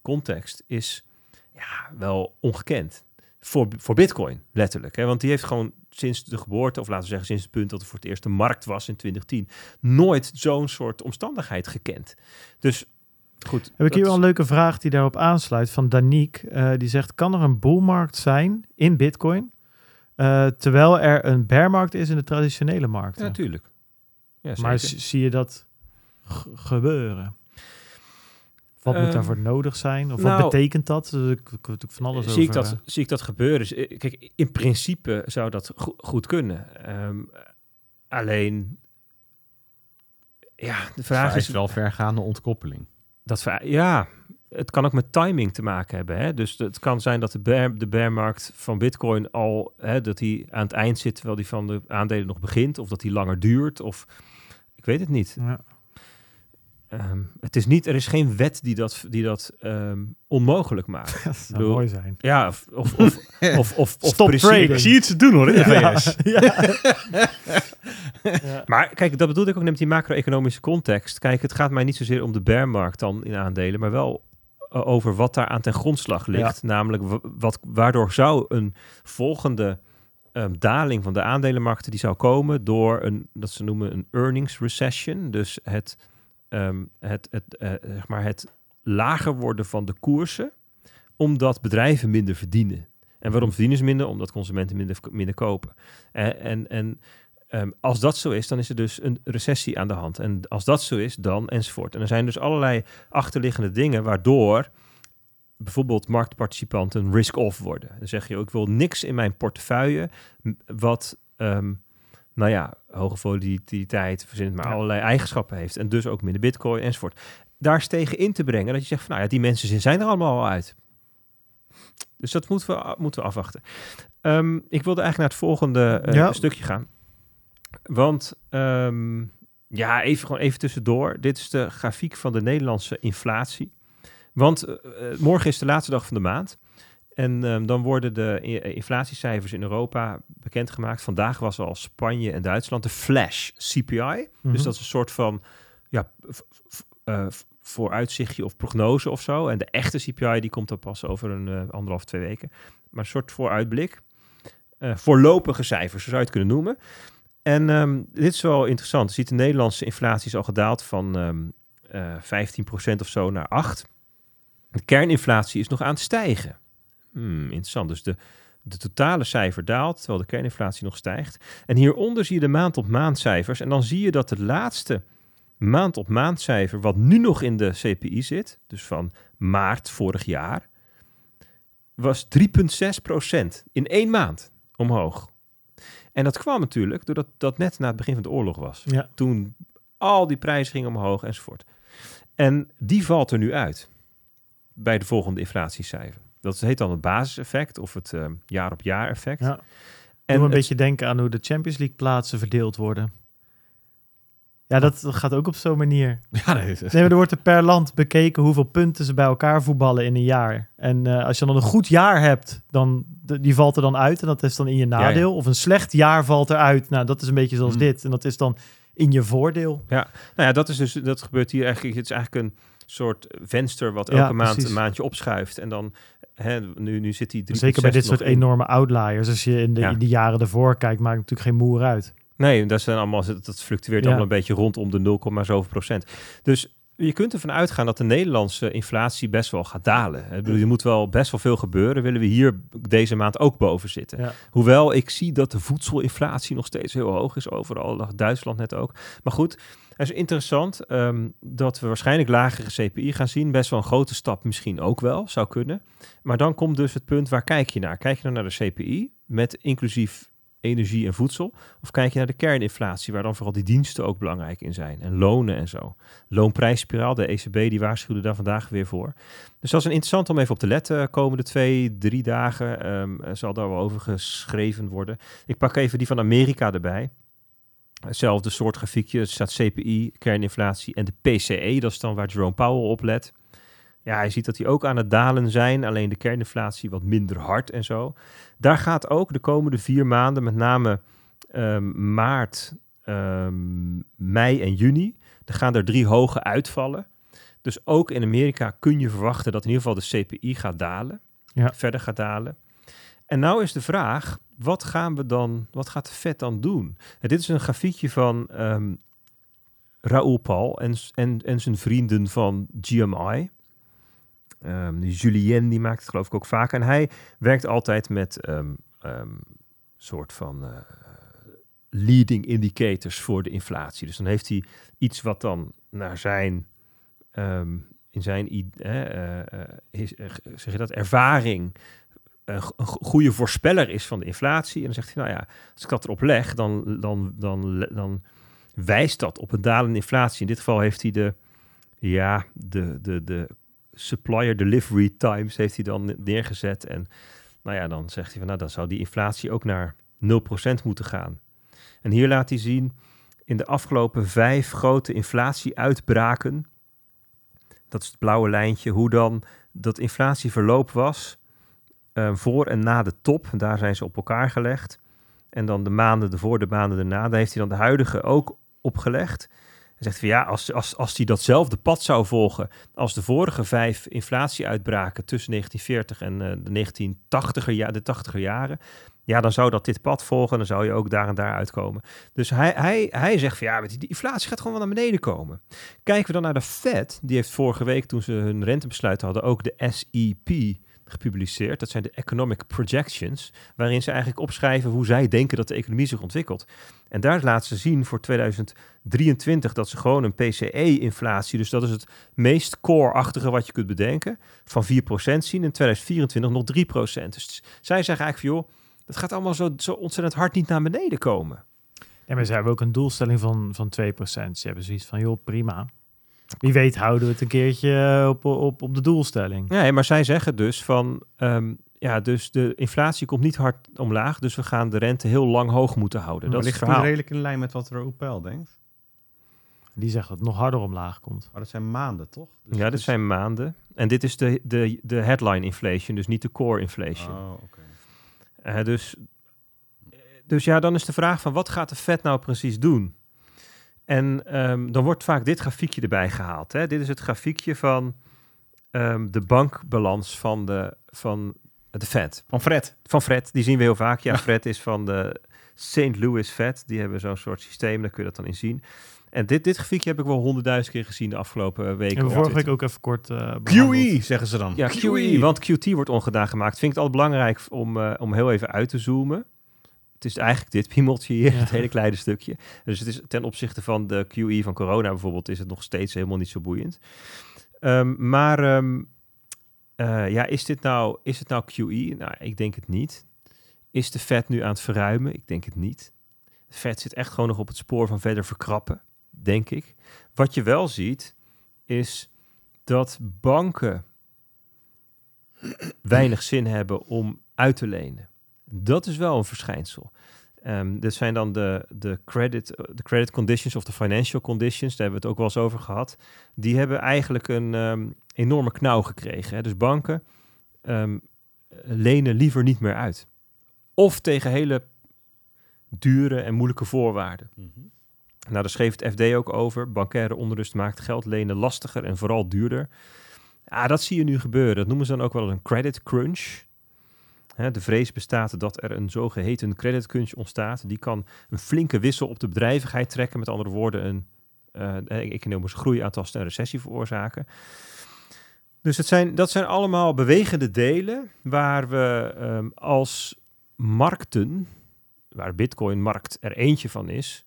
context, is ja, wel ongekend. Voor, voor Bitcoin, letterlijk. Hè? Want die heeft gewoon sinds de geboorte, of laten we zeggen sinds het punt dat er voor het eerst een markt was in 2010, nooit zo'n soort omstandigheid gekend. Dus goed. Heb ik hier wel een leuke vraag die daarop aansluit van Danique. Eh, die zegt, kan er een boelmarkt zijn in bitcoin, eh, terwijl er een bearmarkt is in de traditionele markt? Ja, natuurlijk. Ja, maar zie je dat gebeuren? Wat moet Ehm, daarvoor nodig zijn? Of nou, wat betekent dat? Komt natuurlijk van alles zie, ik over. dat, eh. zie ik dat gebeuren? Dus, kijk, in principe zou dat go- goed kunnen. Ehm, alleen, ja, de vraag is wel vergaande ontkoppeling. Dat, ja, het kan ook met timing te maken hebben. Hè? Dus het kan zijn dat de, bear, de bearmarkt van Bitcoin al, hè, dat die aan het eind zit terwijl die van de aandelen nog begint, of dat die langer duurt, of ik weet het niet. Ja. Ehm, het is niet, er is geen wet die dat, die dat ehm, onmogelijk maakt. <laughs> Dat zou bedoel- mooi zijn. Ja, of, of, of, <laughs> of, of, of Stop. Ik zie het ze doen hoor in de Ja, VS. <laughs> ja. Maar kijk, dat bedoel ik ook net met die macro-economische context. Kijk, het gaat mij niet zozeer om de bearmarkt dan in aandelen, maar wel eh, over wat daar aan ten grondslag ligt. Namelijk, wa- wat, waardoor zou een volgende ehm, daling van de aandelenmarkten die zou komen door een, dat ze noemen een earnings recession. Dus het, ehm, het, het, eh, zeg maar het lager worden van de koersen, omdat bedrijven minder verdienen. En waarom verdienen ze minder? Omdat consumenten minder, minder kopen. En, en, en Ehm, als dat zo is, dan is er dus een recessie aan de hand. En als dat zo is, dan enzovoort. En er zijn dus allerlei achterliggende dingen waardoor bijvoorbeeld marktparticipanten risk-off worden. Dan zeg je, ook, ik wil niks in mijn portefeuille wat, ehm, nou ja, hoge volatiliteit, verzin het maar, Ja. allerlei eigenschappen heeft. En dus ook minder bitcoin enzovoort. Daar is tegen in te brengen dat je zegt, van, nou ja, die mensen zijn er allemaal al uit. Dus dat moeten we, moeten we afwachten. Ehm, ik wilde eigenlijk naar het volgende eh, Ja. stukje gaan. Want ehm, ja, even gewoon even tussendoor. Dit is de grafiek van de Nederlandse inflatie. Want eh, eh, morgen is de laatste dag van de maand. En ehm, dan worden de eh, inflatiecijfers in Europa bekendgemaakt. Vandaag was al Spanje en Duitsland de flash CPI. Mhm. Dus dat is een soort van ja, eh, vooruitzichtje of prognose of zo. En de echte CPI die komt dan pas over een eh, anderhalf, twee weken. Maar een soort vooruitblik. Voorlopige cijfers, zo zou je het kunnen noemen. En ehm, dit is wel interessant. Je ziet de Nederlandse inflatie is al gedaald van ehm eh 15% of zo naar 8. De kerninflatie is nog aan het stijgen. Hmm, interessant. Dus de, de totale cijfer daalt, terwijl de kerninflatie nog stijgt. En hieronder zie je de maand-op-maand cijfers. En dan zie je dat het laatste maand-op-maand cijfer, wat nu nog in de CPI zit, dus van maart vorig jaar, was 3,6% in één maand omhoog. En dat kwam natuurlijk doordat dat net na het begin van de oorlog was. Ja. Toen al die prijzen gingen omhoog enzovoort. En die valt er nu uit bij de volgende inflatiecijfer. Dat heet dan het basiseffect of het eh, jaar-op-jaar effect. Ja. En En een het- beetje denken aan hoe de Champions League plaatsen verdeeld worden. Ja, dat gaat ook op zo'n manier. <laughs> Ja, nee, is- Nee, er wordt er per land bekeken hoeveel punten ze bij elkaar voetballen in een jaar. En eh, als je dan een goed jaar hebt, dan die valt er dan uit en dat is dan in je ja. nadeel. Of een slecht jaar valt eruit. Nou, dat is een beetje zoals Mm. dit. En dat is dan in je voordeel. Nou ja, dat is dus dat gebeurt hier eigenlijk. Het is eigenlijk een soort venster wat Ja, elke maand een maandje opschuift. En dan hè, nu, nu zit die 3,6 Zeker bij dit soort in. enorme outliers. Als je in de, Ja. in de jaren ervoor kijkt, maakt het natuurlijk geen moer uit. Nee, dat zijn allemaal dat fluctueert Ja. allemaal een beetje rondom de 0, zoveel procent. Dus je kunt ervan uitgaan dat de Nederlandse inflatie best wel gaat dalen. Ik bedoel, er moet wel best wel veel gebeuren. Willen we hier deze maand ook boven zitten? Ja. Hoewel ik zie dat de voedselinflatie nog steeds heel hoog is overal. Duitsland net ook. Maar goed, het is interessant ehm, dat we waarschijnlijk lagere CPI gaan zien. Best wel een grote stap misschien ook wel, zou kunnen. Maar dan komt dus het punt, waar kijk je naar? Kijk je dan naar de CPI met inclusief energie en voedsel? Of kijk je naar de kerninflatie, waar dan vooral die diensten ook belangrijk in zijn? En lonen en zo. Loonprijsspiraal, de ECB die waarschuwde daar vandaag weer voor. Dus dat is een interessant om even op te letten. Komende twee, drie dagen ehm, eh, zal daar wel over geschreven worden. Ik pak even die van Amerika erbij. Hetzelfde soort grafiekje. Er staat CPI, kerninflatie en de PCE. Dat is dan waar Jerome Powell op let. Ja, je ziet dat die ook aan het dalen zijn. Alleen de kerninflatie wat minder hard en zo. Daar gaat ook de komende vier maanden, met name ehm, maart, ehm, mei en juni, er gaan er drie hoge uitvallen. Dus ook in Amerika kun je verwachten dat in ieder geval de CPI gaat dalen. Ja. Verder gaat dalen. En nou is de vraag, wat gaan we dan, wat gaat de Fed dan doen? En dit is een grafiekje van ehm Raoul Paul en, en, en zijn vrienden van GMI. Ehm, die Julien die maakt het geloof ik ook vaak. En hij werkt altijd met ehm ehm, soort van eh, leading indicators voor de inflatie. Dus dan heeft hij iets wat dan naar zijn ehm, in zijn eh, eh, eh, zeg je dat ervaring een, go- een go- goede voorspeller is van de inflatie. En dan zegt hij, nou ja, als ik dat erop leg, dan, dan, dan, dan wijst dat op een dalende inflatie. In dit geval heeft hij de, ja, de, de, de supplier delivery times heeft hij dan neergezet. En nou ja, dan zegt hij van, nou, dan zou die inflatie ook naar 0% moeten gaan. En hier laat hij zien, in de afgelopen vijf grote inflatieuitbraken, dat is het blauwe lijntje, hoe dan dat inflatieverloop was eh, voor en na de top. Daar zijn ze op elkaar gelegd. En dan de maanden ervoor, de maanden daarna. Daar heeft hij dan de huidige ook opgelegd. En zegt van ja, als, als, als hij datzelfde pad zou volgen als de vorige vijf inflatieuitbraken tussen 1940 en eh, de 1980er ja, de 80er jaren. Ja, dan zou dat dit pad volgen. Dan zou je ook daar en daar uitkomen. Dus hij, hij, hij zegt van ja, die, inflatie gaat gewoon wel naar beneden komen. Kijken we dan naar de Fed. Die heeft vorige week toen ze hun rentebesluit hadden ook de SEP gepubliceerd. Dat zijn de Economic Projections, waarin ze eigenlijk opschrijven hoe zij denken dat de economie zich ontwikkelt. En daar laten ze zien voor 2023 dat ze gewoon een PCE-inflatie, dus dat is het meest core-achtige wat je kunt bedenken, van 4% zien. In 2024 nog 3%. Dus zij zeggen eigenlijk van joh, dat gaat allemaal zo, zo ontzettend hard niet naar beneden komen. Ja, maar ze hebben ook een doelstelling van, van 2%. Ze hebben zoiets van, joh, prima. Wie weet houden we het een keertje eh, op, op, op de doelstelling. Nee, maar zij zeggen dus van, ehm, ja, dus de inflatie komt niet hard omlaag, dus we gaan de rente heel lang hoog moeten houden. Maar Dat is ligt het verhaal. redelijk in lijn met wat Raoul Peil denkt? Die zegt dat het nog harder omlaag komt. Maar dat zijn maanden, toch? Dus ja, dit is- zijn maanden. En dit is de, de, de headline inflation, dus niet de core inflation. Oh, oké. Eh, dus, dus ja, dan is de vraag van wat gaat de Fed nou precies doen? En ehm, dan wordt vaak dit grafiekje erbij gehaald. Hè? Dit is het grafiekje van ehm, de bankbalans van de, van de Fed. Van Fred. Van Fred, die zien we heel vaak. Ja, Fred is van de St. Louis Fed. Die hebben zo'n soort systeem, daar kun je dat dan in zien. En dit, dit grafiekje heb ik wel honderdduizend keer gezien de afgelopen eh, weken. En op vorige week ook even kort eh, behandeld. QE, zeggen ze dan. Ja, QE, want QT wordt ongedaan gemaakt. Vind ik het altijd belangrijk om, eh, om heel even uit te zoomen. Het is eigenlijk dit piemeltje hier, Ja. het hele kleine stukje. Dus het is ten opzichte van de QE van corona bijvoorbeeld, is het nog steeds helemaal niet zo boeiend. Ehm, maar ehm, eh, ja, is dit nou, is het nou QE? Nou, ik denk het niet. Is de Fed nu aan het verruimen? Ik denk het niet. De Fed zit echt gewoon nog op het spoor van verder verkrappen, denk ik. Wat je wel ziet, is dat banken weinig zin hebben om uit te lenen. Dat is wel een verschijnsel. Ehm dit zijn dan de, de, credit, de credit conditions of de financial conditions, daar hebben we het ook wel eens over gehad. Die hebben eigenlijk een ehm, enorme knauw gekregen. Hè. Dus banken ehm, lenen liever niet meer uit. Of tegen hele dure en moeilijke voorwaarden. Mhm. Nou, daar schreef het FD ook over. Bankaire onrust maakt geld lenen lastiger en vooral duurder. Ja, dat zie je nu gebeuren. Dat noemen ze dan ook wel een credit crunch. De vrees bestaat dat er een zogeheten credit crunch ontstaat. Die kan een flinke wissel op de bedrijvigheid trekken. Met andere woorden, een eh, economische groei aantasten en recessie veroorzaken. Dus het zijn, dat zijn allemaal bewegende delen waar we ehm, als markten, waar Bitcoin-markt er eentje van is,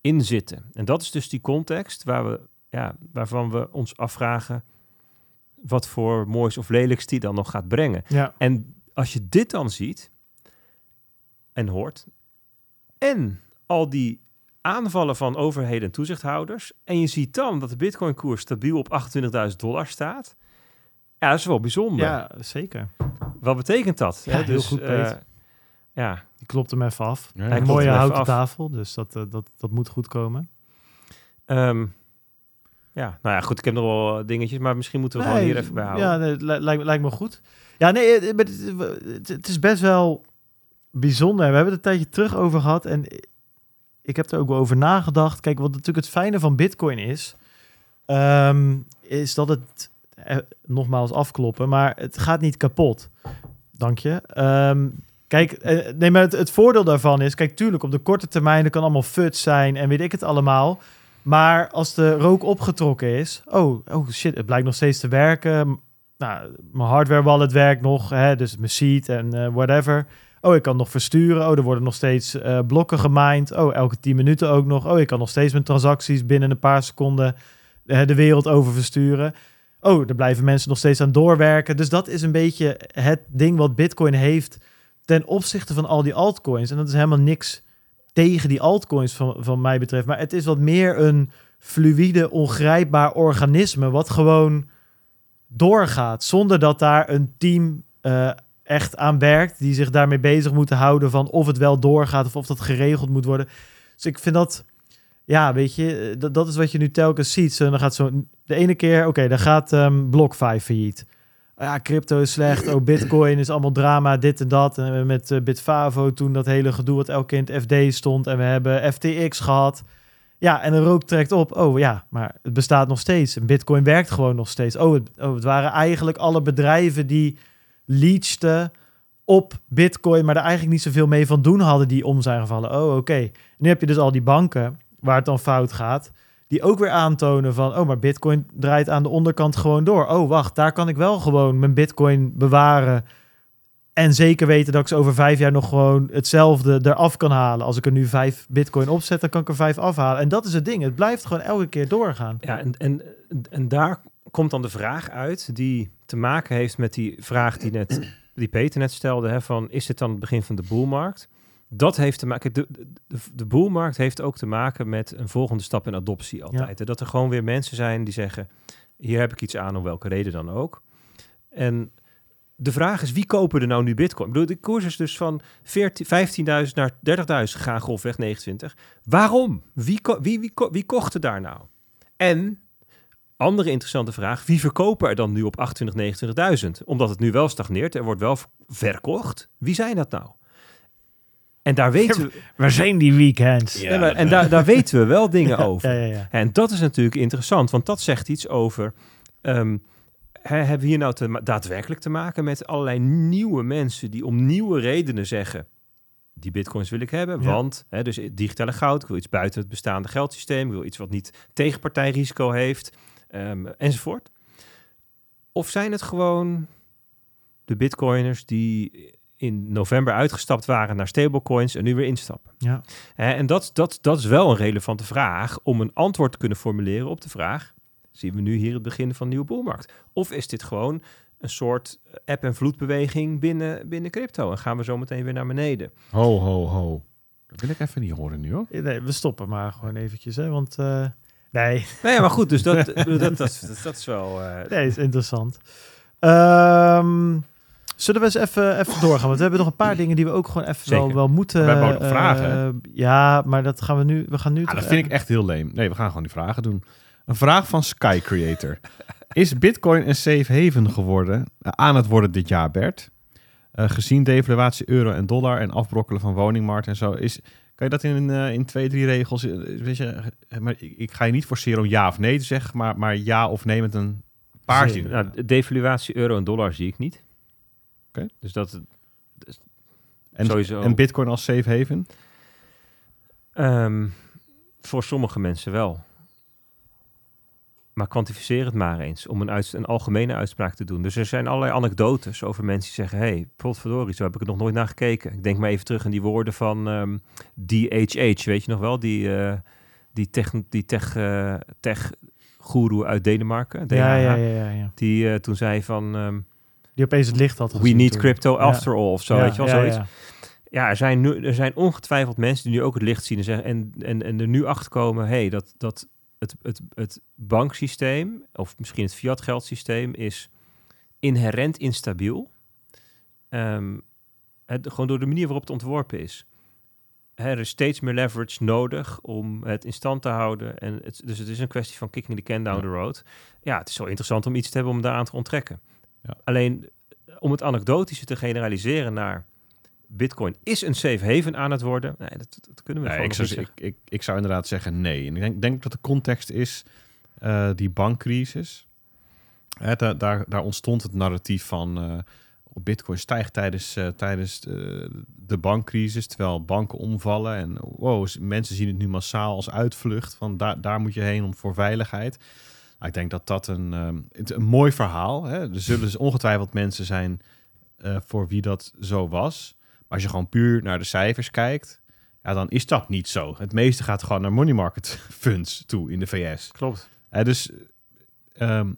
in zitten. En dat is dus die context waar we, ja, waarvan we ons afvragen wat voor moois of lelijks die dan nog gaat brengen. Ja, En als je dit dan ziet en hoort, en al die aanvallen van overheden en toezichthouders, en je ziet dan dat de Bitcoin-koers stabiel op 28.000 dollar staat, ja, dat is wel bijzonder. ja zeker. Wat betekent dat? Ja, hè? heel Dus, goed, eh, ja, Die klopt hem even af. Ja, Hij Een mooie houten af. tafel, dus dat, eh, dat, dat moet goed komen. Ehm, ja, nou ja, goed, ik heb nog wel dingetjes, maar misschien moeten we gewoon hier even bij houden. Ja, nee, lijkt, lijkt me goed. Ja, nee, het, het, het- het is best wel bijzonder. We hebben het een tijdje terug over gehad en ik heb er ook wel over nagedacht. Kijk, wat natuurlijk het fijne van Bitcoin is, ehm, is dat het, eh, nogmaals afkloppen, maar het gaat niet kapot. Dank je. Ehm, kijk, eh, nee, maar het, voordeel daarvan is, kijk, tuurlijk, op de korte termijn, er kan allemaal futs zijn en weet ik het allemaal. Maar als de rook opgetrokken is, oh, oh shit, het blijkt nog steeds te werken. Nou, mijn hardware wallet werkt nog, hè, dus mijn seed en eh, whatever. Oh, ik kan nog versturen. Oh, er worden nog steeds eh, blokken gemined. Oh, elke 10 minuten ook nog. Oh, ik kan nog steeds mijn transacties binnen een paar seconden eh, de wereld over versturen. Oh, er blijven mensen nog steeds aan doorwerken. Dus dat is een beetje het ding wat Bitcoin heeft ten opzichte van al die altcoins. En dat is helemaal niks tegen die altcoins van, van mij betreft. Maar het is wat meer een fluïde, ongrijpbaar organisme... wat gewoon doorgaat zonder dat daar een team eh, echt aan werkt... die zich daarmee bezig moeten houden van of het wel doorgaat... of of dat geregeld moet worden. Dus ik vind dat... Ja, weet je, eh, dat, dat is wat je nu telkens ziet. Zo, dan gaat zo de ene keer, oké, dan gaat ehm BlockFi failliet. Ja, crypto is slecht. Oh, Bitcoin is allemaal drama, dit en dat. En met eh, Bitfavo toen dat hele gedoe wat elke keer in het FD stond. En we hebben FTX gehad. Ja, en de rook trekt op. Oh ja, maar het bestaat nog steeds. En Bitcoin werkt gewoon nog steeds. Oh, het, oh, het waren eigenlijk alle bedrijven die leachten op Bitcoin, maar er eigenlijk niet zoveel mee van doen hadden die om zijn gevallen. Oh, oké. Nu heb je dus al die banken waar het dan fout gaat, die ook weer aantonen van, oh, maar Bitcoin draait aan de onderkant gewoon door. Oh, wacht, daar kan ik wel gewoon mijn Bitcoin bewaren en zeker weten dat ik ze over vijf jaar nog gewoon hetzelfde eraf kan halen. Als ik er nu vijf Bitcoin opzet, dan kan ik er vijf afhalen. En dat is het ding. Het blijft gewoon elke keer doorgaan. Ja, en, en, en daar komt dan de vraag uit die te maken heeft met die vraag die, net, <clears throat> die Peter net stelde: hè, van is dit dan het begin van de boelmarkt? Dat heeft te maken. De, de, de boelmarkt heeft ook te maken met een volgende stap in adoptie altijd. Dat er gewoon weer mensen zijn die zeggen: hier heb ik iets aan, om welke reden dan ook. En de vraag is, wie kopen er nou nu bitcoin? Ik bedoel, de koers is dus van 14 15.000 naar 30.000 gegaan, grofweg 29. Waarom? Wie, ko- wie, wie, ko- wie kocht er daar nou? En, andere interessante vraag, wie verkopen er dan nu op 28.000, 29.000? Omdat het nu wel stagneert, er wordt wel verkocht. Wie zijn dat nou? En daar weten we, <laughs> Waar zijn die weekends? Ja. Nee, maar- en daar, daar weten we wel <laughs> dingen over. Ja, ja, ja. En dat is natuurlijk interessant, want dat zegt iets over. ehm, hebben we hier nou te, daadwerkelijk te maken met allerlei nieuwe mensen die om nieuwe redenen zeggen: die bitcoins wil ik hebben, Ja. want hè, dus digitale goud, ik wil iets buiten het bestaande geldsysteem, ik wil iets wat niet tegenpartijrisico heeft, ehm, enzovoort. Of zijn het gewoon de bitcoiners die in november uitgestapt waren naar stablecoins en nu weer instappen? Ja. En dat, dat, dat is wel een relevante vraag om een antwoord te kunnen formuleren op de vraag: zien we nu hier het begin van een nieuwe boelmarkt? Of is dit gewoon een soort app- en vloedbeweging binnen, binnen crypto? En gaan we zo meteen weer naar beneden? Ho, ho, ho. Dat wil ik even niet horen nu, hoor. Nee, we stoppen maar gewoon eventjes, hè, want... eh, nee, <laughs> Nee, maar goed, dus <laughs> dat, dat, dat, dat, dat is wel. eh, nee, is interessant. Ehm, zullen we eens even, even doorgaan? Want we hebben nog een paar dingen die we ook gewoon even wel, Zeker. wel moeten... We hebben ook nog vragen, hè? eh, ja, maar dat gaan we nu... We gaan nu Ah, dat vind ik echt heel leem. Nee, we gaan gewoon die vragen doen. Een vraag van Sky Creator. Is Bitcoin een safe haven geworden, eh, aan het worden dit jaar, Bert? Eh, gezien devaluatie euro en dollar en afbrokkelen van woningmarkt en zo. Is, kan je dat in, eh, in twee, drie regels... Weet je, maar ik, ik ga je niet forceren om ja of nee te zeggen, maar, maar ja of nee met een paar nou, de devaluatie euro en dollar zie ik niet. Oké. Dus dat en, sowieso. en Bitcoin als safe haven? Ehm, voor sommige mensen wel. Maar kwantificeer het maar eens om een, uits- een algemene uitspraak te doen. Dus er zijn allerlei anekdotes over mensen die zeggen... hé, hey, potverdorie, zo heb ik er nog nooit naar gekeken. Ik denk maar even terug aan die woorden van ehm DHH, weet je nog wel? Die, eh, die tech, die tech, eh, tech guru uit Denemarken, DHH, Ja, ja, ja, die eh, toen zei van... ehm, Die opeens het licht had we need toen. crypto Ja. after all, of zo, Ja, weet je wel, zoiets. ja. Er zijn, nu, er zijn ongetwijfeld mensen die nu ook het licht zien en, zeggen, en, en, en er nu achter komen, hey, dat, dat het, het, het banksysteem, of misschien het fiat geldsysteem, is inherent instabiel. Ehm, het, gewoon door de manier waarop het ontworpen is. Er is steeds meer leverage nodig om het in stand te houden. En het, dus het is een kwestie van kicking the can down Ja. the road. Ja, het is zo interessant om iets te hebben om daaraan te onttrekken. Ja. Alleen om het anekdotische te generaliseren naar Bitcoin is een safe haven aan het worden. Nee, dat, dat kunnen we Nee, ik, zou, niet ik, ik, ik zou inderdaad zeggen nee. En ik denk, denk dat de context is eh, die bankcrisis. Hè, daar, daar, daar ontstond het narratief van eh, Bitcoin stijgt tijdens, eh, tijdens de, de bankcrisis, terwijl banken omvallen. En wow, mensen zien het nu massaal als uitvlucht. Van daar, daar moet je heen om voor veiligheid. Nou, ik denk dat dat een, ehm, is een mooi verhaal. Hè? Er zullen dus ongetwijfeld mensen zijn eh, voor wie dat zo was. Als je gewoon puur naar de cijfers kijkt, ja, dan is dat niet zo. Het meeste gaat gewoon naar money market <laughs> funds toe in de VS. Klopt. Dus ehm,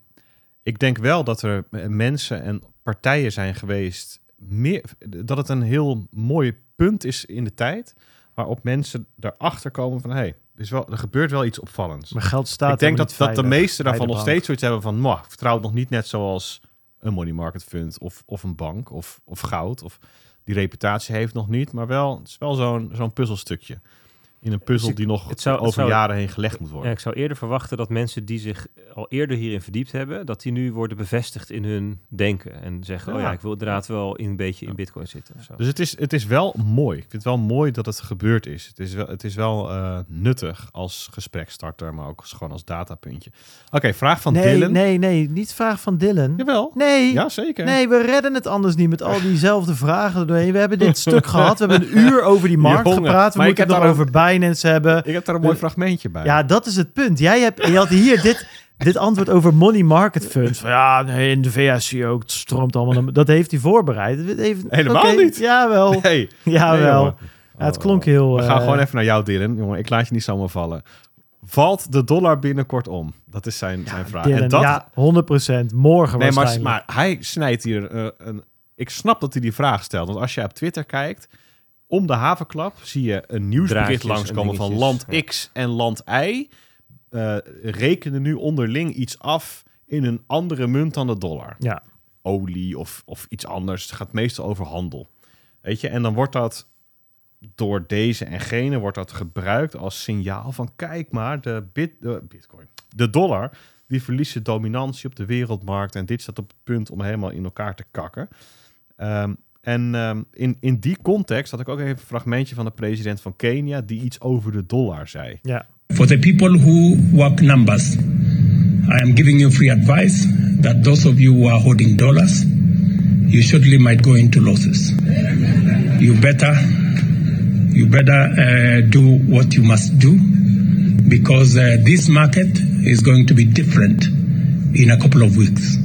ik denk wel dat er mensen en partijen zijn geweest, meer, dat het een heel mooi punt is in de tijd, waarop mensen erachter komen van, hé, hey, er, is wel, er gebeurt wel iets opvallends. Maar geld staat ik denk dat, dat de meesten daarvan de nog steeds zoiets hebben van, "Mwah, ik vertrouw het nog niet net zoals een money market fund of, of een bank of, of goud. Of die reputatie heeft nog niet, maar wel, het is wel zo'n zo'n puzzelstukje. In een puzzel Dus die nog het zou- het over zou- jaren heen gelegd moet Ja, worden. ik zou eerder verwachten dat mensen die zich al eerder hierin verdiept hebben, dat die nu worden bevestigd in hun denken. En zeggen, oh Ja. ja, ik wil inderdaad wel in een beetje in bitcoin zitten. Of zo. Dus het is, het is wel mooi. Ik vind het wel mooi dat het gebeurd is. Het is wel, het is wel eh, nuttig als gesprekstarter, maar ook als, gewoon als datapuntje. Oké, vraag van nee, Dylan. nee, nee, niet vraag van Dylan. Jawel. Nee, Ja, zeker. nee, we redden het anders niet met al diezelfde vragen er doorheen. We hebben dit stuk gehad, we hebben een uur over die <laughs> markt Jongen, gepraat. We maar ik moeten het heb nog daar over Binance hebben. Ik heb daar een mooi fragmentje bij. Ja, dat is het punt. Jij hebt, je had hier dit, dit antwoord over money market funds. Van, ja, nee, in de VS zie je ook, het stroomt allemaal. Dat heeft hij voorbereid. Heeft- Helemaal niet. Jawel, <laughs> Nee, jawel. jongen. ja, het klonk heel... We gaan eh, gewoon even naar jou, Dylan. Jongen, ik laat je niet zomaar vallen. Valt de dollar binnenkort om? Dat is zijn, zijn vraag. Dylan, en dat, Ja, 100%. Morgen nee, maar, waarschijnlijk. maar hij snijdt hier eh, een... Ik snap dat hij die vraag stelt. Want als je op Twitter kijkt... Om de havenklap zie je een nieuwsbericht Draadjes langskomen en van land ja. X en land Y. eh rekenen nu onderling iets af in een andere munt dan de dollar. Ja. olie of, of iets anders. Het gaat meestal over handel. Weet je, en dan wordt dat door deze en gene wordt dat gebruikt als signaal van kijk maar, de, bit, de bitcoin, de dollar, die verliest zijn dominantie op de wereldmarkt en dit staat op het punt om helemaal in elkaar te kakken. Ehm, en ehm, in, in die context had ik ook even een fragmentje van de president van Kenia die iets over de dollar zei. Ja. For the people who work numbers, I am giving you free advice that those of you who are holding dollars, you surely might go into losses. You better, you better uh, do what you must do because uh, this market is going to be different in a couple of weeks.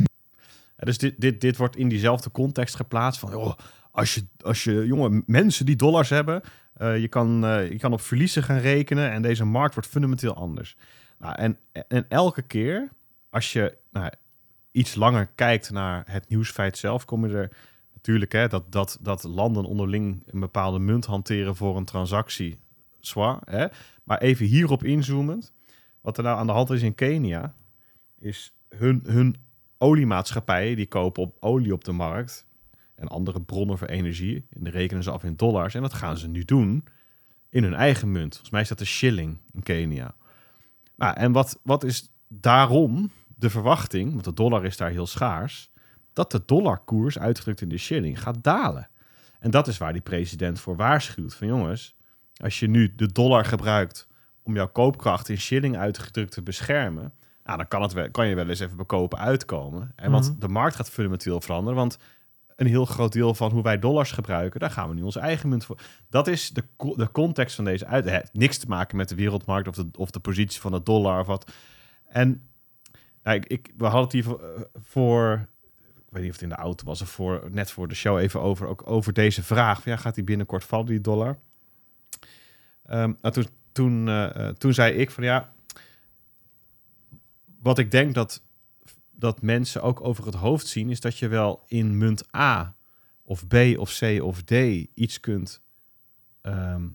Dus dit, dit, dit wordt in diezelfde context geplaatst van, oh, als je, als je jonge mensen die dollars hebben, uh, je, kan, uh, je kan op verliezen gaan rekenen en deze markt wordt fundamenteel anders. Nou, en, en elke keer als je nou, iets langer kijkt naar het nieuwsfeit zelf, kom je er natuurlijk hè, dat, dat, dat landen onderling een bepaalde munt hanteren voor een transactie. Zwaar, hè? Maar even hierop inzoomend, wat er nou aan de hand is in Kenia, is hun, hun oliemaatschappijen die kopen op olie op de markt en andere bronnen voor energie. En die rekenen ze af in dollars. En dat gaan ze nu doen in hun eigen munt. Volgens mij is dat de shilling in Kenia. Nou, en wat, wat is daarom de verwachting, want de dollar is daar heel schaars, dat de dollarkoers uitgedrukt in de shilling gaat dalen. En dat is waar die president voor waarschuwt. Van jongens, als je nu de dollar gebruikt om jouw koopkracht in shilling uitgedrukt te beschermen, nou, dan kan, het kan je wel eens even bekopen uitkomen. En want Mhm. de markt gaat fundamenteel veranderen. Want een heel groot deel van hoe wij dollars gebruiken, daar gaan we nu onze eigen munt voor. Dat is de, co- de context van deze uit. Het niks te maken met de wereldmarkt of de, of de positie van de dollar of wat. En nou, ik, ik, we hadden het hier voor, eh, voor, ik weet niet of het in de auto was of voor, net voor de show even over, ook over deze vraag. Ja, gaat die binnenkort vallen, die dollar? Ehm, nou, toen, toen, eh, eh, toen zei ik van ja, wat ik denk dat, dat mensen ook over het hoofd zien, is dat je wel in munt A of B of C of D iets kunt ehm,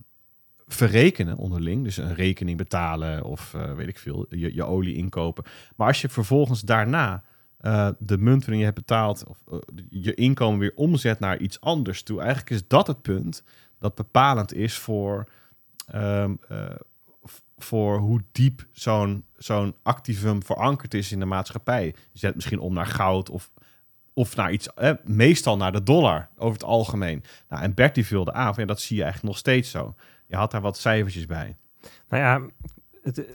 verrekenen onderling. Dus een rekening betalen of eh, weet ik veel, je, je olie inkopen. Maar als je vervolgens daarna eh, de munt waarin je hebt betaald, of eh, je inkomen weer omzet naar iets anders toe, eigenlijk is dat het punt dat bepalend is voor, ehm, eh, voor hoe diep zo'n zo'n activum verankerd is in de maatschappij. Je zet misschien om naar goud of, of naar iets, meestal naar de dollar over het algemeen. Nou, en Bertie vulde aan, dat zie je eigenlijk nog steeds zo. Je had daar wat cijfertjes bij. Nou ja, het,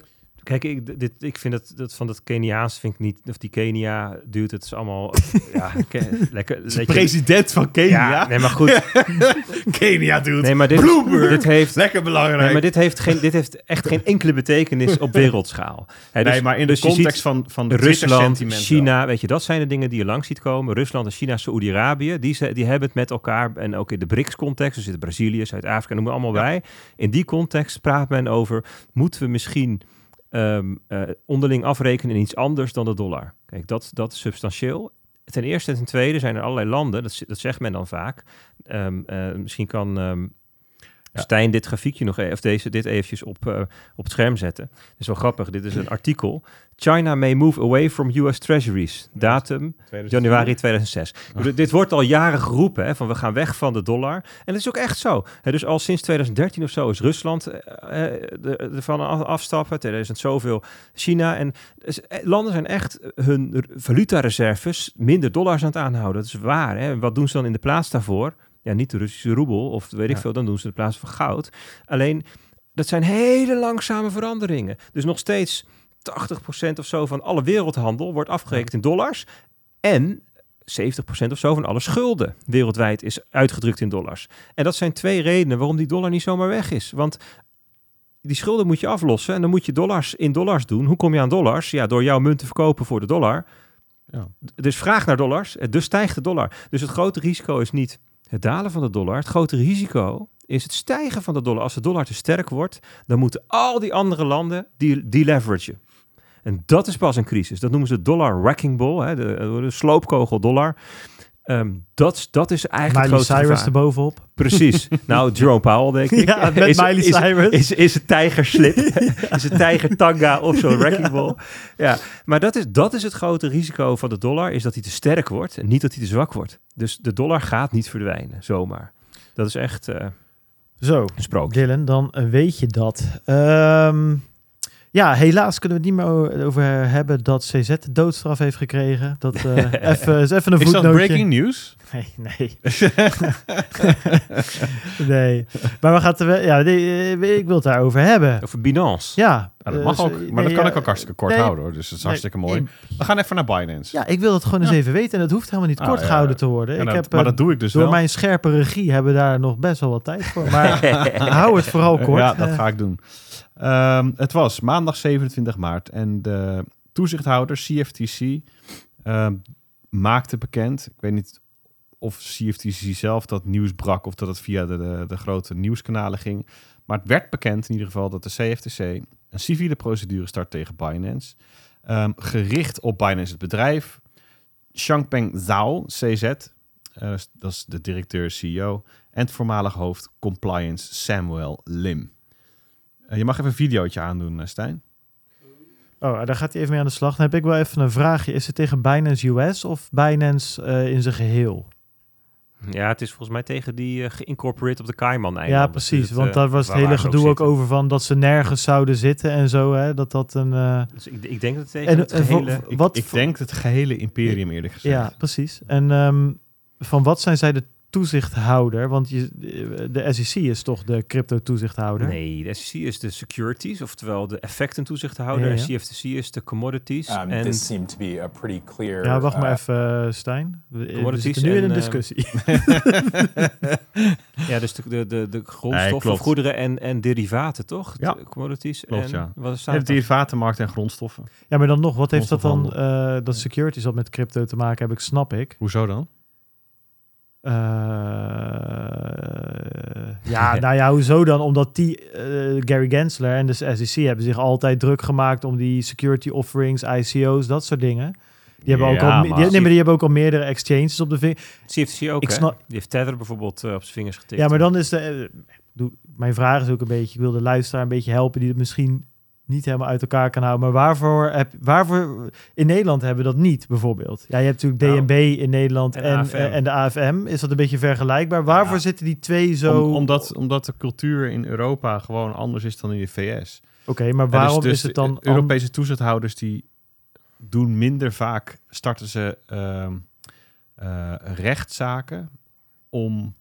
kijk, ik, dit, ik vind dat, dat van dat Keniaans vind ik niet, of die Kenia duurt het is allemaal, <laughs> ja, ke- lekker. je- president van Kenia. Ja, nee, maar goed. <laughs> Kenia doet. Nee, maar dit, Bloomberg. dit heeft, Lekker belangrijk. nee, maar dit heeft, geen, dit heeft echt geen enkele betekenis op wereldschaal. <laughs> Hè, dus- nee, maar in dus de je context ziet van, van de Rusland, wel. China, weet je, dat zijn de dingen die je langs ziet komen. Rusland en China, Saoedi-Arabië, die, die hebben het met elkaar. En ook in de BRICS-context, er zitten Brazilië, Zuid-Afrika, noem maar allemaal Ja. bij. In die context praat men over, moeten we misschien ehm, eh, onderling afrekenen in iets anders dan de dollar? Kijk, dat, dat is substantieel. Ten eerste en ten tweede zijn er allerlei landen, dat, dat zegt men dan vaak. Ehm, eh, misschien kan ehm, Ja. Stijn dit grafiekje nog even, of deze, dit eventjes op, eh, op het scherm zetten. Dat is wel grappig, dit is een <clears throat> artikel. China may move away from US treasuries. Datum januari 2006. Ik bedoel, Dit wordt al jaren geroepen, hè, van we gaan weg van de dollar. En dat is ook echt zo. Hè, dus al sinds 2013 of zo is Rusland eh, eh, ervan af- afstappen. 2000 zoveel China. En dus, eh, landen zijn echt hun valutareserves minder dollars aan het aanhouden. Dat is waar. Hè. Wat doen ze dan in de plaats daarvoor? Ja, niet de Russische roebel of weet ik Ja. veel. Dan doen ze in de plaats van goud. Alleen, dat zijn hele langzame veranderingen. Dus nog steeds 80% of zo van alle wereldhandel wordt afgerekend in dollars. En 70% of zo van alle schulden wereldwijd is uitgedrukt in dollars. En dat zijn twee redenen waarom die dollar niet zomaar weg is. Want die schulden moet je aflossen en dan moet je dollars in dollars doen. Hoe kom je aan dollars? Ja, door jouw munt te verkopen voor de dollar. Ja. Dus vraag naar dollars, dus stijgt de dollar. Dus het grote risico is niet het dalen van de dollar. Het grote risico is het stijgen van de dollar. Als de dollar te sterk wordt, dan moeten al die andere landen die deleveragen. En dat is pas een crisis. Dat noemen ze dollar wrecking ball, hè, de, de sloopkogel dollar. Ehm, dat, dat is eigenlijk Miley het Cyrus gevaar. erbovenop. Precies. <laughs> Nou, Jerome Powell, denk ik. Ja, met is, Miley is, Cyrus. Is, is een tijgerslip. <laughs> <laughs> is een tijgertanga of zo'n wrecking ball. Ja, maar dat is, dat is het grote risico van de dollar, is dat hij te sterk wordt en niet dat hij te zwak wordt. Dus de dollar gaat niet verdwijnen, zomaar. Dat is echt eh, Zo. Dylan, dan eh, weet je dat. Ehm, ja, helaas kunnen we het niet meer over hebben dat CZ de doodstraf heeft gekregen. Dat eh, <laughs> even, is even een Is dat voetnootje. breaking news? Nee, nee. <laughs> nee. Maar we gaan het, er ja, nee, eh, ik wil het daarover hebben. Over Binance. Ja, Ja, dat eh, mag zo- ook. Maar nee, dat kan ja, ik ook hartstikke kort nee. houden hoor. Dus dat is hartstikke nee, mooi. We gaan even naar Binance. Ja, ik wil het gewoon eens even weten. En het hoeft helemaal niet Ah, kort ja, gehouden ja. te worden. Ja, ik nou, heb, maar dat doe ik dus door wel. mijn scherpe regie hebben we daar nog best wel wat tijd voor. Maar <laughs> hou het vooral kort. Ja, dat ga ik doen. Ehm, het was maandag 27 maart en de toezichthouder CFTC ehm, maakte bekend, ik weet niet of CFTC zelf dat nieuws brak of dat het via de, de, grote nieuwskanalen ging, maar het werd bekend in ieder geval dat de CFTC een civiele procedure start tegen Binance, ehm, gericht op Binance het bedrijf. Changpeng Zhao, CZ, eh, dat is de directeur-CEO, en het voormalig hoofd compliance Samuel Lim. Eh, je mag even een videootje aandoen, eh, Stijn. Oh, daar gaat hij even mee aan de slag. Dan heb ik wel even een vraagje. Is het tegen Binance US of Binance eh, in zijn geheel? Ja, het is volgens mij tegen die geïncorporeerd op de Cayman-eilanden. Ja, precies. Dus het, want daar was het hele gedoe ook over van dat ze nergens zouden zitten en zo. Hè? Dat dat een... eh, Dus ik, ik denk dat het tegen En- het en voor- hele... Ik, Wat ik denk het gehele imperium eerlijk gezegd. ja, precies. En ehm, van wat zijn zij de toezichthouder? Want je, de SEC is toch de crypto-toezichthouder? Nee, de SEC is de securities, oftewel de effectentoezichthouder. Ja, ja. En CFTC is de commodities. Um, en this seemed to be a pretty clear. Ja, wacht maar uh, even, eh, Stijn. We, zitten nu in en, een eh, discussie. <laughs> <laughs> ja, dus de, de, de, de grondstoffen, of goederen en, en derivaten, toch? Ja. De commodities. Klopt, en, ja. Wat hebt er? derivatenmarkt en grondstoffen. ja, maar dan nog, wat heeft dat dan, eh, dat securities wat met crypto te maken hebben, snap ik. Hoezo dan? Eh, ja, <laughs> nou ja, hoezo dan? Omdat die, eh, Gary Gensler en de SEC hebben zich altijd druk gemaakt om die security offerings, ICO's, dat soort dingen. Die hebben, ook al, die, nee, maar die hebben ook al meerdere exchanges op de vinger. CFTC ook, Ik snap- Die heeft Tether bijvoorbeeld eh, op zijn vingers getikt. Ja, maar dan is de. mijn vraag is ook een beetje: ik wil de luisteraar een beetje helpen die het misschien niet helemaal uit elkaar kan houden. Maar waarvoor, heb, waarvoor in Nederland hebben we dat niet, bijvoorbeeld? Ja, je hebt natuurlijk Nou, DNB in Nederland en en, en, en de AFM. Is dat een beetje vergelijkbaar? Waarvoor Ja. zitten die twee zo... Om- omdat, omdat de cultuur in Europa gewoon anders is dan in de VS. Oké, maar dus- waarom dus is het dan... Europese toezichthouders die doen minder vaak, starten ze ehm, eh, rechtszaken om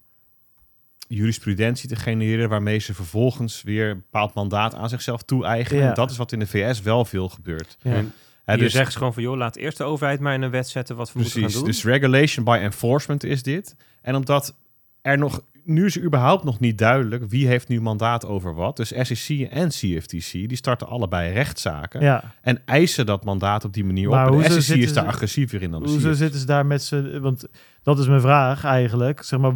jurisprudentie te genereren waarmee ze vervolgens weer een bepaald mandaat aan zichzelf toe-eigenen. Ja. Dat is wat in de VS wel veel gebeurt. Ja. En Hè, dus, zeggen ze gewoon van, joh, laat eerst de overheid maar in een wet zetten wat we moeten precies, gaan doen. dus regulation by enforcement is dit. En omdat er nog, nu is er überhaupt nog niet duidelijk wie heeft nu mandaat over wat. Dus SEC en CFTC, die starten allebei rechtszaken. Ja, En eisen dat mandaat op die manier Maar op. De SEC zitten is daar ze- agressiever in dan de hoezo CFTC. zitten ze daar met z'n... Want dat is mijn vraag eigenlijk. Zeg maar,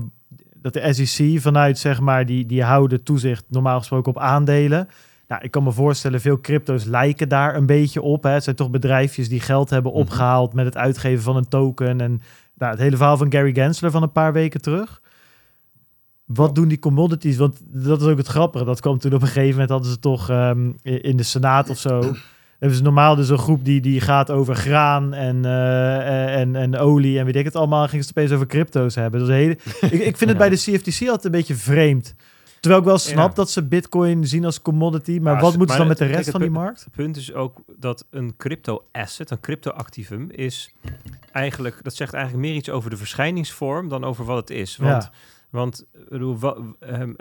dat de SEC vanuit, zeg maar, die, die houden toezicht normaal gesproken op aandelen. Nou, ik kan me voorstellen, veel crypto's lijken daar een beetje op. Hè. Het zijn toch bedrijfjes die geld hebben Mhm. opgehaald met het uitgeven van een token. En nou, het hele verhaal van Gary Gensler van een paar weken terug. Wat doen die commodities? Want dat is ook het grappige. Dat kwam toen op een gegeven moment, hadden ze toch ehm, in de Senaat of zo. Hebben ze normaal dus een groep die, die gaat over graan en, eh, en, en olie en weet ik het allemaal. Gingen ze het opeens over crypto's hebben. Dat is een hele, <laughs> ik, ik vind het bij de CFTC altijd een beetje vreemd. Terwijl ik wel snap Ja. dat ze bitcoin zien als commodity. Maar Ja, wat moeten ze dan met de het- rest van die het markt? Het punt is ook dat een crypto-asset, een crypto-activum, is eigenlijk, dat zegt eigenlijk meer iets over de verschijningsvorm dan over wat het is. Want, Ja. want een,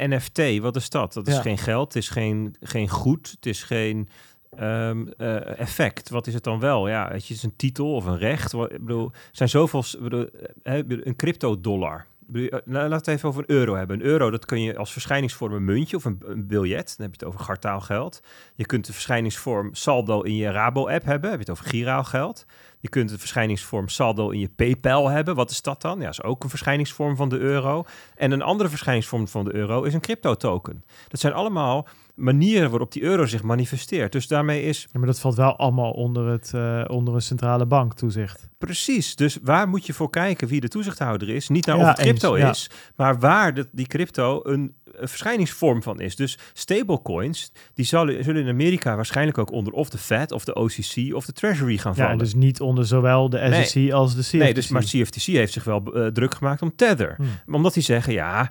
een NFT, wat is dat? Dat is Ja. geen geld, het is geen, geen goed, het is geen ehm, eh, effect. Wat is het dan wel? Ja, het is een titel of een recht. Ik bedoel, zijn zoveel, ik bedoel, een crypto-dollar. Eh, nou, Laten we het even over een euro hebben. Een euro, dat kun je als verschijningsvorm een muntje of een, biljet. Dan heb je het over gartaal geld. Je kunt de verschijningsvorm saldo in je Rabo-app hebben. Heb je het over giraal geld. Je kunt een verschijningsvorm saldo in je PayPal hebben. Wat is dat dan? Ja, is ook een verschijningsvorm van de euro. En een andere verschijningsvorm van de euro is een crypto-token. Dat zijn allemaal manieren waarop die euro zich manifesteert. Dus daarmee is Ja, maar dat valt wel allemaal onder, het, eh, onder een centrale bank toezicht. precies. Dus waar moet je voor kijken wie de toezichthouder is? Niet naar Ja, of het crypto eens, ja. is, maar waar de, die crypto een, een verschijningsvorm van is. Dus stablecoins, die zullen, zullen in Amerika waarschijnlijk ook onder of de Fed of de OCC of de Treasury gaan Ja, vallen. en dus niet onder zowel de Nee. SEC als de CFTC. Nee, dus, maar CFTC heeft zich wel eh, druk gemaakt om Tether. Hmm. Omdat die zeggen, ja...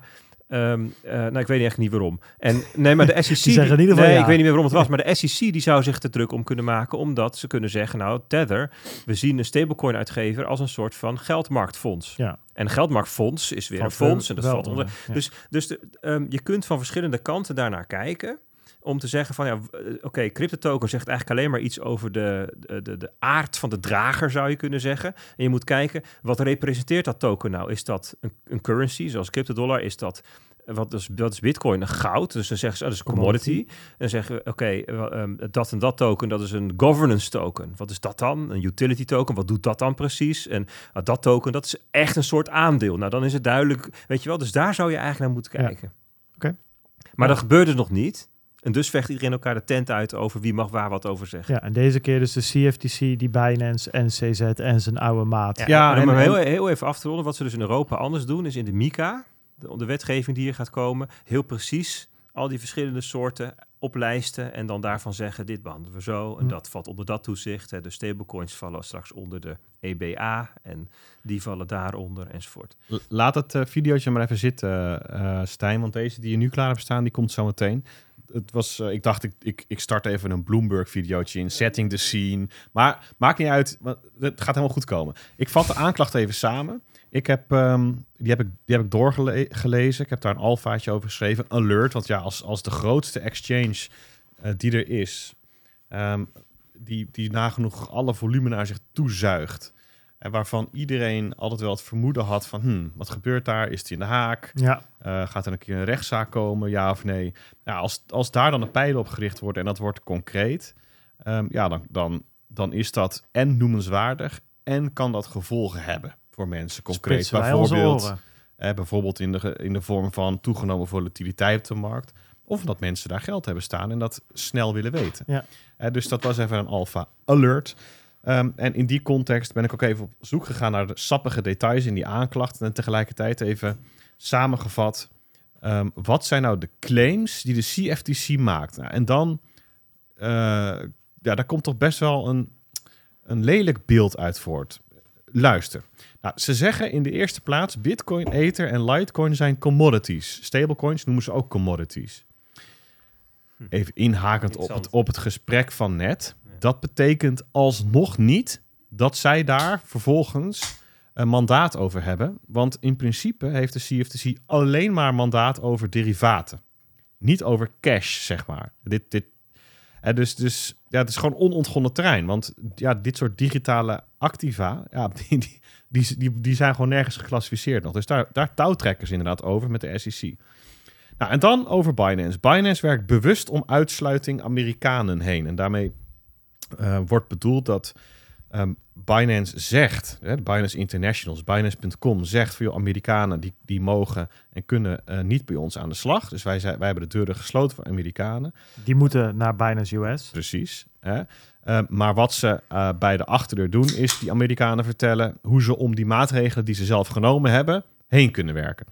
ehm, eh, nou, ik weet echt niet waarom. En nee, maar de <laughs> SEC... zeggen in ieder geval nee, ja. ik weet niet meer waarom het was. Maar de SEC die zou zich te druk om kunnen maken, omdat ze kunnen zeggen, nou, Tether, we zien een stablecoin-uitgever als een soort van geldmarktfonds. Ja. En geldmarktfonds is weer een fonds en dat valt onder. ja. Dus, dus de, ehm, je kunt van verschillende kanten daarnaar kijken. Om te zeggen van ja, eh, oké, cryptotoken zegt eigenlijk alleen maar iets over de, de, de, aard van de drager, zou je kunnen zeggen. En je moet kijken, wat representeert dat token nou? Is dat een, een currency, zoals cryptodollar? Is dat, eh, wat is, wat is bitcoin? Een goud. Dus dan zeggen ze, oh, dat is een commodity. En dan zeggen we, oké, eh, ehm, dat en dat token, dat is een governance token. Wat is dat dan? Een utility token, wat doet dat dan precies? En dat token, dat is echt een soort aandeel. Nou, dan is het duidelijk, weet je wel. Dus daar zou je eigenlijk naar moeten Ja. kijken. Oké. Maar Ja. dat gebeurt dus nog niet. En dus vecht iedereen elkaar de tent uit over wie mag waar wat over zeggen. Ja, en deze keer dus de CFTC, die Binance, NCZ en zijn oude maat. Ja, Ja, en en- heel, heel even af te ronden, wat ze dus in Europa anders doen, is in de MICA, de, de wetgeving die hier gaat komen, heel precies al die verschillende soorten oplijsten en dan daarvan zeggen, dit behandelen we zo en Hm. dat valt onder dat toezicht. Hè. De stablecoins vallen straks onder de EBA en die vallen daaronder enzovoort. Laat het eh videootje maar even zitten, eh Stijn. Want deze die je nu klaar hebt staan, die komt zo meteen. Het was, eh, ik dacht, ik, ik, ik start even een Bloomberg-videootje in. Setting the scene. Maar maakt niet uit, het gaat helemaal goed komen. Ik vat de aanklacht even samen. Ik heb, ehm, die, heb ik, die heb ik doorgelezen. Ik heb daar een alfaatje over geschreven. Alert, want ja, als, als de grootste exchange eh, die er is... ehm, die, die nagenoeg alle volume naar zich toezuigt... En waarvan iedereen altijd wel het vermoeden had van... Hmm, wat gebeurt daar? Is die in de haak? Ja, Eh, gaat er een keer een rechtszaak komen? Ja of nee? Ja, als, als daar dan een pijl op gericht wordt en dat wordt concreet... ehm, ja, dan, dan, dan is dat en noemenswaardig... en kan dat gevolgen hebben voor mensen. Concreet bijvoorbeeld... oren. Eh, bijvoorbeeld in de, in de vorm van toegenomen volatiliteit op de markt. Of dat mensen daar geld hebben staan en dat snel willen weten. Ja. Eh, dus dat was even een alpha alert. Ehm, en in die context ben ik ook even op zoek gegaan naar de sappige details in die aanklacht. En tegelijkertijd even samengevat. ehm, wat zijn nou de claims die de CFTC maakt? Nou, en dan, eh, ja, daar komt toch best wel een, een lelijk beeld uit voort. Luister. Nou, ze zeggen in de eerste plaats: Bitcoin, Ether en Litecoin zijn commodities. Stablecoins noemen ze ook commodities. Even inhakend op het, op het gesprek van net. Dat betekent alsnog niet dat zij daar vervolgens een mandaat over hebben. Want in principe heeft de CFTC alleen maar mandaat over derivaten. Niet over cash, zeg maar. Dit, dit, en dus, dus ja, het is gewoon onontgonnen terrein. Want ja, dit soort digitale activa, ja, <laughs> die, die, die, die zijn gewoon nergens geclassificeerd nog. Dus daar, daar touwtrekkers inderdaad over met de SEC. Nou, en dan over Binance. Binance werkt bewust om uitsluiting Amerikanen heen. En daarmee eh, wordt bedoeld dat ehm, Binance zegt, hè, Binance Internationals, Binance.com zegt voor Amerikanen die, die mogen en kunnen eh, niet bij ons aan de slag. Dus wij, zijn, wij hebben de deuren gesloten voor Amerikanen. Die moeten naar Binance US. Precies. Hè? Eh, maar wat ze eh, bij de achterdeur doen, is die Amerikanen vertellen hoe ze om die maatregelen die ze zelf genomen hebben, heen kunnen werken.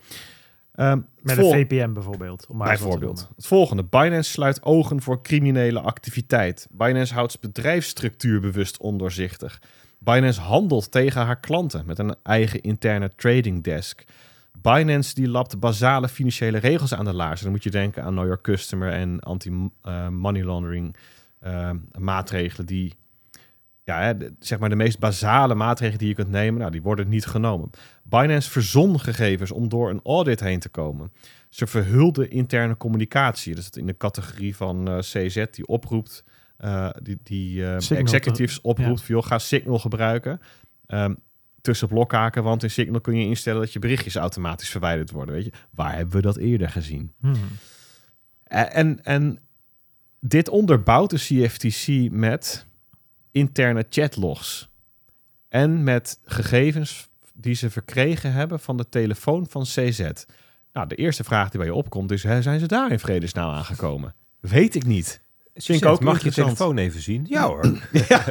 Ehm, Met een VPN bijvoorbeeld. Om Bijvoorbeeld. Het volgende. Binance sluit ogen voor criminele activiteit. Binance houdt zijn bedrijfsstructuur bewust ondoorzichtig. Binance handelt tegen haar klanten met een eigen interne trading desk. Binance die lapt basale financiële regels aan de laars. Dan moet je denken aan Know Your Customer en anti-money laundering eh, maatregelen die, ja, zeg maar de meest basale maatregelen die je kunt nemen, nou, die worden niet genomen. Binance verzon gegevens om door een audit heen te komen. Ze verhulden interne communicatie. Dus het in de categorie van eh, CZ die oproept, eh, die, die eh, executives oproept, ja. ga Signal gebruiken. Ehm, tussen blokhaken, want in Signal kun je instellen dat je berichtjes automatisch verwijderd worden. Weet je? Waar hebben we dat eerder gezien? Hmm. En, en dit onderbouwt de CFTC met interne chatlogs. en met gegevens die ze verkregen hebben van de telefoon van CZ. Nou, de eerste vraag die bij je opkomt is, hè, zijn ze daar in vredesnaam aangekomen? Weet ik niet. Vind ik ook Mag je telefoon even zien? Ja hoor. <clears throat> ja,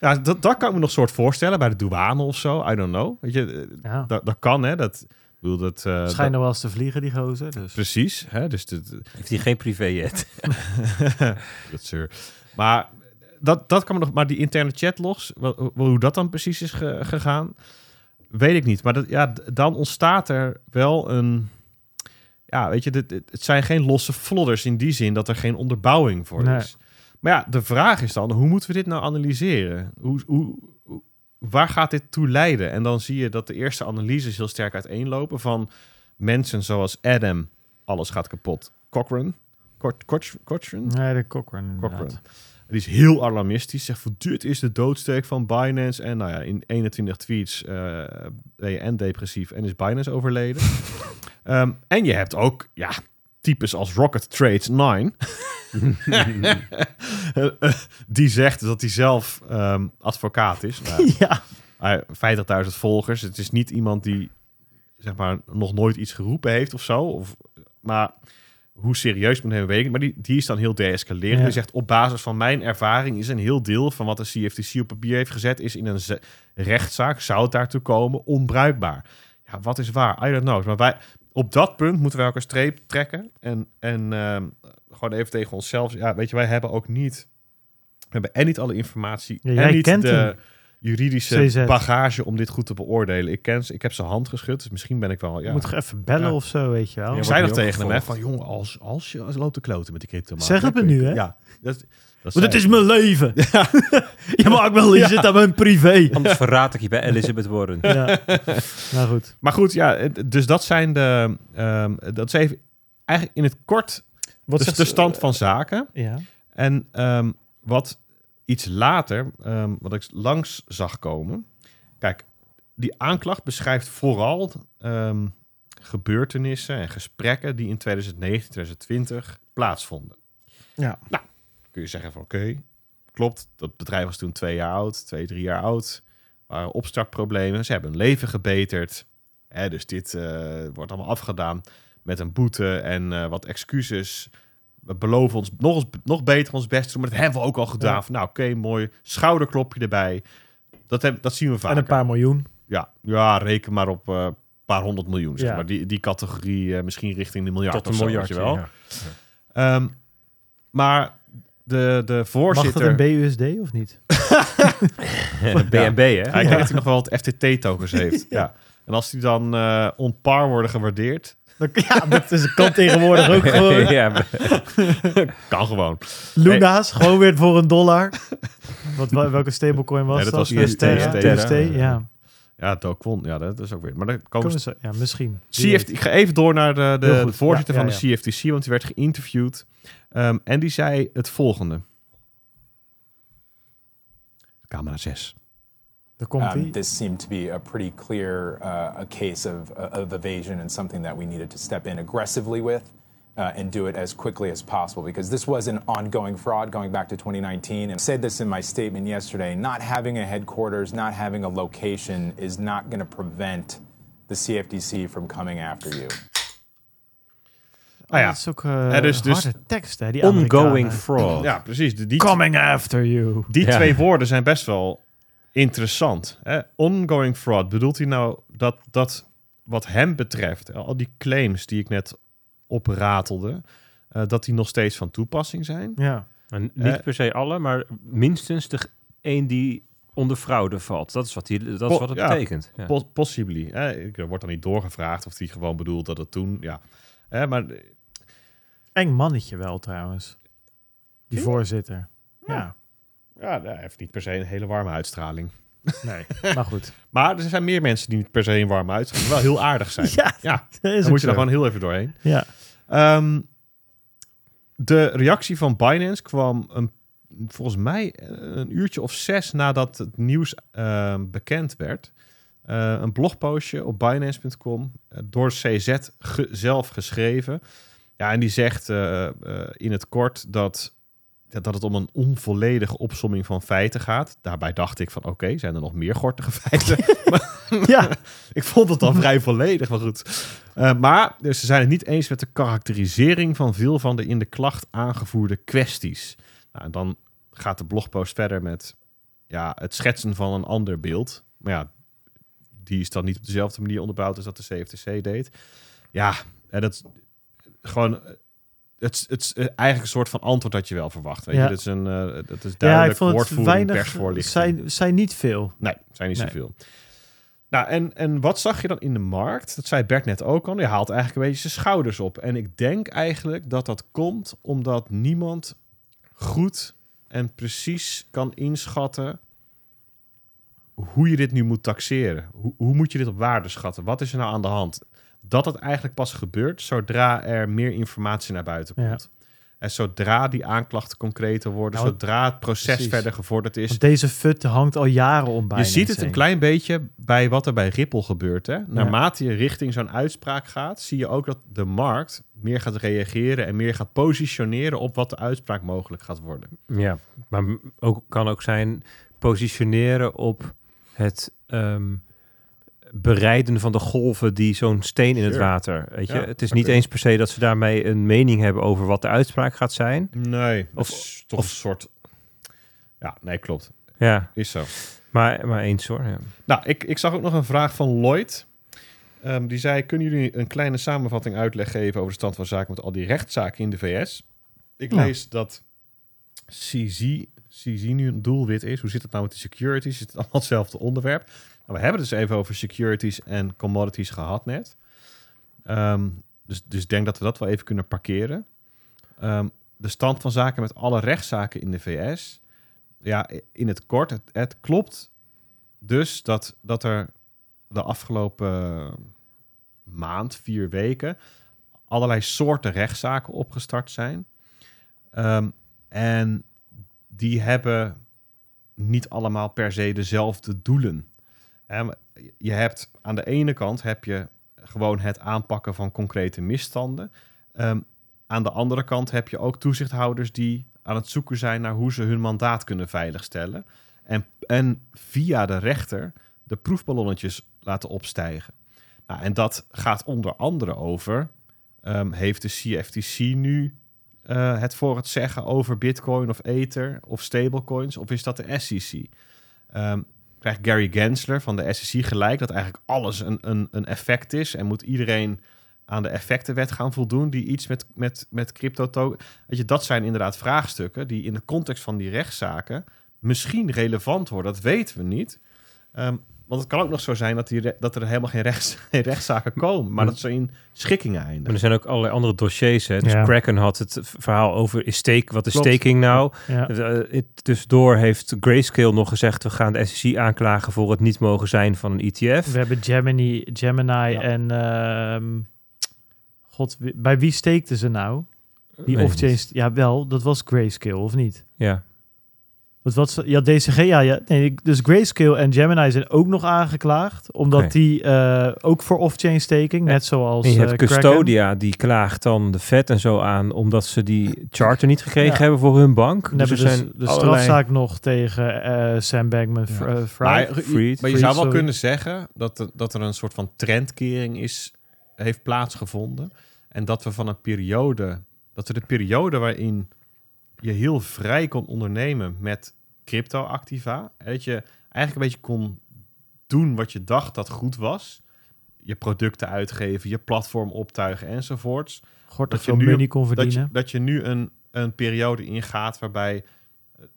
ja dat, dat kan ik me nog soort voorstellen bij de douane of zo. I don't know. Weet je, eh, Ja. dat, dat kan, hè. Dat, ik bedoel, dat, eh, Schijnt nog wel eens te vliegen, die gozer. Dus. Precies, hè? Dus dat, Heeft hij geen privéjet? <laughs> dat zeur. Maar dat, dat kan me nog. Maar die interne chatlogs, wel- wel hoe dat dan precies is ge- gegaan, weet ik niet. Maar dat, ja, dan ontstaat er wel een. Ja, weet je, dit, het zijn geen losse flodders in die zin dat er geen onderbouwing voor Nee. is. Maar ja, de vraag is dan, hoe moeten we dit nou analyseren? Hoe, hoe, waar gaat dit toe leiden? En dan zie je dat de eerste analyses heel sterk uiteenlopen van mensen zoals Adam, alles gaat kapot. Cochrane, Coch- Coch- Cochrane, Nee, de Cochrane. Cochrane. Die is heel alarmistisch. Zegt dit is de doodsteek van Binance. En nou ja, in 21 tweets eh, ben je en depressief en is Binance overleden. <laughs> Ehm, en je hebt ook, ja, types als Rocket Trades 9. <laughs> die zegt dat hij zelf ehm, advocaat is. Nou, <laughs> Ja. hij- 50.000 volgers. Het is niet iemand die zeg maar nog nooit iets geroepen heeft of zo. Of, maar hoe serieus met hem weet ik. Maar die, die is dan heel deescalerend. Ja. Die zegt op basis van mijn ervaring is een heel deel van wat de CFTC op papier heeft gezet is in een rechtszaak zou het daartoe komen onbruikbaar. Ja, wat is waar? I don't know. Maar wij op dat punt moeten wij ook een streep trekken en en ehm, gewoon even tegen onszelf. Ja, weet je, wij hebben ook niet. We hebben en niet alle informatie Ja, en niet kent de hem. Juridische CZ. bagage om dit goed te beoordelen. Ik ken ze, ik heb zijn hand geschud, dus misschien ben ik wel. Ja. Je moet toch even bellen Ja. of zo, weet je wel. ik Ja, zei nog tegen hem, hè, van jongen, als, als je als je loopt te kloten met die crypto. Zeg het me nu, hè? Ja, dat, dat Want het is mijn leven. je maakt wel, je Ja. <laughs> zit aan mijn privé. Anders verraad ik je bij Elizabeth Warren. <laughs> Ja. Nou goed. Maar goed, ja, het- dus dat zijn de. ehm, dat is even eigenlijk in het kort Wat dus zegt de ze- stand van zaken. Ja. En ehm, wat iets later, ehm, wat ik langs zag komen. Kijk, die aanklacht beschrijft vooral ehm, gebeurtenissen en gesprekken die in 2019, 2020 plaatsvonden. Ja. Nou, kun je zeggen van oké, klopt. Dat bedrijf was toen twee jaar oud, twee, drie jaar oud. waren opstartproblemen. Ze hebben hun leven gebeterd. Hè, dus dit eh, wordt allemaal afgedaan met een boete en eh, wat excuses. We beloven ons nog, eens, nog beter ons best te doen, maar dat hebben we ook al gedaan. Ja. Van, nou, oké, mooi. Schouderklopje erbij. Dat, heb, dat zien we vaak. En een paar miljoen. Ja, ja, reken maar op eh, een paar honderd miljoen. Zeg Ja. maar. die, die categorie eh, misschien richting de miljard Tot een miljard. wel. Ja. Ehm, maar de, de Mag dat voorzitter... een BUSD of niet? <laughs> BNB, hè? Hij hij nog wel wat FTT-tokens heeft. <laughs> ja. En als die dan eh on par worden gewaardeerd, <laughs> Ja, dat is, kan tegenwoordig ook gewoon. <laughs> ja, <laughs> kan gewoon. Luna's, gewoon weer voor een dollar. Wat, wel- welke stablecoin was Nee, dat dat? was UST, UST, UST, ja. ja. Dokon, ja, dat is ook weer. Maar dan komen we... ze- ja, misschien. CFT, ik ga even door naar de, de, voorzitter Ja, van ja, de CFTC, want die werd geïnterviewd. Ehm, en die zei het volgende. Camera 6. Weet. Daar komt Um, this seemed to be a pretty clear uh, a case of, uh, of evasion and something that we needed to step in aggressively with uh, and do it as quickly as possible because this was an ongoing fraud going back to 2019. And I said this in my statement yesterday not having a headquarters, not having a location is not going to prevent the CFTC from coming after you. Ah ja. Dat is ook eh Ja, dus- dus- harde tekst, hè, die Ongoing fraud. Ja, precies. Die, die, Coming after you. die Ja. twee woorden zijn best wel interessant. Hè? Ongoing fraud. Bedoelt hij nou dat, dat wat hem betreft, al die claims die ik net opratelde, eh, dat die nog steeds van toepassing zijn? Ja. Maar niet Eh. per se alle, maar minstens de een die onder fraude valt. Dat is wat, die, dat is wat het ja. betekent. Ja. Po- possibly. Hè? Ik- Er wordt dan niet doorgevraagd of hij gewoon bedoelt dat het toen, ja. Hè, maar Eng mannetje wel trouwens. Die voorzitter. Ja. ja, hij heeft niet per se een hele warme uitstraling. Nee, <laughs> maar goed. Maar er zijn meer mensen die niet per se een warme uitstraling, maar wel heel aardig zijn. <laughs> Ja, ja dat is dan moet je er gewoon heel even doorheen. Ja. Ehm, de reactie van Binance kwam een, volgens mij eh, een uurtje of zes nadat het nieuws ehm, bekend werd. Eh, een blogpostje op Binance.com eh, door CZ ge- zelf geschreven. Ja, en die zegt in het kort dat ja, dat het om een onvolledige opsomming van feiten gaat. Daarbij dacht ik van, oké, zijn er nog meer gortige <laughs> feiten? <laughs> ja, <laughs> ik vond het al vrij volledig, maar goed. Eh, maar dus ze zijn het niet eens met de karakterisering van veel van de in de klacht aangevoerde kwesties. Nou, en dan gaat de blogpost verder met ja, het schetsen van een ander beeld. Maar ja, die is dan niet op dezelfde manier onderbouwd als dat de CFTC deed. Ja, en dat gewoon het, is- het eh, eigenlijk een soort van antwoord dat je wel verwacht. Weet Ja. je, dat is een uh, dat is ja, duidelijk het woordvoering, weinig. persvoorlichting. Zijn, zijn niet veel. Nee, zijn niet Nee. zoveel. Nou, en, en wat zag je dan in de markt? Dat zei Bert net ook al. Je haalt eigenlijk een beetje zijn schouders op. En ik denk eigenlijk dat dat komt omdat niemand goed en precies kan inschatten hoe je dit nu moet taxeren. Hoe, hoe moet je dit op waarde schatten? Wat is er nou aan de hand? Dat het eigenlijk pas gebeurt zodra er meer informatie naar buiten Ja. komt. En zodra die aanklachten concreter worden, Nou, zodra het proces precies. verder gevorderd is, Want deze fut hangt al jaren om je ziet het een klein beetje bij wat er bij Ripple gebeurt. Hè? Naarmate je richting zo'n uitspraak gaat, zie je ook dat de markt meer gaat reageren en meer gaat positioneren op wat de uitspraak mogelijk gaat worden. Ja, maar ook, kan ook zijn positioneren op het ehm, bereiden van de golven die zo'n steen in het Sure. water. Weet je? Ja, het is niet eens per se dat ze daarmee een mening hebben over wat de uitspraak gaat zijn. Nee, Of- is toch of- een soort... Ja, nee, klopt. Ja, Is zo. maar, maar eens hoor. Ja. Nou, ik, ik zag ook nog een vraag van Lloyd. Ehm, die zei, kunnen jullie een kleine samenvatting uitleg geven over de stand van zaken met al die rechtszaken in de VS? Ik Ja. lees dat CZ, CZ nu een doelwit is. Hoe zit het nou met de securities? Is het allemaal hetzelfde onderwerp? Nou, we hebben het dus even over securities en commodities gehad net. Ehm, dus, dus ik denk dat we dat wel even kunnen parkeren. Ehm, de stand van zaken met alle rechtszaken in de VS. Ja, in het kort, het, klopt dus dat, dat er de afgelopen maand, vier weken, allerlei soorten rechtszaken opgestart zijn. Ehm, en die hebben niet allemaal per se dezelfde doelen. Je hebt aan de ene kant heb je gewoon het aanpakken van concrete misstanden. Ehm, aan de andere kant heb je ook toezichthouders die aan het zoeken zijn naar hoe ze hun mandaat kunnen veiligstellen. En, en via de rechter de proefballonnetjes laten opstijgen. Nou, en dat gaat onder andere over, ehm, heeft de CFTC nu eh, het voor het zeggen over Bitcoin of Ether of stablecoins, of is dat de SEC? Ehm, krijgt Gary Gensler van de SEC gelijk dat eigenlijk alles een, een, een effect is en moet iedereen aan de effectenwet gaan voldoen die iets met, met, met crypto. Weet je, dat zijn inderdaad vraagstukken die in de context van die rechtszaken misschien relevant worden. Dat weten we niet. Ehm, want het kan ook nog zo zijn dat, die re- dat er helemaal geen, rechts, <laughs> geen rechtszaken komen, maar dat ze in schikkingen Maar er eindigen. zijn ook allerlei andere dossiers. Hè. Dus Ja. Kraken had het verhaal over is stake, wat is Klopt. staking nou? Ja. Uh, het- tussendoor heeft Grayscale nog gezegd... we gaan de SEC aanklagen voor het niet mogen zijn van een ETF. We hebben Gemini, Gemini en... ehm, God, bij wie steekten ze nou? Die off-chain... Ja, wel. Dat was Grayscale, of niet? Ja. Wat was ja, DCG, ja, ja. Nee, dus Grayscale en Gemini zijn ook nog aangeklaagd. Omdat die eh, ook voor off-chain staking, net zoals En je eh, hebt. Custodia, die klaagt dan de vet en zo aan... omdat ze die charter niet gekregen Ja. hebben voor hun bank. Dan Dus hebben er we zijn dus de allerlei- strafzaak nog tegen eh, Sam Bankman Fried. Maar, Freed, maar je Freed, zou wel sorry. kunnen zeggen dat er, dat er een soort van trendkering is, heeft plaatsgevonden. En dat we van een periode, dat we de periode waarin je heel vrij kon ondernemen met crypto-activa, en dat je eigenlijk een beetje kon doen wat je dacht dat goed was. Je producten uitgeven, je platform optuigen enzovoorts. Gortig dat je veel nu- money kon Dat verdienen. je, dat je nu een, een periode ingaat waarbij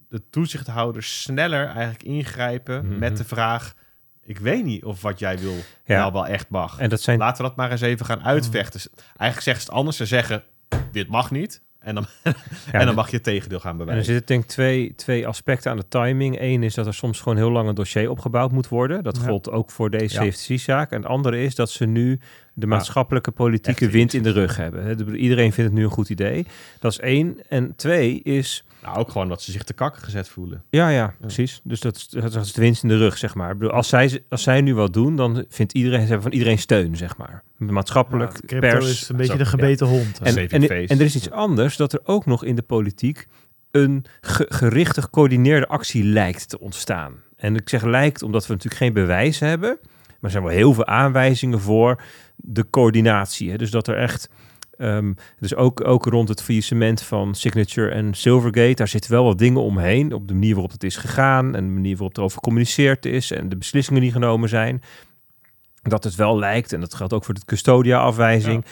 de toezichthouders sneller eigenlijk ingrijpen Mhm. met de vraag: ik weet niet of wat jij wil Ja. nou wel echt mag. En dat zijn Laten we dat maar eens even gaan uitvechten. Eigenlijk zeggen ze het anders. Ze zeggen: dit mag niet. <laughs> En dan, en dan mag je het tegendeel gaan En er bewijzen. zitten denk ik twee, twee aspecten aan de timing. Eén is dat er soms gewoon heel lang een dossier opgebouwd moet worden. Dat Ja. geldt ook voor deze Ja. CFTC-zaak. En het andere is dat ze nu de maatschappelijke politieke wind in de rug hebben. Iedereen vindt het nu een goed idee. Dat is één. En twee is... Nou, ook gewoon dat ze zich te kakken gezet voelen. Ja, ja, precies. Dus dat is, dat is de winst in de rug, zeg maar. Ik bedoel, als, zij, als zij nu wat doen, dan vindt iedereen, ze hebben van iedereen steun, zeg maar. Maatschappelijk, Ja, crypto pers. is een beetje zo, de gebeten hond. En, Saving en, face. en er is iets anders, dat er ook nog in de politiek een ge- gerichte, gecoördineerde actie lijkt te ontstaan. En ik zeg lijkt omdat we natuurlijk geen bewijs hebben, maar er zijn wel heel veel aanwijzingen voor de coördinatie. Hè? Dus dat er echt, ehm, dus ook, ook rond het faillissement van Signature en Silvergate, daar zitten wel wat dingen omheen, op de manier waarop het is gegaan en de manier waarop er over gecommuniceerd is en de beslissingen die genomen zijn. Dat het wel lijkt, en dat geldt ook voor de custodia-afwijzing,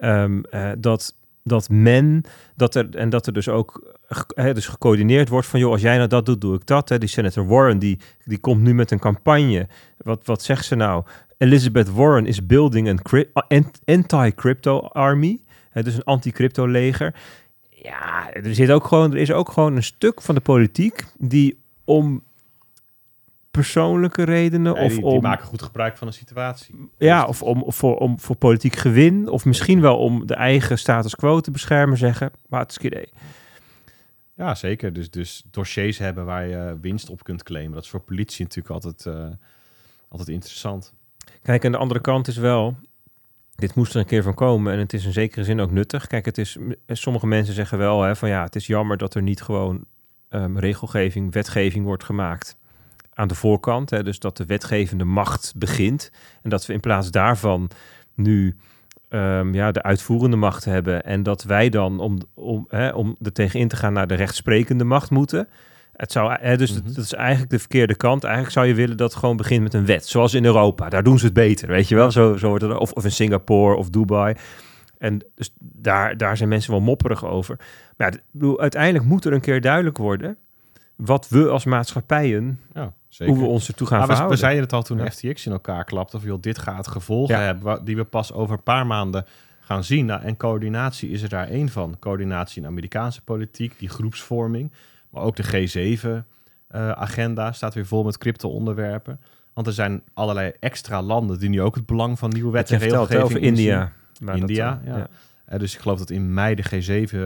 ehm, eh, dat, dat men, dat er, en dat er dus ook dus gecoördineerd wordt van, joh, als jij nou dat doet, doe ik dat. Hè. Die senator Warren, die, die komt nu met een campagne. Wat, wat zegt ze nou? Elizabeth Warren is building ant- anti-crypto army. Hè, dus een anti-crypto leger. Ja, er, zit ook gewoon, er is ook gewoon een stuk van de politiek die om persoonlijke redenen of die, om die maken goed gebruik van de situatie. ja, of om, of voor, om voor politiek gewin. Of misschien wel om de eigen status quo te beschermen, zeggen. Maar het is idee. Ja, zeker. Dus, dus dossiers hebben waar je winst op kunt claimen. Dat is voor politie natuurlijk altijd, eh, altijd interessant. Kijk, aan de andere kant is wel... Dit moest er een keer van komen en het is in zekere zin ook nuttig. Kijk, het is, sommige mensen zeggen wel hè, van ja, het is jammer dat er niet gewoon ehm, regelgeving, wetgeving wordt gemaakt aan de voorkant. Hè, dus dat de wetgevende macht begint. En dat we in plaats daarvan nu ehm, ja, de uitvoerende macht hebben. En dat wij dan, om, om, hè, om er tegen in te gaan, naar de rechtsprekende macht moeten. Het zou, hè, dus Mhm. dat, dat is eigenlijk de verkeerde kant. Eigenlijk zou je willen dat het gewoon begint met een wet. Zoals in Europa. Daar doen ze het beter, weet je wel. Zo, zo wordt het, of, of in Singapore of Dubai. En dus daar, daar zijn mensen wel mopperig over. Maar ja, bedoel, uiteindelijk moet er een keer duidelijk worden... wat we als maatschappijen, Ja, zeker. hoe we ons ertoe gaan Maar we, we verhouden. zeiden het al toen Ja. FTX in elkaar klapte. Of joh, dit gaat gevolgen Ja. hebben die we pas over een paar maanden gaan zien. Nou, en coördinatie is er daar één van. Coördinatie in Amerikaanse politiek, die groepsvorming. Maar ook de G7-agenda staat weer vol met crypto-onderwerpen. Want er zijn allerlei extra landen die nu ook het belang van nieuwe Wat wet je en regelgeving over India. dat, India, eh, ja. Eh, dus ik geloof dat in mei de G7... eh,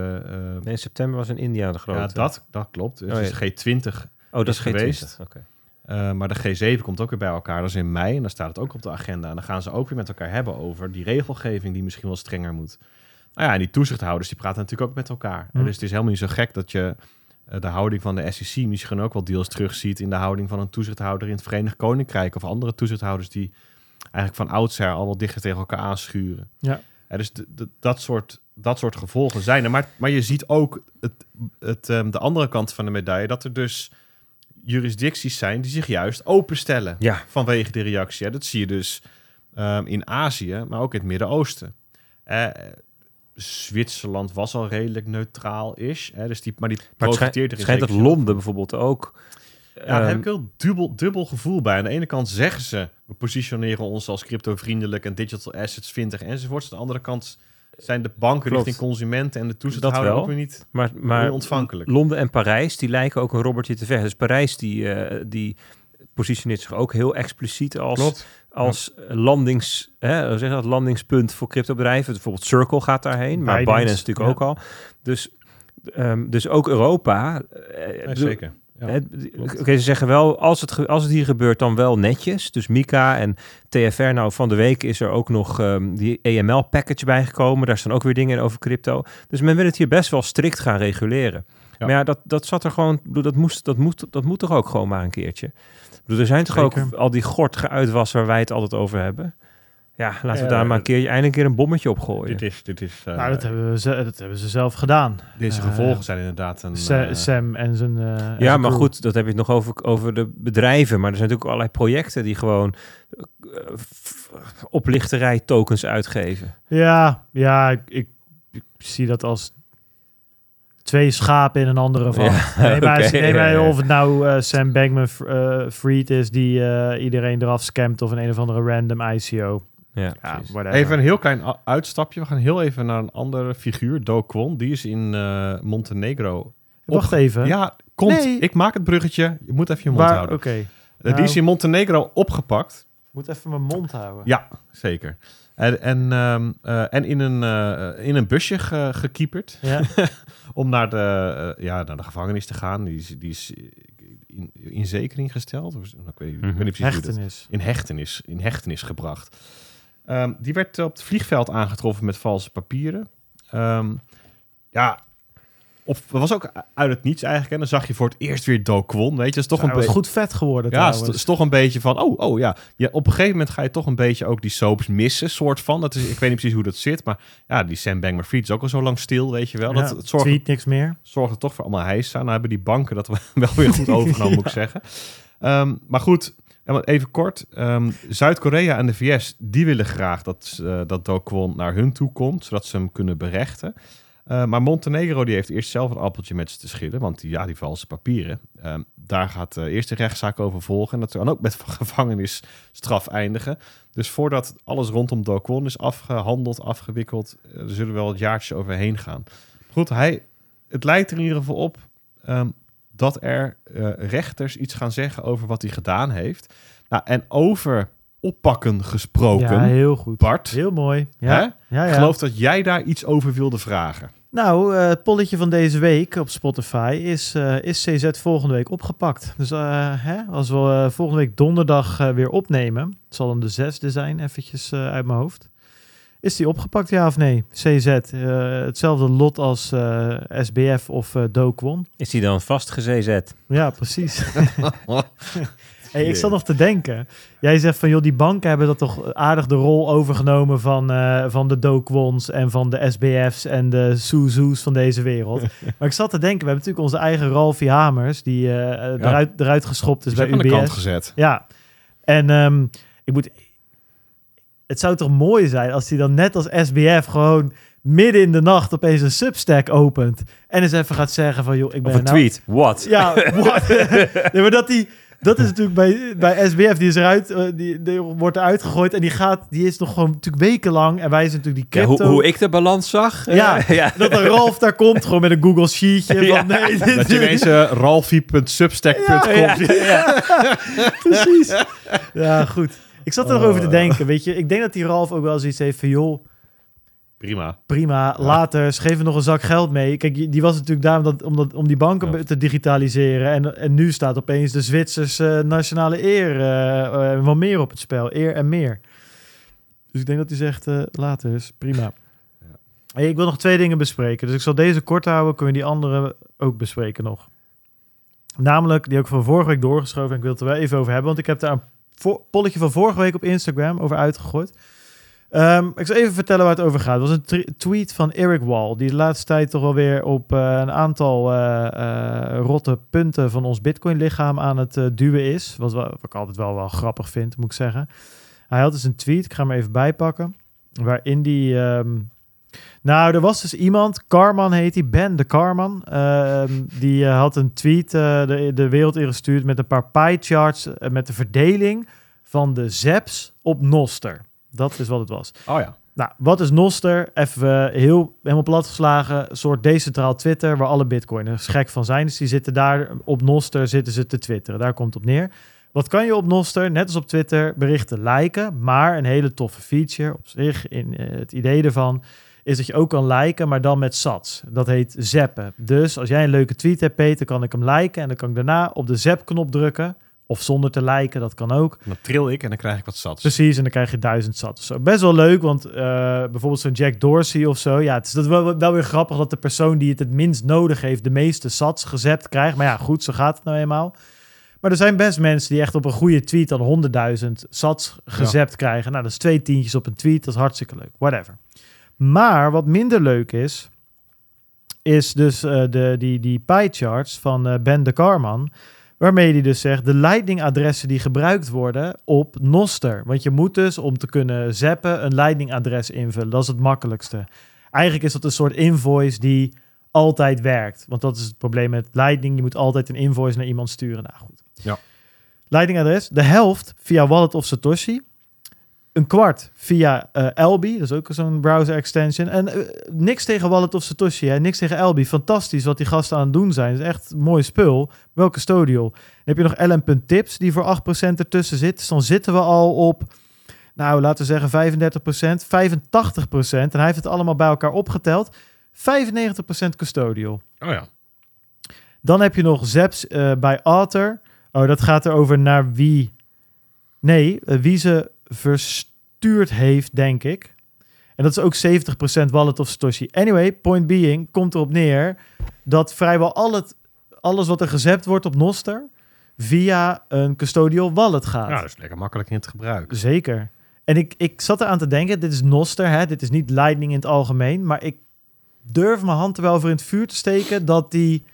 Nee, in september was in India de grote. ja, dat, dat klopt. Het Oh, is ja. G20 oh, dat is is geweest. geweest. Oké. Uh, maar de G7 komt ook weer bij elkaar. Dat is in mei. En dan staat het ook op de agenda. En dan gaan ze ook weer met elkaar hebben over die regelgeving die misschien wel strenger moet. Nou ja, en die toezichthouders die praten natuurlijk ook met elkaar. Hm. Dus het is helemaal niet zo gek dat je eh, de houding van de SEC misschien ook wel deels terugziet in de houding van een toezichthouder in het Verenigd Koninkrijk. Of andere toezichthouders die eigenlijk van oudsher al wel dichter tegen elkaar aanschuren. Ja. Ja, dus de- de- dat, soort, dat soort gevolgen zijn er. Maar, maar je ziet ook het, het, ehm, de andere kant van de medaille, dat er dus jurisdicties zijn die zich juist openstellen Ja, vanwege de reactie. Ja, dat zie je dus ehm, in Azië, maar ook in het Midden-Oosten. Eh, Zwitserland was al redelijk neutraal is, hè, dus die, maar die maar het schijnt, profiteert het in schijnt dat zekere zin Londen bijvoorbeeld ook... ja, daar heb ehm, ik heel dubbel, dubbel gevoel bij. Aan de ene kant zeggen ze, we positioneren ons als crypto-vriendelijk en digital assets 20 enzovoorts. Aan de andere kant zijn de banken Klopt. richting consumenten en de toezichthouder ook weer niet, maar, maar, ontvankelijk. Londen en Parijs, die lijken ook een robbertje te vechten. Dus Parijs, die, eh, die positioneert zich ook heel expliciet als, als landings, hè, zeg dat, landingspunt voor cryptobedrijven. Bijvoorbeeld Circle gaat daarheen, maar Binance, Binance, natuurlijk ja. ook al. Dus, ehm, dus ook Europa. eh, zeker. Ja. Oké, ze zeggen wel, als het, als het hier gebeurt, dan wel netjes. Dus Mika en TFR, nou van de week is er ook nog ehm, die EML-package bijgekomen. Daar staan ook weer dingen in over crypto. Dus men wil het hier best wel strikt gaan reguleren. Ja. Maar ja, dat, dat zat er gewoon, dat, moest, dat, moet, dat moet toch ook gewoon maar een keertje. Er zijn toch Zeker. ook al die gortige uitwassen waar wij het altijd over hebben. Ja, laten we daar maar een dat- keer, eindelijk een keer een bommetje op gooien. Dit is, dit is, eh, nou, dat hebben, we, ze- dat hebben ze zelf gedaan. deze eh, gevolgen zijn inderdaad een... Sa- eh, Sam en zijn. eh, en Ja, zijn maar crew. goed, dat heb je het nog over, over de bedrijven. Maar er zijn natuurlijk allerlei projecten die gewoon eh, oplichterij tokens uitgeven. Ja, ja ik, ik, ik zie dat als twee schapen in een andere van. Ja, <laughs> nee, maar, oké, nee, maar ja, ja. of het nou eh, Sam Bankman-Fried is die eh, iedereen eraf scamt of een een of andere random ICO. Ja. Even een heel klein uitstapje. We gaan heel even naar een andere figuur, Do Kwon. Die is in eh, Montenegro. Wacht even. Ja, komt. Nee. Ik maak het bruggetje. Je moet even je mond Waar- houden. Oké, Nou. Die is in Montenegro opgepakt. moet even mijn mond houden. Ja, zeker. En, en, ehm, eh, en in, een, eh, in een busje ge, gekieperd Ja. <laughs> om naar de, eh, ja, naar de gevangenis te gaan. Die is, die is in, in zekering gesteld. Of, ik, weet, ik weet niet precies hoe dat- Hechtenis. in hechtenis, in hechtenis gebracht. Ehm, die werd op het vliegveld aangetroffen met valse papieren. Ehm, ja, op, dat was ook uit het niets eigenlijk. En dan zag je voor het eerst weer Do Kwon. Weet je, dat is toch een beetje... goed vet geworden Ja, het is, toch een beetje van, oh, oh ja. ja. Op een gegeven moment ga je toch een beetje ook die soaps missen, soort van. Dat is, ik weet niet precies hoe dat zit, maar ja, die Sam Bang Fried is ook al zo lang stil, weet je wel. Dat, het zorgt, tweet niks meer. zorgt er toch voor allemaal hijs aan. Nou hebben die banken dat <laughs> wel weer goed overgenomen, moet ik <laughs> zeggen. Ehm, maar goed, even kort. Ehm, Zuid-Korea en de VS, die willen graag dat, eh dat Do Kwon naar hun toe komt, zodat ze hem kunnen berechten. Eh, maar Montenegro die heeft eerst zelf een appeltje met ze te schillen, want die, ja, die valse papieren. Ehm, daar gaat de eerste rechtszaak over volgen. En dat kan ook met <laughs> gevangenisstraf eindigen. Dus voordat alles rondom Do Kwon is afgehandeld, afgewikkeld, eh, er zullen wel wat jaartjes overheen gaan. Goed, hij, het lijkt er in ieder geval op ehm, dat er eh, rechters iets gaan zeggen over wat hij gedaan heeft. Nou, en over oppakken gesproken, Ja, heel goed. Bart. Heel mooi. Hè? Ja, ja, Ik ja. geloof dat jij daar iets over wilde vragen. Nou, eh, het polletje van deze week op Spotify is, eh, is CZ volgende week opgepakt. Dus eh, hè, als we volgende week donderdag eh, weer opnemen, het zal dan de zesde zijn, eventjes eh, uit mijn hoofd. Is die opgepakt, ja of nee? CZ, eh, hetzelfde lot als eh, SBF of eh Kwon. Is die dan vastgezet? Ja, precies. <laughs> <laughs> Hey, ik zat nog te denken. Jij zegt van, joh, die banken hebben dat toch aardig de rol overgenomen van, eh, van de Dokwons en van de SBF's en de Suzu's van deze wereld. <laughs> maar ik zat te denken, we hebben natuurlijk onze eigen Ralfie Hamers, die eh, eruit, eruit geschopt is bij aan de kant UBS. gezet. Ja, en ehm, ik moet... Het zou toch mooi zijn als hij dan net als SBF gewoon midden in de nacht opeens een Substack opent en eens even gaat zeggen van, joh, ik ben Of een nou- tweet? What? ja, <laughs> what? <laughs> nee, maar dat die, dat is natuurlijk bij, bij SBF, die is eruit, eh, die, die wordt eruit gegooid en die gaat, die is nog gewoon natuurlijk wekenlang en wij zijn natuurlijk die Ja, crypto. hoe, hoe ik de balans zag? eh, Ja. <laughs> ja. Dat een Ralf daar komt, gewoon met een Google Sheetje <laughs> van nee, dit Dat je ineens uh, ralfie.substack.com <laughs> precies. Ja, goed. Ik zat er nog over te denken, weet je. Ik denk dat die Ralf ook wel zoiets heeft van, joh, Prima. prima, later, geef er nog een zak geld mee. Kijk, die was natuurlijk daar om, dat, om, dat, om die banken Ja. te digitaliseren. En, en nu staat opeens de Zwitserse nationale eer eh, eh, wel meer op het spel. Eer en meer. Dus ik denk dat hij zegt, eh, later is prima. Hey, ik wil nog twee dingen bespreken. Dus ik zal deze kort houden. Kunnen we die andere ook bespreken nog. Namelijk, die ik van vorige week doorgeschoven. En ik wil het er wel even over hebben. Want ik heb daar een polletje van vorige week op Instagram over uitgegooid. Ehm, ik zal even vertellen waar het over gaat. Het was een tweet van Eric Wall, die de laatste tijd toch wel weer op eh, een aantal eh, eh, rotte punten van ons Bitcoin-lichaam aan het duwen is. Wat, ik altijd wel, wel grappig vind, moet ik zeggen. Hij had dus een tweet, ik ga hem even bijpakken, waarin die... ehm, nou, er was dus iemand, Carman heet hij, Ben de Carman. ehm, die had een tweet de, de wereld ingestuurd met een paar pie charts met de verdeling van de ZEPs op Noster. Dat is wat het was. Oh ja. Nou, wat is Noster? Even eh, heel helemaal platgeslagen. Een soort decentraal Twitter waar alle bitcoiners gek van zijn. Dus die zitten daar op Noster zitten ze te twitteren. Daar komt het op neer. Wat kan je op Noster? Net als op Twitter berichten liken. Maar een hele toffe feature op zich. In eh, het idee ervan is dat je ook kan liken, maar dan met sats. Dat heet zappen. Dus als jij een leuke tweet hebt, Peter, kan ik hem liken. En dan kan ik daarna op de zap-knop drukken. Of zonder te liken, dat kan ook. Dan tril ik en dan krijg ik wat sats. Precies, en dan krijg je duizend sat of zo. Best wel leuk, want eh, bijvoorbeeld zo'n Jack Dorsey of zo. Ja, het is dat wel, wel weer grappig dat de persoon die het het minst nodig heeft... de meeste sats gezet krijgt. Maar ja, goed, zo gaat het nou eenmaal. Maar er zijn best mensen die echt op een goede tweet... dan 100.000 sats gezept krijgen. Nou, dat is twee tientjes op een tweet. Dat is hartstikke leuk. Whatever. Maar wat minder leuk is... is dus eh, de, die, die pie charts van eh, Ben de Carman... Waarmee hij dus zegt, de Lightning-adressen die gebruikt worden op Noster. Want je moet dus, om te kunnen zappen, een Lightning-adres invullen. Dat is het makkelijkste. Eigenlijk is dat een soort invoice die altijd werkt. Want dat is het probleem met Lightning. Je moet altijd een invoice naar iemand sturen. Nou goed. Ja. Lightning-adres, de helft via Wallet of Satoshi. Een kwart via Elbi, dat is ook zo'n browser extension. En eh, niks tegen Wallet of Satoshi, hè? niks tegen Elbi. Fantastisch wat die gasten aan het doen zijn. Is echt mooi spul. Welke custodial. Dan heb je nog LM.tips die voor 8% ertussen zit. Dus dan zitten we al op, nou laten we zeggen 35%, 85%. En hij heeft het allemaal bij elkaar opgeteld. 95% custodial. Oh ja. Dan heb je nog Zeps eh, bij Author. Oh, dat gaat erover naar wie... Nee, wie ze verstuurd heeft, denk ik. En dat is ook 70% wallet of Satoshi. Anyway, point being, komt erop neer dat vrijwel al het, alles wat er gezet wordt op Noster via een custodial wallet gaat. Ja, dat is lekker makkelijk in het gebruik. Zeker. En ik, ik zat eraan te denken, dit is Noster, hè? dit is niet Lightning in het algemeen, maar ik durf mijn hand er wel voor in het vuur te steken dat die,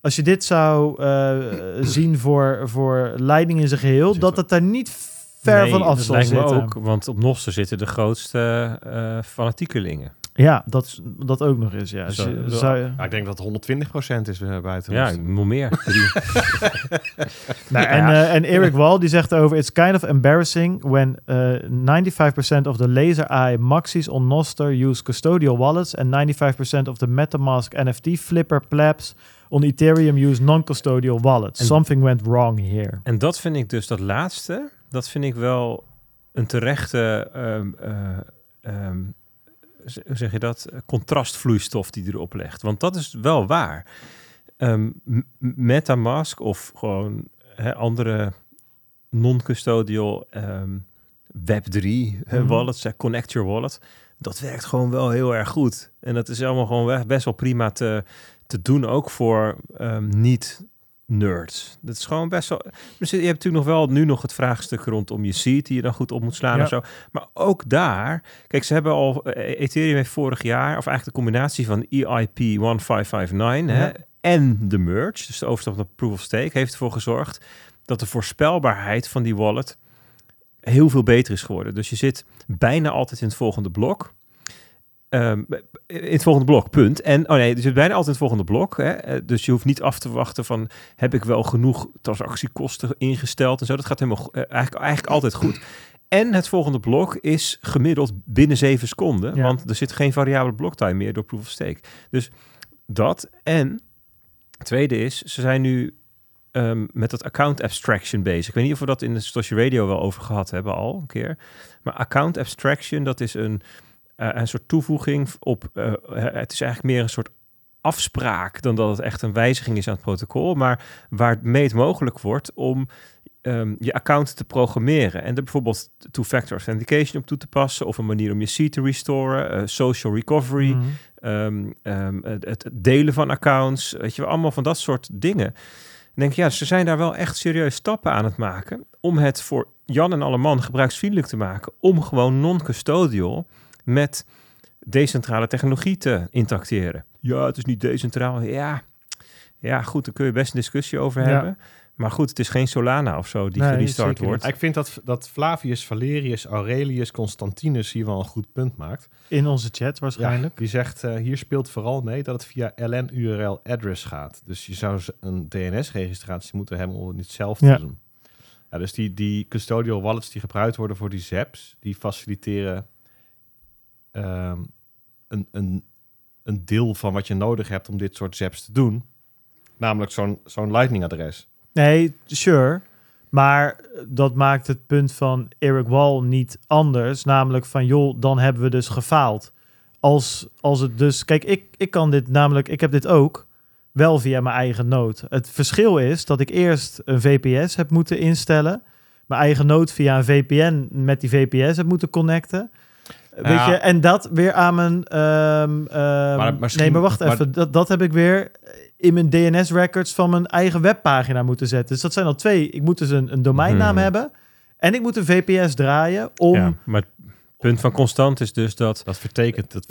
als je dit zou eh, zien voor, voor Lightning in zijn geheel, dat het daar niet ver Nee, van af dat zal lijkt me zitten. ook, want op Noster zitten de grootste eh fanatiekelingen. Ja, dat, is- dat ook nog eens. Ja. Zo- Zou- zo- zou je- Ja, ik denk dat het 120% is uh, buiten. Ja, nog meer. <laughs> <laughs> Nou, en, eh, en Eric Wall die zegt over: It's kind of embarrassing when eh 95% of the laser eye maxis on Noster use custodial wallets and 95% of the MetaMask NFT flipper plebs on Ethereum use non-custodial wallets. En- Something went wrong here. En dat vind ik dus, dat laatste, dat vind ik wel een terechte, ehm, eh, ehm, hoe zeg je dat, contrastvloeistof die erop legt. Want dat is wel waar. Ehm, Metamask of gewoon andere non-custodial ehm, Web3 eh, Mhm. wallets, Connect Your Wallet, dat werkt gewoon wel heel erg goed. En dat is allemaal gewoon best wel prima te, te doen, ook voor ehm, niet-nerds. Dat is gewoon best wel... Dus je hebt natuurlijk nog wel nu nog het vraagstuk rondom je seed, die je dan goed op moet slaan Ja. en zo. Maar ook daar, kijk, ze hebben al, eh, Ethereum heeft vorig jaar, of eigenlijk de combinatie van EIP 1559 hè, en de merge, dus de overstap naar proof of stake, heeft ervoor gezorgd dat de voorspelbaarheid van die wallet heel veel beter is geworden. Dus je zit bijna altijd in het volgende blok. Ehm, in het volgende blok, punt. En, oh nee, je zit bijna altijd in het volgende blok. Hè? Eh, Dus je hoeft niet af te wachten van, heb ik wel genoeg transactiekosten ingesteld en zo. Dat gaat helemaal, eh, eigenlijk, eigenlijk altijd goed. En het volgende blok is gemiddeld binnen 7 seconden. Ja. Want er zit geen variabele bloktime meer door proof of stake. Dus dat. En tweede is, ze zijn nu ehm, met dat account abstraction bezig. Ik weet niet of we dat in de Satoshi Radio wel over gehad hebben al een keer. Maar account abstraction, dat is een, een soort toevoeging op... eh, het is eigenlijk meer een soort afspraak dan dat het echt een wijziging is aan het protocol. Maar waarmee het mogelijk wordt om ehm, je account te programmeren. En er bijvoorbeeld two-factor authentication op toe te passen... of een manier om je seed te restoren, eh, social recovery... Mhm. Ehm, ehm, het, het delen van accounts, weet je wel, allemaal van dat soort dingen. Denk ja, ze zijn daar wel echt serieus stappen aan het maken om het voor Jan en alle man gebruiksvriendelijk te maken, om gewoon non-custodial met decentrale technologie te interacteren. Ja, het is niet decentraal. Ja, ja goed, daar kun je best een discussie over Ja. hebben. Maar goed, het is geen Solana of zo die Nee, gerestart wordt. Ik vind dat, dat Flavius Valerius Aurelius Constantinus hier wel een goed punt maakt. In onze chat waarschijnlijk. Die zegt, eh, hier speelt vooral mee dat het via LN-URL address gaat. Dus je zou een DNS-registratie moeten hebben om het niet zelf te Ja. doen. Ja, dus die, die custodial wallets die gebruikt worden voor die ZAPs, die faciliteren ehm, een, een, een deel van wat je nodig hebt om dit soort ZAPs te doen. Namelijk zo'n zo'n Lightning-adres. Nee, sure. Maar dat maakt het punt van Eric Wall niet anders. Namelijk van, joh, dan hebben we dus gefaald. Als, als het dus... Kijk, ik, ik kan dit namelijk... Ik heb dit ook wel via mijn eigen node. Het verschil is dat ik eerst een VPS heb moeten instellen. Mijn eigen node via een VPN met die VPS heb moeten connecten. Weet Ja. je, en dat weer aan mijn... misschien- nee, maar wacht maar- even. Dat, dat heb ik weer in mijn DNS-records van mijn eigen webpagina moeten zetten. Dus dat zijn al twee. Ik moet dus een, een domeinnaam Hmm. hebben. En ik moet een VPS draaien om... Ja, maar punt van constant is dus dat Dat vertekent het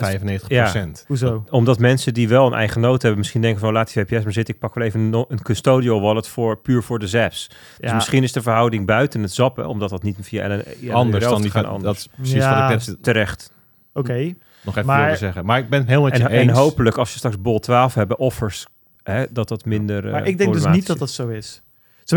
95%. Hoezo? Omdat mensen die wel een eigen nood hebben, misschien denken van laat die VPS maar zitten. Ik pak wel even een, no- een custodial wallet voor puur voor de zaps. Dus misschien is de verhouding buiten het zappen, omdat dat niet via LN, LN anders dan die dat is precies Ja. wat ik net terecht. oké. nog even Maar- wilde zeggen. Maar ik ben het helemaal met je En, en eens. hopelijk als je straks bol 12 hebben offers, hè, dat dat minder. eh, Maar ik denk dus niet dat dat zo is.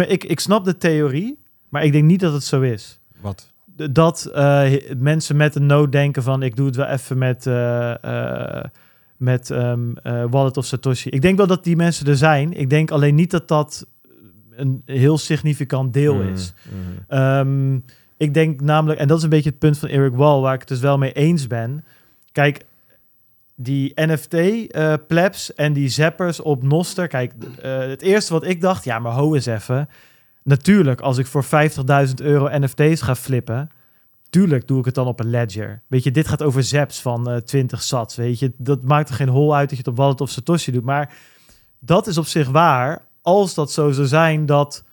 Ik, ik snap de theorie, maar ik denk niet dat het zo is. Wat? Dat eh, mensen met een node denken van... ik doe het wel even met, eh, eh, met ehm, eh, Wallet of Satoshi. Ik denk wel dat die mensen er zijn. Ik denk alleen niet dat dat een heel significant deel Mm, is. mm. Ehm, ik denk namelijk, en dat is een beetje het punt van Eric Wall, waar ik het dus wel mee eens ben. Kijk, die NFT-plebs en die zappers op Noster. Kijk, het eerste wat ik dacht, ja, maar ho eens even. Natuurlijk, als ik voor 50.000 euro NFT's ga flippen, tuurlijk doe ik het dan op een ledger. Weet je, dit gaat over zaps van eh 20 sats. Weet je, dat maakt er geen hol uit dat je het op Wallet of Satoshi doet. Maar dat is op zich waar, als dat zo zou zijn dat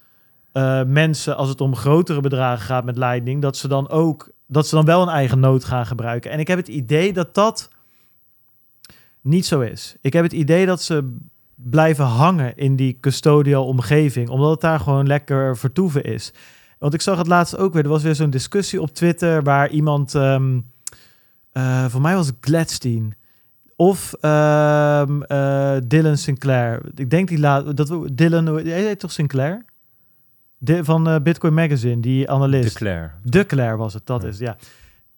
eh, mensen, als het om grotere bedragen gaat met Lightning, dat ze dan ook, dat ze dan wel een eigen nood gaan gebruiken. En ik heb het idee dat dat niet zo is. Ik heb het idee dat ze blijven hangen in die custodial omgeving, omdat het daar gewoon lekker vertoeven is. Want ik zag het laatst ook weer. Er was weer zo'n discussie op Twitter waar iemand, eh, voor mij was het Gladstein of ehm, eh, Dylan Sinclair. Ik denk die laat dat we Dylan, hij heet toch Sinclair? De, van eh, Bitcoin Magazine, die analist. Declare. De Claire was het, dat is, ja.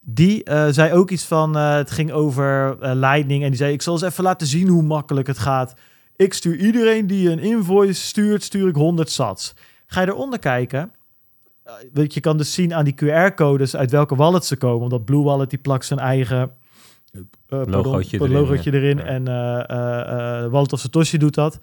Die zei ook iets van, het ging over eh, Lightning. En die zei, ik zal eens even laten zien hoe makkelijk het gaat. Ik stuur iedereen die een invoice stuurt, stuur ik 100 sats. Ga je eronder kijken, eh, weet je, kan dus zien aan die QR-codes uit welke wallet ze komen. Omdat Blue Wallet, die plakt zijn eigen pardon, Logootje erin, logootje ja. erin. Ja. En eh, Wallet of Satoshi doet dat.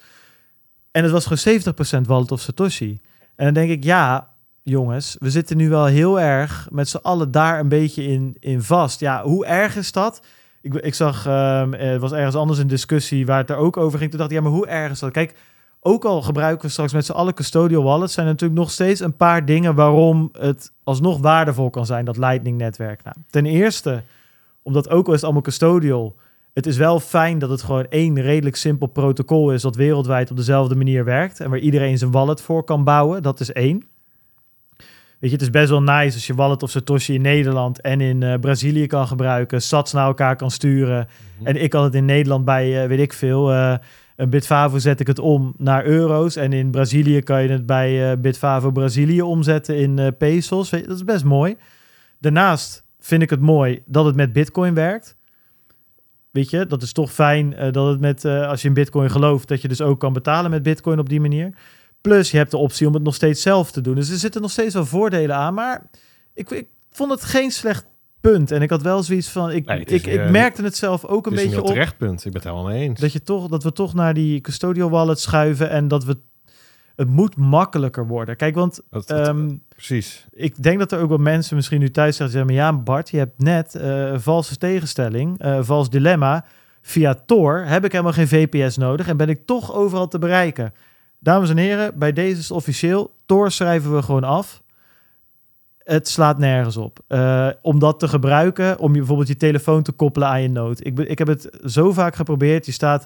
En het was gewoon 70% Wallet of Satoshi. En dan denk ik, ja, jongens, we zitten nu wel heel erg met z'n allen daar een beetje in, in vast. Ja, hoe erg is dat? Ik, ik zag, ehm er was ergens anders een discussie waar het er ook over ging. Toen dacht ik, ja, maar hoe erg is dat? Kijk, ook al gebruiken we straks met z'n allen custodial wallets, zijn er natuurlijk nog steeds een paar dingen waarom het alsnog waardevol kan zijn, dat Lightning-netwerk. Nou, ten eerste, omdat ook al is het allemaal custodial, het is wel fijn dat het gewoon één redelijk simpel protocol is dat wereldwijd op dezelfde manier werkt en waar iedereen zijn wallet voor kan bouwen. Dat is één. Weet je, het is best wel nice als je wallet of Satoshi in Nederland en in eh, Brazilië kan gebruiken, sats naar elkaar kan sturen. En ik had het in Nederland bij, eh, weet ik veel, eh, een Bitfavo zet ik het om naar euro's. En in Brazilië kan je het bij Bitfavo Brazilië omzetten in pesos. Weet je, dat is best mooi. Daarnaast vind ik het mooi dat het met Bitcoin werkt. Weet je, dat is toch fijn dat het met, als je in Bitcoin gelooft, dat je dus ook kan betalen met Bitcoin op die manier. Plus, je hebt de optie om het nog steeds zelf te doen. Dus er zitten nog steeds wel voordelen aan. Maar ik, ik vond het geen slecht punt. En ik had wel zoiets van. Ik, Nee, ik, ik weer- merkte het zelf ook een een beetje op. terecht punt. Ik ben het helemaal mee eens. Dat, je toch, dat we toch naar die custodial wallet schuiven. En dat we. Het moet makkelijker worden. Kijk, want Dat- dat- ehm, precies. ik denk dat er ook wel mensen misschien nu thuis zeggen... maar ja, Bart, je hebt net eh, een valse tegenstelling, eh vals dilemma. Via Tor heb ik helemaal geen VPS nodig... en ben ik toch overal te bereiken. Dames en heren, bij deze is officieel. Tor schrijven we gewoon af. Het slaat nergens op. Eh, om dat te gebruiken, om bijvoorbeeld je telefoon te koppelen aan je nood. Ik, ik heb het zo vaak geprobeerd. Je staat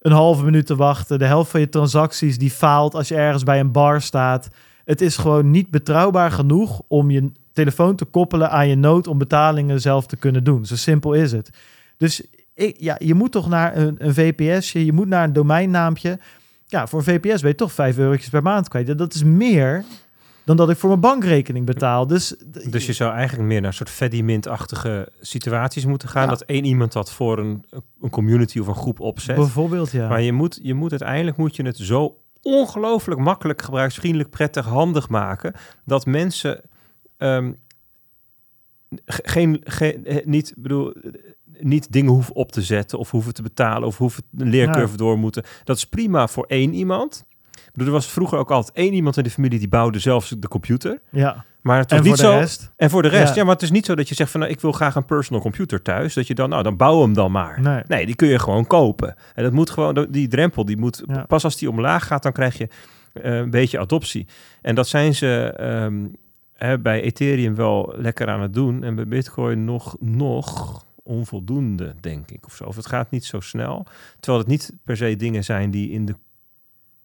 een halve minuut te wachten. De helft van je transacties die faalt als je ergens bij een bar staat. Het is gewoon niet betrouwbaar genoeg om je telefoon te koppelen aan je nood om betalingen zelf te kunnen doen. Zo simpel is het. Dus ik, ja, je moet toch naar een, een VPSje, je moet naar een domeinnaampje. Ja, voor een VPS ben je toch 5 eurotjes per maand kwijt. Dat is meer dan dat ik voor mijn bankrekening betaal. Dus, Dus je zou eigenlijk meer naar een soort Fedimint-achtige situaties moeten gaan. Ja. Dat één iemand dat voor een, een community of een groep opzet. bijvoorbeeld, ja. Maar je moet, je moet uiteindelijk moet je het zo ongelooflijk makkelijk, gebruiksvriendelijk, prettig, handig maken. Dat mensen ge- geen, geen, niet, bedoel, niet dingen hoeven op te zetten of hoeven te betalen of hoeven een leercurve door moeten. Dat is prima voor één iemand. Bedoel, er was vroeger ook altijd één iemand in de familie die bouwde zelfs de computer. ja. Maar het was En niet voor de zo. rest? En voor de rest, Ja. ja. maar het is niet zo dat je zegt van nou, ik wil graag een personal computer thuis. Dat je dan, nou dan bouw hem dan maar. Nee. Nee, die kun je gewoon kopen. En dat moet gewoon, die drempel, die moet Ja. pas als die omlaag gaat, dan krijg je eh, een beetje adoptie. En dat zijn ze ehm, hè, bij Ethereum wel lekker aan het doen. En bij Bitcoin nog, nog onvoldoende, denk ik. Of, zo. of het gaat niet zo snel. Terwijl het niet per se dingen zijn die in de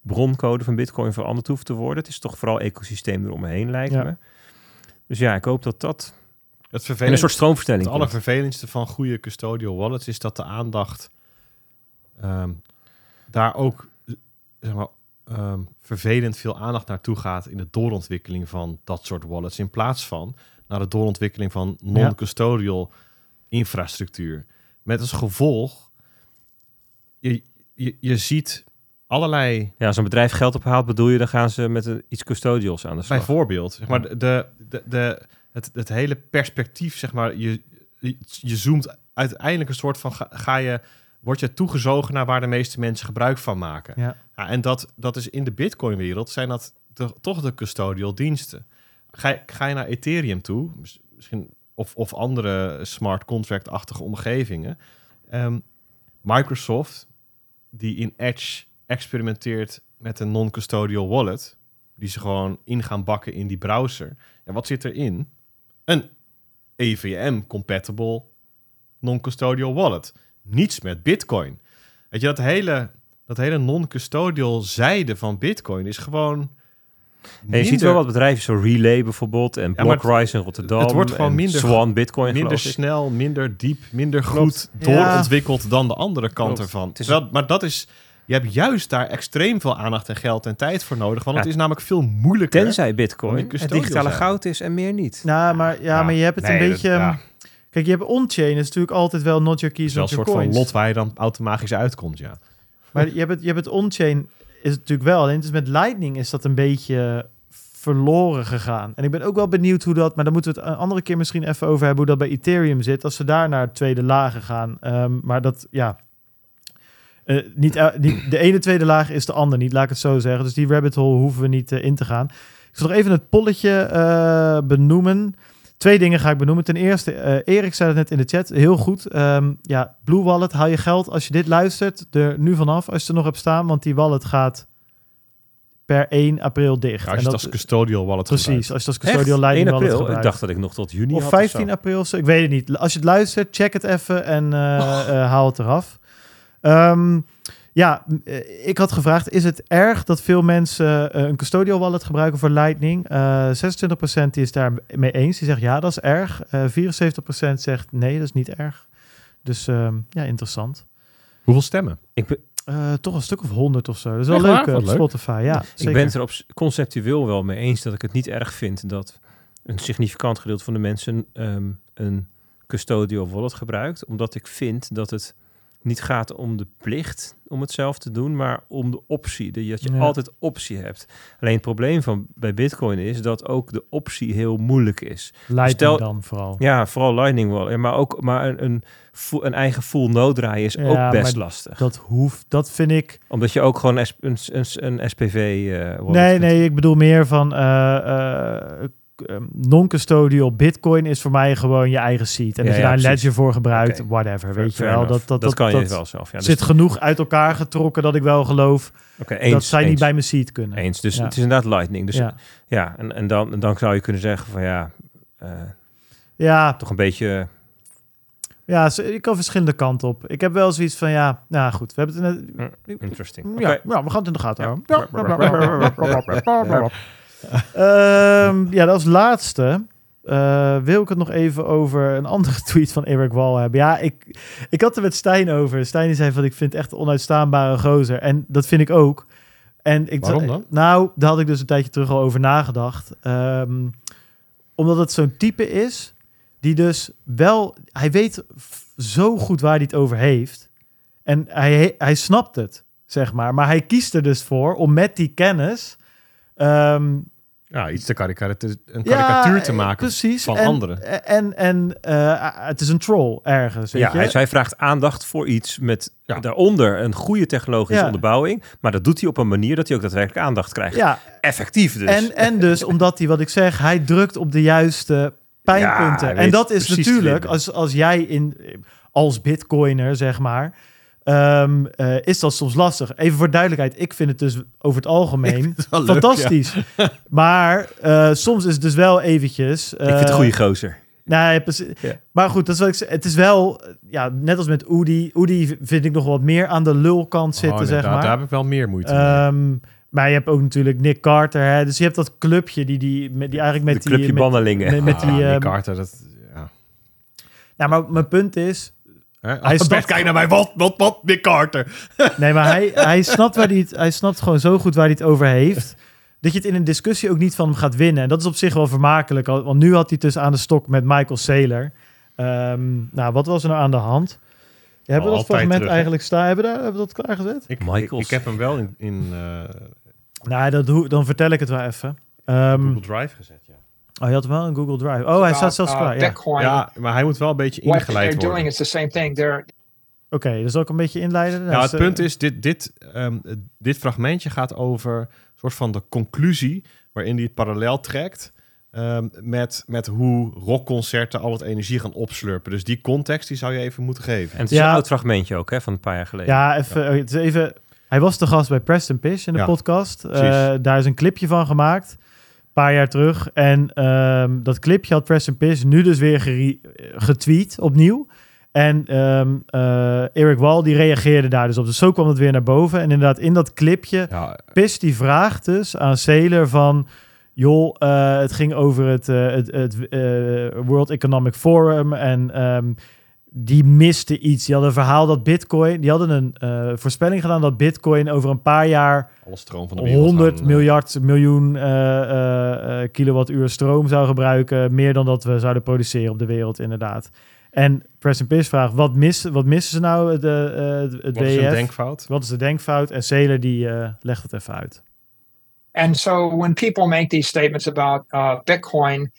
broncode van Bitcoin veranderd hoeven te worden. Het is toch vooral ecosysteem eromheen, lijkt Ja. me. Dus ja, ik hoop dat dat Het en een soort stroomverstelling het allervervelendste van goede custodial wallets is dat de aandacht ehm, daar ook zeg maar, ehm, vervelend veel aandacht naartoe gaat in de doorontwikkeling van dat soort wallets. In plaats van naar de doorontwikkeling van non-custodial infrastructuur. Met als gevolg, je, je, je ziet allerlei Ja, als een bedrijf geld ophaalt, bedoel je, dan gaan ze met een, iets custodials aan de slag. Bijvoorbeeld, zeg maar, de, de, de, het, het hele perspectief, zeg maar, je, je, je zoomt uiteindelijk een soort van, ga, ga je, word je toegezogen naar waar de meeste mensen gebruik van maken. Ja. Ja, en dat, dat is in de Bitcoin-wereld, zijn dat de, toch de custodial diensten. Ga je, ga je naar Ethereum toe, mis- misschien of, of andere smart contract-achtige omgevingen. Ehm, Microsoft, die in Edge experimenteert met een non-custodial wallet, die ze gewoon in gaan bakken in die browser. En wat zit erin? Een EVM-compatible non-custodial wallet. Niets met Bitcoin. Weet je, dat hele, dat hele non-custodial zijde van Bitcoin is gewoon. Je ziet wel wat bedrijven, zo Relay bijvoorbeeld en Ja, Blockrise in Rotterdam. het wordt gewoon en minder- Swan Bitcoin minder geloof ik. snel, minder diep, minder Klopt. goed doorontwikkeld dan de andere kant Klopt. ervan. Het is- Terwijl- maar dat is, je hebt juist daar extreem veel aandacht en geld en tijd voor nodig, want Ja. het is namelijk veel moeilijker. Tenzij Bitcoin het digitale zijn. goud is en meer niet. Nou, maar, ja, maar je hebt het nee, een dat- beetje... ja. Kijk, je hebt on-chain, is natuurlijk altijd wel not your Het keys, is wel not een your soort van coins. lot waar je dan automatisch uitkomt, ja. Maar je hebt het, je hebt het on-chain, is natuurlijk wel. Alleen het is met Lightning is dat een beetje verloren gegaan. En ik ben ook wel benieuwd hoe dat, maar daar moeten we het een andere keer misschien even over hebben, hoe dat bij Ethereum zit, als ze daar naar tweede lagen gaan. Ehm, maar dat, ja, eh, niet, de ene tweede laag is de ander niet, laat ik het zo zeggen. Dus die rabbit hole hoeven we niet eh, in te gaan. Ik zal nog even het polletje eh, benoemen. Twee dingen ga ik benoemen. Ten eerste, eh, Erik zei het net in de chat, heel goed. Ehm, ja, Blue Wallet, haal je geld als je dit luistert er nu vanaf, als je er nog hebt staan, want die wallet gaat per 1 april dicht. Ja, als En je het dat- als custodial wallet precies, gebruikt. als je het als Echt? custodial 1 Lightning wallet april? Ik dacht dat ik nog tot juni Of had. 15 zo. april of ik weet het niet. Als je het luistert, check het even en eh, eh, haal het eraf. Ehm, ja, eh, ik had gevraagd, is het erg dat veel mensen eh, een custodial wallet gebruiken voor Lightning? Eh 26% die is daar mee eens. Die zegt ja, dat is erg. Eh 74% zegt nee, dat is niet erg. Dus ehm, ja, interessant. Hoeveel stemmen? Ik ben, Eh, toch een stuk of 100 of zo. Dat is wel leuk op leuk. Spotify. Ja, ik zeker. ben het er op conceptueel wel mee eens dat ik het niet erg vind dat een significant gedeelte van de mensen ehm, een custodial wallet gebruikt. Omdat ik vind dat het niet gaat om de plicht om het zelf te doen, maar om de optie. Dat je, dat je Ja. altijd optie hebt. Alleen het probleem van bij Bitcoin is dat ook de optie heel moeilijk is. Lightning Stel- dan vooral. Ja, vooral Lightning wallet, maar ook maar een, een, een eigen full node draaien is Ja, ook best lastig. Dat hoeft, dat vind ik... Omdat je ook gewoon een, een, een SPV eh wallet Nee, kunt- nee, ik bedoel meer van eh, eh, k- eh, non-custodial Bitcoin is voor mij gewoon je eigen seed. En Ja, dat je ja, daar een ledger voor gebruikt, whatever, weet je wel. enough. Dat, dat, dat, kan je dat wel zelf. Ja, dus- zit genoeg uit elkaar getrokken dat ik wel geloof eens, dat zij eens, niet bij mijn seed kunnen. Eens, dus Ja. het is inderdaad Lightning. Dus ja, ja. en, en, dan, en dan zou je kunnen zeggen van ja, eh, Ja, toch een beetje... ja, ze- ik kan verschillende kanten op. Ik heb wel zoiets van, ja, nou goed, we hebben het net... Interesting. Ja, Oké. ja, we gaan het in de gaten Ja. houden. <laughs> Ehm, ja, als laatste eh, wil ik het nog even over een andere <laughs> tweet van Eric Wall hebben. Ja, ik, ik had er met Stijn over. Stijn die zei van, ik vind het echt een onuitstaanbare gozer. En dat vind ik ook. En ik Waarom dan? Nou, daar had ik dus een tijdje terug al over nagedacht. Ehm, omdat het zo'n type is die dus wel... Hij weet zo goed waar hij het over heeft. En hij, hij snapt het, zeg maar. Maar hij kiest er dus voor om met die kennis... ehm, Ja, iets te karikatuur, een karikatuur te maken precies. van en, anderen. En, en eh, het is een troll ergens, weet Ja, je? hij, hij vraagt aandacht voor iets met Ja. daaronder een goede technologische Ja. onderbouwing. Maar dat doet hij op een manier dat hij ook daadwerkelijk aandacht krijgt. Ja, Effectief dus. en, en dus <laughs> omdat hij, wat ik zeg, hij drukt op de juiste pijnpunten. En dat is natuurlijk, als, als jij in, als bitcoiner, zeg maar, ehm, eh, is dat soms lastig. Even voor duidelijkheid, ik vind het dus over het algemeen <laughs> leuk, fantastisch. <laughs> Maar eh, soms is het dus wel eventjes... ik vind het een eh, goede gozer. Nee, precies. Ja. Maar goed, dat is wat ik zeg. Het is wel, eh, ja, net als met Oedi. Oedi vind ik nog wat meer aan de lulkant zitten, Oh, zeg daar, maar. daar heb ik wel meer moeite mee. Ehm, maar je hebt ook natuurlijk Nick Carter. Hè? Dus je hebt dat clubje die, die, met, die eigenlijk met de die... clubje met, bannelingen. met, met die Ah, Nick ehm, Carter, dat... Ja. nou, maar mijn punt is... Hè? Hij snapt- kijk naar mij, wat, wat, wat, Nick Carter. <laughs> Nee, maar hij, hij, snapt waar hij, het, hij snapt gewoon zo goed waar hij het over heeft... dat je het in een discussie ook niet van hem gaat winnen. En dat is op zich wel vermakelijk. al- Want nu had hij het dus aan de stok met Michael Saylor. Ehm, nou, wat was er nou aan de hand? Hebben we dat fragment terug, eigenlijk staan? Hebben we, daar, hebben we dat klaargezet? Ik, Michaels. ik, ik heb hem wel in, in eh, Nou, dat doe, dan vertel ik het wel even. Ehm, Google Drive gezet. Oh, je had wel een Google Drive. Oh, hij staat zelfs uh, klaar. Ja. Oké, Bitcoin. Ja, maar hij moet wel een beetje what ingeleid they're worden. doing is the same thing. They're dus zal ik een beetje inleiden? Nou, het punt eh, is, dit, dit, ehm, dit fragmentje gaat over een soort van de conclusie waarin hij het parallel trekt ehm, met, met hoe rockconcerten al het energie gaan opslurpen. Dus die context die zou je even moeten geven. En het is Ja. een oud fragmentje ook, hè, van een paar jaar geleden. Ja, even, eh, het is even. Hij was de gast bij Preston Pish in de Ja, podcast. Eh, daar is een clipje van gemaakt. Paar jaar terug. En ehm, dat clipje had Preston Pish nu dus weer getweet opnieuw. En ehm, eh, Eric Wall die reageerde daar dus op. Dus zo kwam het weer naar boven. En inderdaad, in dat clipje Ja, Piss die vraagt dus aan Sailor van... joh, eh, het ging over het, eh, het, het World Economic Forum en ehm, die miste iets. Die hadden een verhaal dat bitcoin... die hadden een eh, voorspelling gedaan dat bitcoin over een paar jaar... alle stroom van de wereld. 100 gaan, eh, miljard miljoen eh, kilowattuur stroom zou gebruiken. Meer dan dat we zouden produceren op de wereld, inderdaad. En Preston Piss vraagt, wat, mis, wat missen ze nou, de, eh, het Wat is een WEF? denkfout? Wat is de denkfout? En Sailor die eh, legt het even uit. And so when people make these statements about uh, Bitcoin,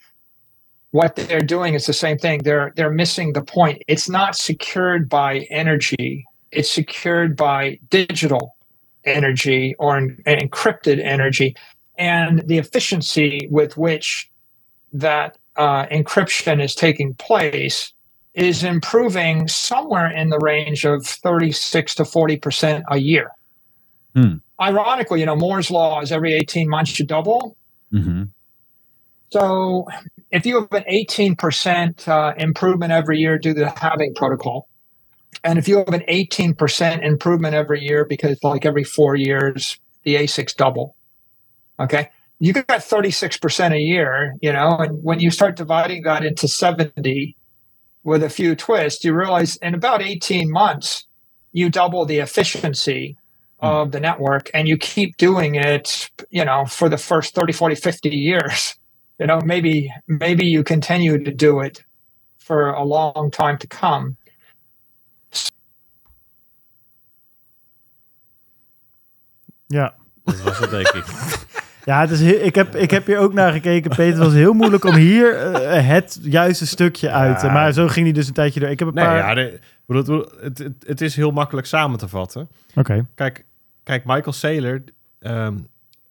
what they're doing is the same thing. They're they're missing the point. It's not secured by energy. It's secured by digital energy or en- encrypted energy, and the efficiency with which that uh, encryption is taking place is improving somewhere in the range of 36 to 40 percent a year. Hmm. Ironically, you know, Moore's law is every 18 months you double. Mhm. So if you have an 18% uh, improvement every year due to the halving protocol, and if you have an 18% improvement every year because like every four years the ASICs double, okay, you got 36% a year, you know, and when you start dividing that into 70 with a few twists, you realize in about 18 months, you double the efficiency of the network and you keep doing it, you know, for the first 30, 40, 50 years you know maybe maybe you continue to do it for a long time to come Ja. Dat was het, denk ik. <laughs> Ja, het is heel, ik, heb, ik heb hier ook naar gekeken, Peter. Het was heel moeilijk om hier eh, het juiste stukje uit te... Ja. Maar zo ging hij dus een tijdje door. Ik heb een Nee, paar... ja, de- het, het, het is heel makkelijk samen te vatten. Oké. Kijk, kijk Michael Saylor, ehm,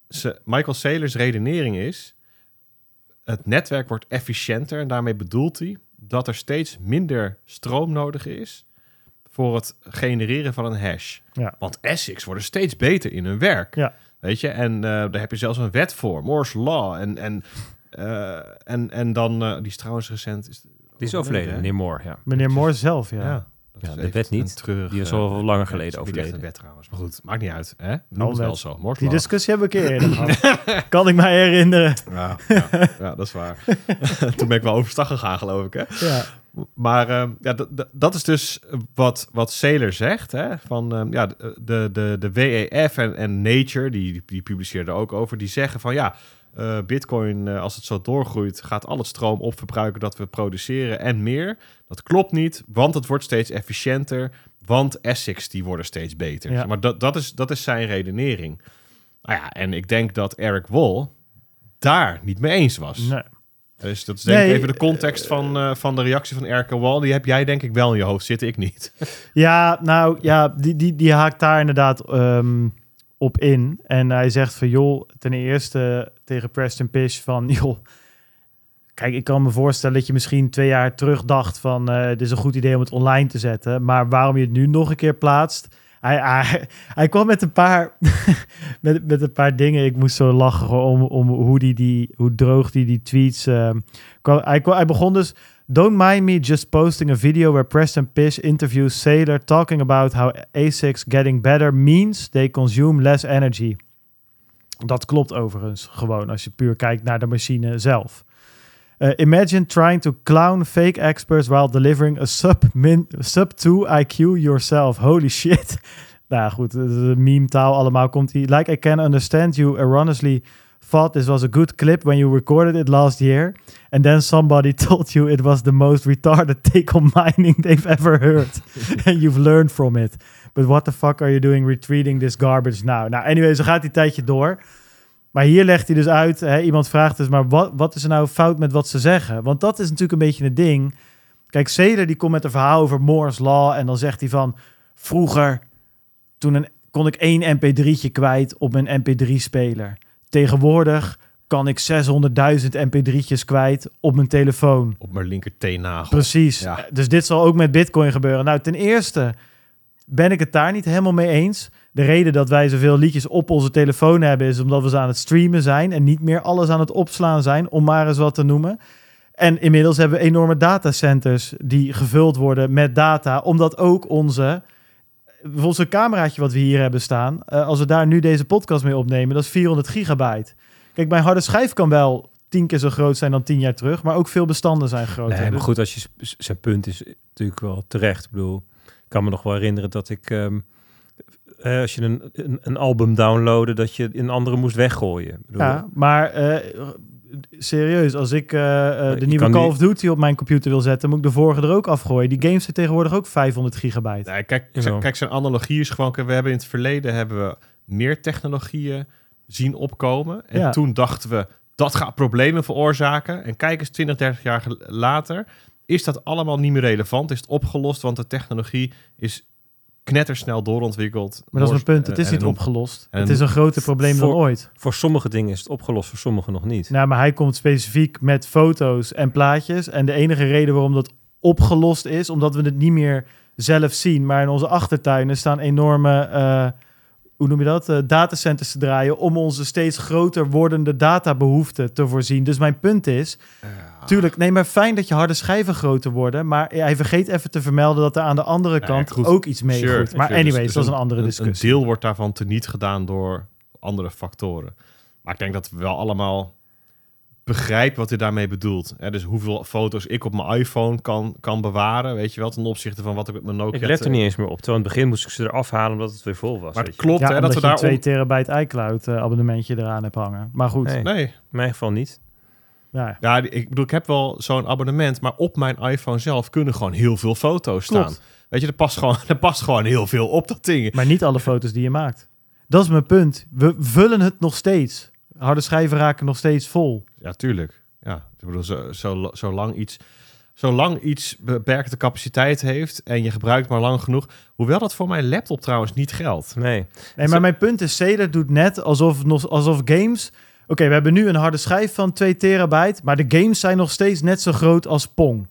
ze- Michael Saylor's redenering is: het netwerk wordt efficiënter en daarmee bedoelt hij dat er steeds minder stroom nodig is voor het genereren van een hash. Ja. Want ASICs worden steeds beter in hun werk. Ja. Weet je, en eh, daar heb je zelfs een wet voor, Moore's Law. En, en, eh, en, en dan, eh, die is trouwens recent. Is Die is overleden, hè? meneer Moore, ja. Meneer Moore zelf, ja. Ja, Ja, de even wet niet. treurig, Die is eh, al langer ja, geleden overleden. een wet trouwens. Maar goed, maakt niet uit. Hè? Noem het wel zo. Die discussie hebben we een keer eerder <laughs> gehad. Kan ik mij herinneren. Ja, ja, ja, dat is waar. <laughs> Toen ben ik wel overstag gegaan, geloof ik. Hè? Ja. Maar ehm, ja, dat is dus wat, wat Saylor zegt. Hè? Van, ehm, ja, de, de, de WEF en, en Nature, die, die publiceerden ook over, die zeggen van ja, eh, Bitcoin, eh, als het zo doorgroeit, gaat al het stroom opverbruiken dat we produceren en meer. Dat klopt niet, want het wordt steeds efficiënter, want ASICs die worden steeds beter. Ja. Maar dat, dat, is, dat is zijn redenering. Nou ja, en ik denk dat Eric Wall daar niet mee eens was. Nee. Dus dat is denk Nee, ik even de context van, eh, van de reactie van Erke Wall. Die heb jij denk ik wel in je hoofd zitten, ik niet. <laughs> Ja, nou ja, die, die, die haakt daar inderdaad ehm, op in. En hij zegt van, joh, ten eerste tegen Preston Pish van, <laughs> joh, kijk, ik kan me voorstellen dat je misschien twee jaar terug dacht van, eh dit is een goed idee om het online te zetten. Maar waarom je het nu nog een keer plaatst, hij, hij, <laughs> hij kwam met een paar, <laughs> met, met een paar dingen. Ik moest zo lachen om, om hoe, die, die, hoe droog die die tweets... ehm, kwam. Hij, hij begon dus... Don't mind me just posting a video where Preston Pish interviews Sailor talking about how ASICs getting better means they consume less energy. Dat klopt overigens gewoon als je puur kijkt naar de machine zelf. Uh, imagine trying to clown fake experts while delivering a sub, min, sub 2 IQ yourself. Holy shit. <laughs> nou goed, de meme taal allemaal komt hier. Like I can understand you erroneously thought this was a good clip when you recorded it last year. And then somebody <laughs> told you it was the most retarded take on mining they've ever heard. <laughs> and you've learned from it. But what the fuck are you doing retweeting this garbage now? Nou, anyway, zo gaat die tijdje door. Maar hier legt hij dus uit, hè, iemand vraagt dus, maar wat, wat is er nou fout met wat ze zeggen? Want dat is natuurlijk een beetje het ding. Kijk, Ceder die komt met een verhaal over Moore's Law en dan zegt hij van, vroeger toen een, kon ik één mp3'tje kwijt op mijn mp3-speler. Tegenwoordig kan ik 600.000 mp3'tjes kwijt op mijn telefoon. Op mijn linker teennagel. Precies. Ja. Dus dit zal ook met Bitcoin gebeuren. Nou, ten eerste ben ik het daar niet helemaal mee eens. De reden dat wij zoveel liedjes op onze telefoon hebben is omdat we ze aan het streamen zijn en niet meer alles aan het opslaan zijn, om maar eens wat te noemen. En inmiddels hebben we enorme datacenters die gevuld worden met data, omdat ook onze bijvoorbeeld zo'n cameraatje wat we hier hebben staan, eh, als we daar nu deze podcast mee opnemen, dat is 400 gigabyte. Kijk, mijn harde schijf kan wel tien keer zo groot zijn dan tien jaar terug, maar ook veel bestanden zijn groter. Nee, maar Dus- goed, als je zijn punt is natuurlijk wel terecht. Ik bedoel, ik kan me nog wel herinneren dat ik, ehm, eh, als je een, een, een album downloadde, dat je een andere moest weggooien. Bedoel, Ja, maar eh, serieus, als ik eh, eh, je de nieuwe Call nu- of Duty op mijn computer wil zetten, moet ik de vorige er ook afgooien. Die games zijn tegenwoordig ook 500 gigabyte. Nee, kijk, kijk, zijn analogie is gewoon... We hebben in het verleden hebben we meer technologieën zien opkomen. En Ja. toen dachten we, dat gaat problemen veroorzaken. En kijk eens, 20, 30 jaar later... is dat allemaal niet meer relevant. Is het opgelost, want de technologie is knettersnel doorontwikkeld. Maar dat is mijn punt, het is En- niet en- opgelost. en- het is een groter probleem dan ooit. Voor sommige dingen is het opgelost, voor sommige nog niet. Nou, maar hij komt specifiek met foto's en plaatjes. En de enige reden waarom dat opgelost is, omdat we het niet meer zelf zien. Maar in onze achtertuinen staan enorme, eh, hoe noem je dat, eh, datacenters te draaien om onze steeds groter wordende databehoeften te voorzien. Dus mijn punt is, tuurlijk, nee, maar fijn dat je harde schijven groter worden. Maar hij vergeet even te vermelden dat er aan de andere kant goed. ook iets mee Sure, groeit. Maar sure. anyways, Dus- dus dat is een andere Een discussie. deel wordt daarvan teniet gedaan door andere factoren. Maar ik denk dat we wel allemaal begrijpen wat hij daarmee bedoelt. Hè, dus hoeveel foto's ik op mijn iPhone kan, kan bewaren, weet je wel, ten opzichte van wat ik met mijn Nokia... Ik let er niet eens meer op. Terwijl in het begin moest ik ze eraf halen omdat het weer vol was. Maar het klopt, Ja, hè, dat we daar... een 2 terabyte iCloud eh, abonnementje eraan hebt hangen. Maar goed, Nee. Nee, In mijn geval niet. ja. ja, ik bedoel, ik heb wel zo'n abonnement, maar op mijn iPhone zelf kunnen gewoon heel veel foto's Klopt. staan. Weet je, er past, gewoon, <laughs> er past gewoon heel veel op dat ding. Maar niet alle foto's die je maakt. Dat is mijn punt. We vullen het nog steeds. Harde schijven raken nog steeds vol. Ja, tuurlijk. Ja, ik bedoel, zo, zo, zolang iets... Zolang iets beperkte capaciteit heeft en je gebruikt maar lang genoeg. Hoewel dat voor mijn laptop trouwens niet geldt. Nee. Nee, maar mijn punt is, Cedar doet net alsof, nog- alsof games... Oké, we hebben nu een harde schijf van 2 terabyte, maar de games zijn nog steeds net zo groot als Pong.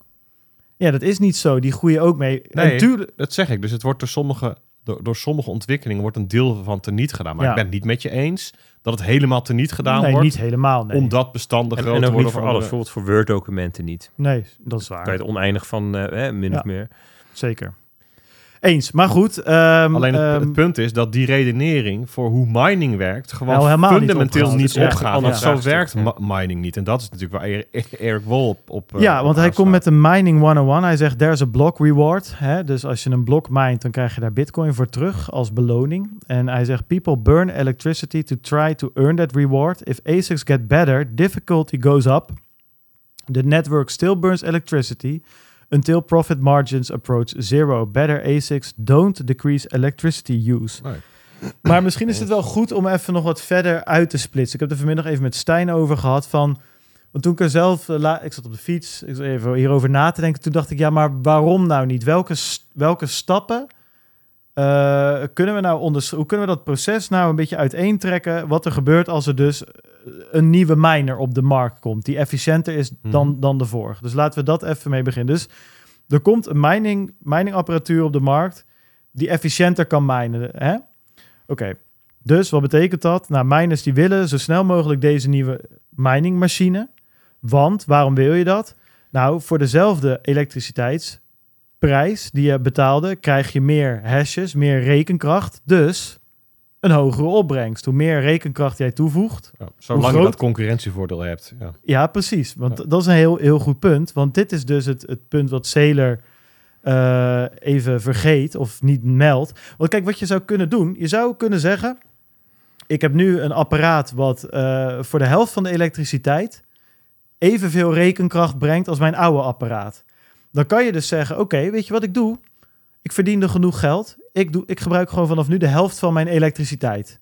Ja, dat is niet zo. Die groeien ook mee. Nee, En dat zeg ik. Dus het wordt door sommige, door, door sommige ontwikkelingen wordt een deel van teniet gedaan. Maar Ja. ik ben het niet met je eens dat het helemaal teniet gedaan nee, wordt. niet helemaal. Nee. Omdat bestanden En, groter en ook worden. niet voor alles. Bijvoorbeeld voor Word-documenten niet. nee, dat is Kan je waar. het oneindig van, eh, hè, min Ja. of meer. Zeker. Eens. Maar goed. ehm, Alleen het, ehm, het punt is dat die redenering voor hoe mining werkt gewoon Nou, niet fundamenteel niet opgaat. Want zo werkt ja. mining niet. En dat is natuurlijk waar Erik, Erik Wol op, op eh, ja, op want hij komt met de mining 101. Hij zegt, there's a block reward. Hè? Dus als je een blok mined, dan krijg je daar bitcoin voor terug als beloning. En hij zegt, people burn electricity to try to earn that reward. If ASICs get better, difficulty goes up. The network still burns electricity until profit margins approach zero. Better ASICs don't decrease electricity use. Nee. Maar misschien is het wel goed om even nog wat verder uit te splitsen. Ik heb er vanmiddag even met Stijn over gehad van... Want toen ik er zelf, eh, la- ik zat op de fiets, ik zat even hierover na te denken. Toen dacht ik, ja, maar waarom nou niet? Welke, welke stappen eh, kunnen we nou onder, hoe kunnen we dat proces nou een beetje uiteentrekken? Wat er gebeurt als er dus een nieuwe miner op de markt komt, die efficiënter is dan, Mhm. dan de vorige. Dus laten we dat even mee beginnen. Dus er komt een mining, miningapparatuur op de markt die efficiënter kan minen. Oké, dus wat betekent dat? Nou, miners die willen zo snel mogelijk deze nieuwe miningmachine. Want waarom wil je dat? Nou, voor dezelfde elektriciteitsprijs die je betaalde, krijg je meer hashes, meer rekenkracht. Dus een hogere opbrengst. Hoe meer rekenkracht jij toevoegt, Ja, zolang je dat concurrentievoordeel hebt. Ja. ja, precies. Want dat is een heel, heel goed punt. Want dit is dus het, het punt wat Sailor eh, even vergeet of niet meldt. Want kijk, wat je zou kunnen doen, je zou kunnen zeggen: Ik heb nu een apparaat wat eh, voor de helft van de elektriciteit evenveel rekenkracht brengt als mijn oude apparaat. Dan kan je dus zeggen: Oké, weet je wat ik doe? Ik verdiende genoeg geld. Ik, doe, ik gebruik gewoon vanaf nu de helft van mijn elektriciteit.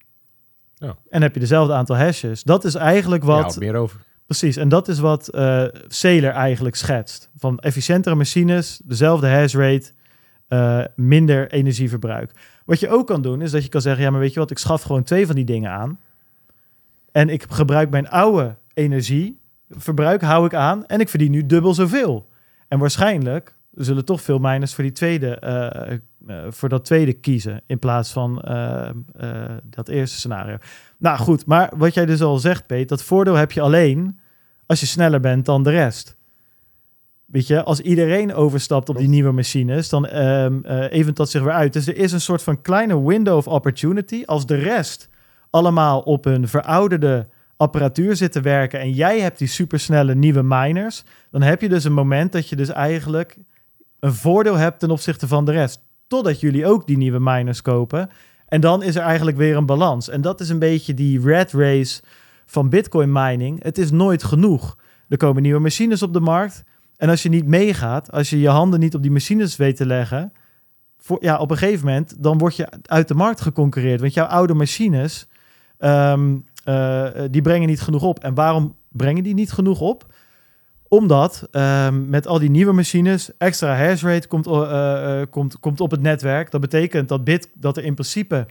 Ja. En heb je dezelfde aantal hashes. Dat is eigenlijk wat. Ja, meer over. Precies, en dat is wat Sailor eigenlijk schetst. Van efficiëntere machines, dezelfde hash rate, eh, minder energieverbruik. Wat je ook kan doen, is dat je kan zeggen... ja, maar weet je wat, ik schaf gewoon twee van die dingen aan... en ik gebruik mijn oude energieverbruik hou ik aan en ik verdien nu dubbel zoveel. En waarschijnlijk zullen toch veel miners voor, die tweede, eh, eh, voor dat tweede kiezen in plaats van eh, dat eerste scenario. Nou goed, maar wat jij dus al zegt, Peet, dat voordeel heb je alleen als je sneller bent dan de rest. Weet je, als iedereen overstapt op die nieuwe machines, dan eh, event dat zich weer uit. Dus er is een soort van kleine window of opportunity. Als de rest allemaal op een verouderde apparatuur zit te werken en jij hebt die supersnelle nieuwe miners, dan heb je dus een moment dat je dus eigenlijk een voordeel hebt ten opzichte van de rest. Totdat jullie ook die nieuwe miners kopen. En dan is er eigenlijk weer een balans. En dat is een beetje die red race van Bitcoin mining. Het is nooit genoeg. Er komen nieuwe machines op de markt. En als je niet meegaat, als je je handen niet op die machines weet te leggen, voor, ja, op een gegeven moment, dan word je uit de markt geconcurreerd. Want jouw oude machines, ehm, eh, die brengen niet genoeg op. En waarom brengen die niet genoeg op? Omdat ehm, met al die nieuwe machines extra hash rate komt, eh, eh, komt, komt op het netwerk. Dat betekent dat, bit, dat er in principe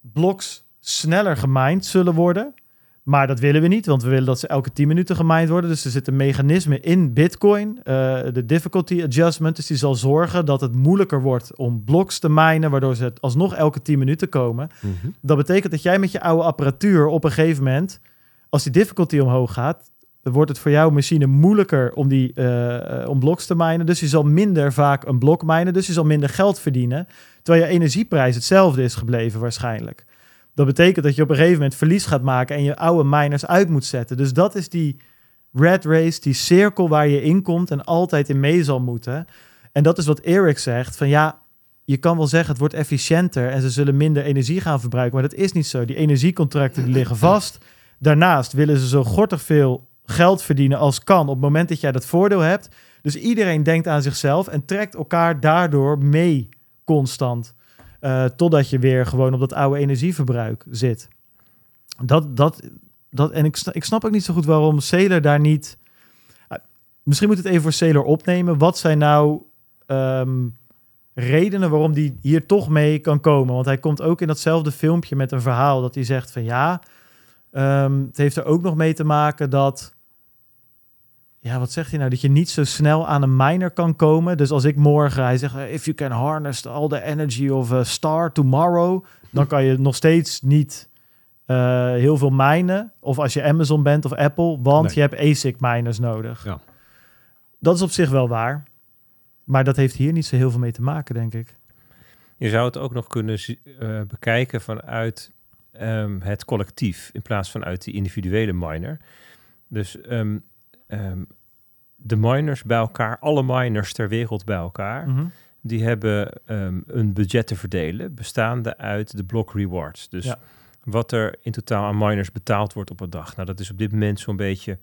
bloks sneller gemined zullen worden. Maar dat willen we niet, want we willen dat ze elke 10 minuten gemined worden. Dus er zit een mechanisme in Bitcoin, eh, de difficulty adjustment. Dus die zal zorgen dat het moeilijker wordt om bloks te minen, waardoor ze alsnog elke 10 minuten komen. Dat betekent dat jij met je oude apparatuur op een gegeven moment, als die difficulty omhoog gaat, wordt het voor jouw machine moeilijker om, die, eh, eh, om bloks te minen. Dus je zal minder vaak een blok minen, dus je zal minder geld verdienen. Terwijl je energieprijs hetzelfde is gebleven waarschijnlijk. Dat betekent dat je op een gegeven moment verlies gaat maken en je oude miners uit moet zetten. Dus dat is die red race, die cirkel waar je in komt en altijd in mee zal moeten. En dat is wat Eric zegt, van ja, je kan wel zeggen het wordt efficiënter en ze zullen minder energie gaan verbruiken, maar dat is niet zo. Die energiecontracten liggen vast. Daarnaast willen ze zo gortig veel geld verdienen als kan op het moment dat jij dat voordeel hebt. Dus iedereen denkt aan zichzelf en trekt elkaar daardoor mee constant. Eh, totdat je weer gewoon op dat oude energieverbruik zit. Dat, dat, dat, en ik, ik snap ook niet zo goed waarom Sailor daar niet... Ah, misschien moet het even voor Sailor opnemen. Wat zijn nou ehm, redenen waarom die hier toch mee kan komen? Want hij komt ook in datzelfde filmpje met een verhaal dat hij zegt van ja... ehm, het heeft er ook nog mee te maken dat... Ja, wat zegt hij nou? Dat je niet zo snel aan een miner kan komen. Dus als ik morgen, hij zegt, if you can harness all the energy of a star tomorrow, dan kan je nog steeds niet eh, heel veel minen. Of als je Amazon bent of Apple, want Nee. je hebt ASIC miners nodig. Ja. Dat is op zich wel waar. Maar dat heeft hier niet zo heel veel mee te maken, denk ik. Je zou het ook nog kunnen eh, bekijken vanuit ehm, het collectief in plaats van uit die individuele miner. Dus ehm, ehm, de miners bij elkaar, alle miners ter wereld bij elkaar, Mhm. die hebben ehm, een budget te verdelen bestaande uit de block rewards. Dus Ja. wat er in totaal aan miners betaald wordt op een dag. Nou, dat is op dit moment zo'n beetje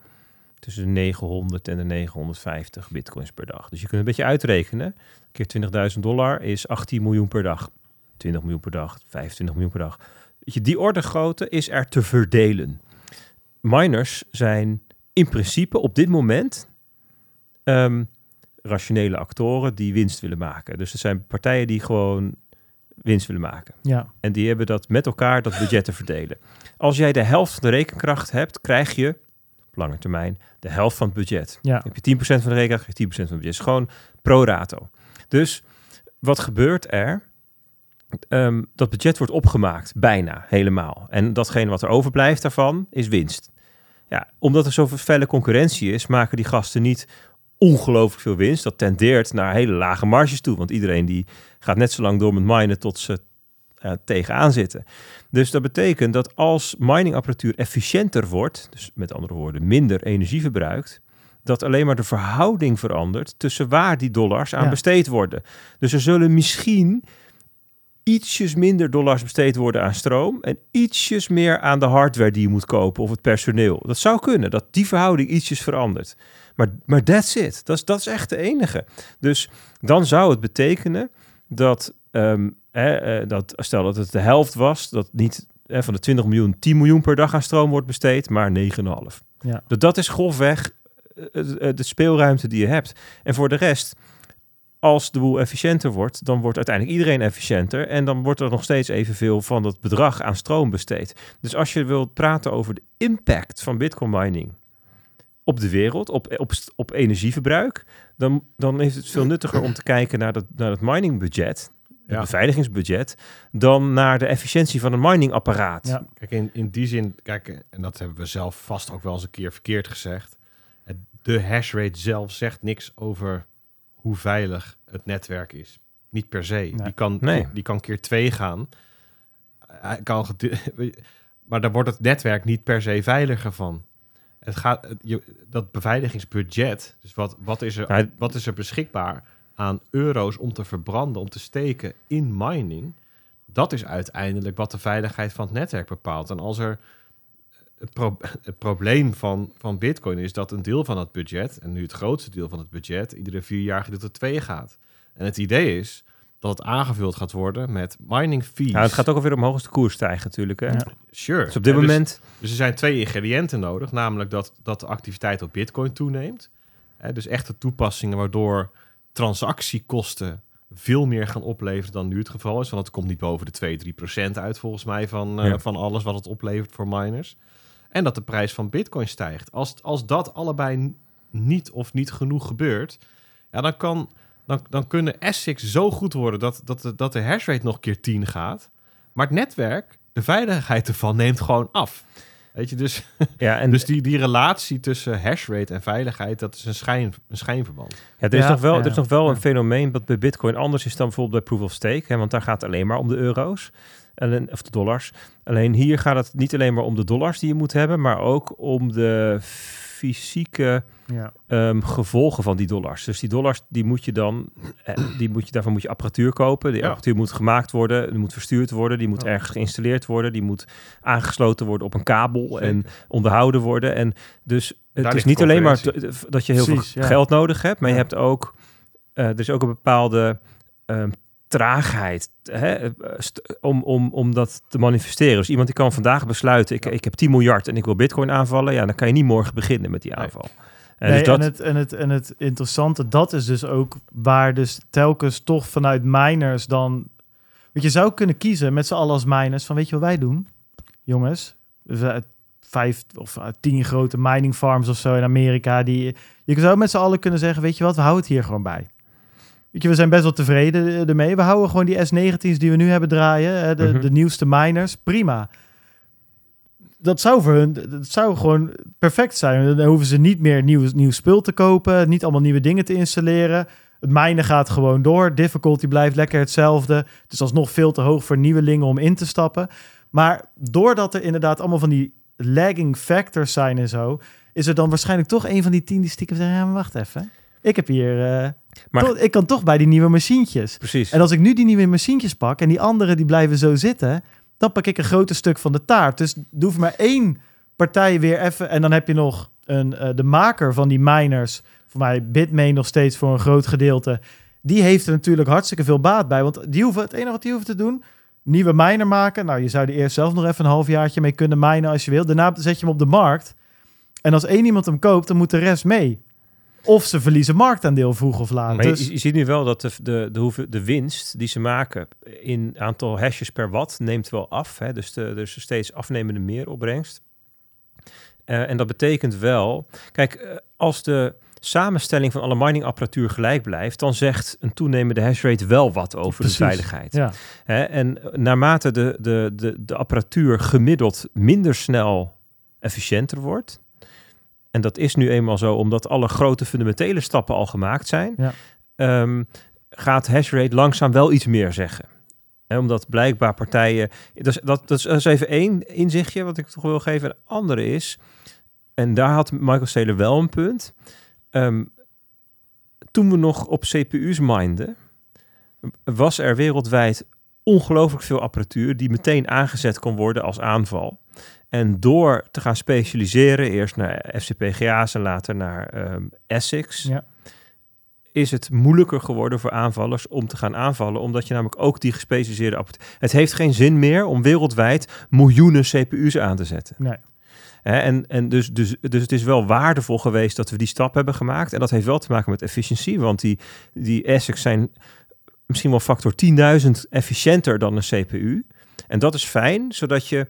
tussen de 900 en de 950 bitcoins per dag. Dus je kunt een beetje uitrekenen. Keer 20.000 dollar is 18 miljoen per dag. 20 miljoen per dag, 25 miljoen per dag. Weet je, die orde grootte is er te verdelen. Miners zijn in principe op dit moment ehm, rationele actoren die winst willen maken. Dus er zijn partijen die gewoon winst willen maken. Ja, En die hebben dat met elkaar dat budget te verdelen. Als jij de helft van de rekenkracht hebt, krijg je op lange termijn de helft van het budget. ja, Heb je 10% van de rekenkracht, krijg je 10% van het budget. is gewoon pro rato. Dus wat gebeurt er? Ehm, dat budget wordt opgemaakt, bijna helemaal. En datgene wat er overblijft daarvan is winst. Ja, omdat er zoveel felle concurrentie is, maken die gasten niet ongelooflijk veel winst. Dat tendeert naar hele lage marges toe. Want iedereen die gaat net zo lang door met minen tot ze eh, tegenaan zitten. Dus dat betekent dat als miningapparatuur efficiënter wordt, dus met andere woorden minder energie verbruikt, dat alleen maar de verhouding verandert tussen waar die dollars aan Ja. besteed worden. Dus er zullen misschien ietsjes minder dollars besteed worden aan stroom en ietsjes meer aan de hardware die je moet kopen of het personeel. Dat zou kunnen, dat die verhouding ietsjes verandert. Maar, maar that's it. Dat is, dat is echt de enige. Dus dan zou het betekenen dat, ehm, hè, eh, dat stel dat het de helft was, dat niet hè, van de 20 miljoen 10 miljoen per dag aan stroom wordt besteed, maar 9,5. ja. Dat, dat is grofweg eh, eh, de speelruimte die je hebt. En voor de rest, als de boel efficiënter wordt, dan wordt uiteindelijk iedereen efficiënter. En dan wordt er nog steeds evenveel van dat bedrag aan stroom besteed. Dus als je wilt praten over de impact van Bitcoin mining op de wereld, op, op, op energieverbruik, dan, dan is het veel nuttiger om te kijken naar dat, naar het miningbudget, het Ja. beveiligingsbudget, dan naar de efficiëntie van een miningapparaat. Ja. Kijk, in, in die zin, kijk, en dat hebben we zelf vast ook wel eens een keer verkeerd gezegd. De hashrate zelf zegt niks over hoe veilig het netwerk is. Niet per se. Die, kan, Nee. die kan keer twee gaan. Hij kan <laughs> maar daar wordt het netwerk niet per se veiliger van. Het gaat, het- je, dat beveiligingsbudget, dus wat, wat, is er, wat is er beschikbaar aan euro's om te verbranden, om te steken in mining? Dat is uiteindelijk wat de veiligheid van het netwerk bepaalt. En als er het, pro- het probleem van, van Bitcoin is dat een deel van het budget, en nu het grootste deel van het budget, iedere vier jaar gedeelte 2 gaat. En het idee is dat het aangevuld gaat worden met mining fees. Nou, het gaat ook alweer omhoog als de koers stijgt natuurlijk. Hè? Ja. Sure. Dus op dit En dus- moment... dus er zijn twee ingrediënten nodig, namelijk dat, dat de activiteit op Bitcoin toeneemt. Hè, dus echte toepassingen waardoor transactiekosten veel meer gaan opleveren dan nu het geval is. Want het komt niet boven de 2, 3 procent uit volgens mij van, eh, Ja. van alles wat het oplevert voor miners. En dat de prijs van Bitcoin stijgt. Als, als dat allebei niet of niet genoeg gebeurt, ja, dan, kan, dan, dan kunnen ASICs zo goed worden dat, dat, de, dat de hashrate nog keer 10 gaat. Maar het netwerk, de veiligheid ervan, neemt gewoon af. Weet je, dus, Ja, <laughs> en dus die, die relatie tussen hashrate en veiligheid, dat is een, schijn, een schijnverband. Ja, er is Ja, nog wel, ja, er is nog wel ja. een fenomeen dat bij Bitcoin anders is dan bijvoorbeeld bij Proof of Stake. Hè, want daar gaat het alleen maar om de euro's. Alleen, of de dollars. Alleen hier gaat het niet alleen maar om de dollars die je moet hebben, maar ook om de fysieke Ja. ehm, gevolgen van die dollars. Dus die dollars, die moet je dan, eh, die moet je, daarvan moet je apparatuur kopen. Die Ja. apparatuur moet gemaakt worden, die moet verstuurd worden, die moet Ja. ergens geïnstalleerd worden, die moet aangesloten worden op een kabel Zeker. en onderhouden worden. En dus het Daar is niet alleen maar dat je heel Precies, veel geld nodig hebt, maar je hebt ook, eh, er is ook een bepaalde ehm, traagheid hè, eh, om, om, om dat te manifesteren. Dus iemand die kan vandaag besluiten, ik, ik heb 10 miljard en ik wil bitcoin aanvallen, ja, dan kan je niet morgen beginnen met die aanval. En Nee, dus dat, en, het, en, het, en het interessante, dat is dus ook waar dus telkens toch vanuit miners dan... Want je zou kunnen kiezen met z'n allen als miners van weet je wat wij doen? Jongens, dus, eh, vijf of eh, tien grote mining farms of zo in Amerika. Die, je zou met z'n allen kunnen zeggen, weet je wat, we houden het hier gewoon bij. Weet je, we zijn best wel tevreden eh, ermee. We houden gewoon die S19's die we nu hebben draaien, de, Mhm. de nieuwste miners, prima. Dat zou voor hun, dat zou gewoon perfect zijn. Dan hoeven ze niet meer nieuw, nieuw spul te kopen, niet allemaal nieuwe dingen te installeren. Het minen gaat gewoon door. Difficulty blijft lekker hetzelfde. Het is alsnog veel te hoog voor nieuwelingen om in te stappen. Maar doordat er inderdaad allemaal van die lagging factors zijn en zo, is er dan waarschijnlijk toch een van die tien die stiekem zeggen: ja, maar wacht even. Ik heb hier. eh, Maar- toch- ik kan toch bij die nieuwe machientjes. precies. En als ik nu die nieuwe machientjes pak en die andere die blijven zo zitten, dan pak ik een groter stuk van de taart. Dus hoeft maar één partij weer even. En dan heb je nog een, eh, de maker van die miners, voor mij Bitmain nog steeds voor een groot gedeelte. Die heeft er natuurlijk hartstikke veel baat bij. Want die hoeven, het enige wat die hoeven te doen, nieuwe miner maken. Nou, je zou er eerst zelf nog even een halfjaartje mee kunnen minen als je wil. Daarna zet je hem op de markt. En als één iemand hem koopt, dan moet de rest mee. Of ze verliezen marktaandeel vroeg of laat. Maar je- Dus, je, ziet nu wel dat de, de, de, de winst die ze maken in aantal hashes per watt neemt wel af. Hè? Dus de, er is steeds afnemende meer opbrengst. Eh, en dat betekent wel, kijk, eh, als de samenstelling van alle miningapparatuur gelijk blijft, dan zegt een toenemende hashrate wel wat over Precies. de veiligheid. ja. Hè? En naarmate de, de, de, de apparatuur gemiddeld minder snel efficiënter wordt, en dat is nu eenmaal zo omdat alle grote fundamentele stappen al gemaakt zijn, Ja. ehm, gaat hashrate langzaam wel iets meer zeggen. Hè, omdat blijkbaar partijen. Dus dat, dat, is, dat is even één inzichtje wat ik toch wil geven. Een andere is, en daar had Michael Saylor wel een punt. Ehm, toen we nog op CPU's minden, was er wereldwijd ongelooflijk veel apparatuur die meteen aangezet kon worden als aanval. En door te gaan specialiseren, eerst naar FCPGA's en later naar ehm ASICs, Ja. is het moeilijker geworden voor aanvallers om te gaan aanvallen, omdat je namelijk ook die gespecialiseerde. Het heeft geen zin meer om wereldwijd miljoenen CPU's aan te zetten. Nee. En en dus, dus, dus het is wel waardevol geweest dat we die stap hebben gemaakt. En dat heeft wel te maken met efficiëntie. Want die, die ASICs zijn misschien wel factor 10.000 efficiënter dan een CPU. En dat is fijn, zodat je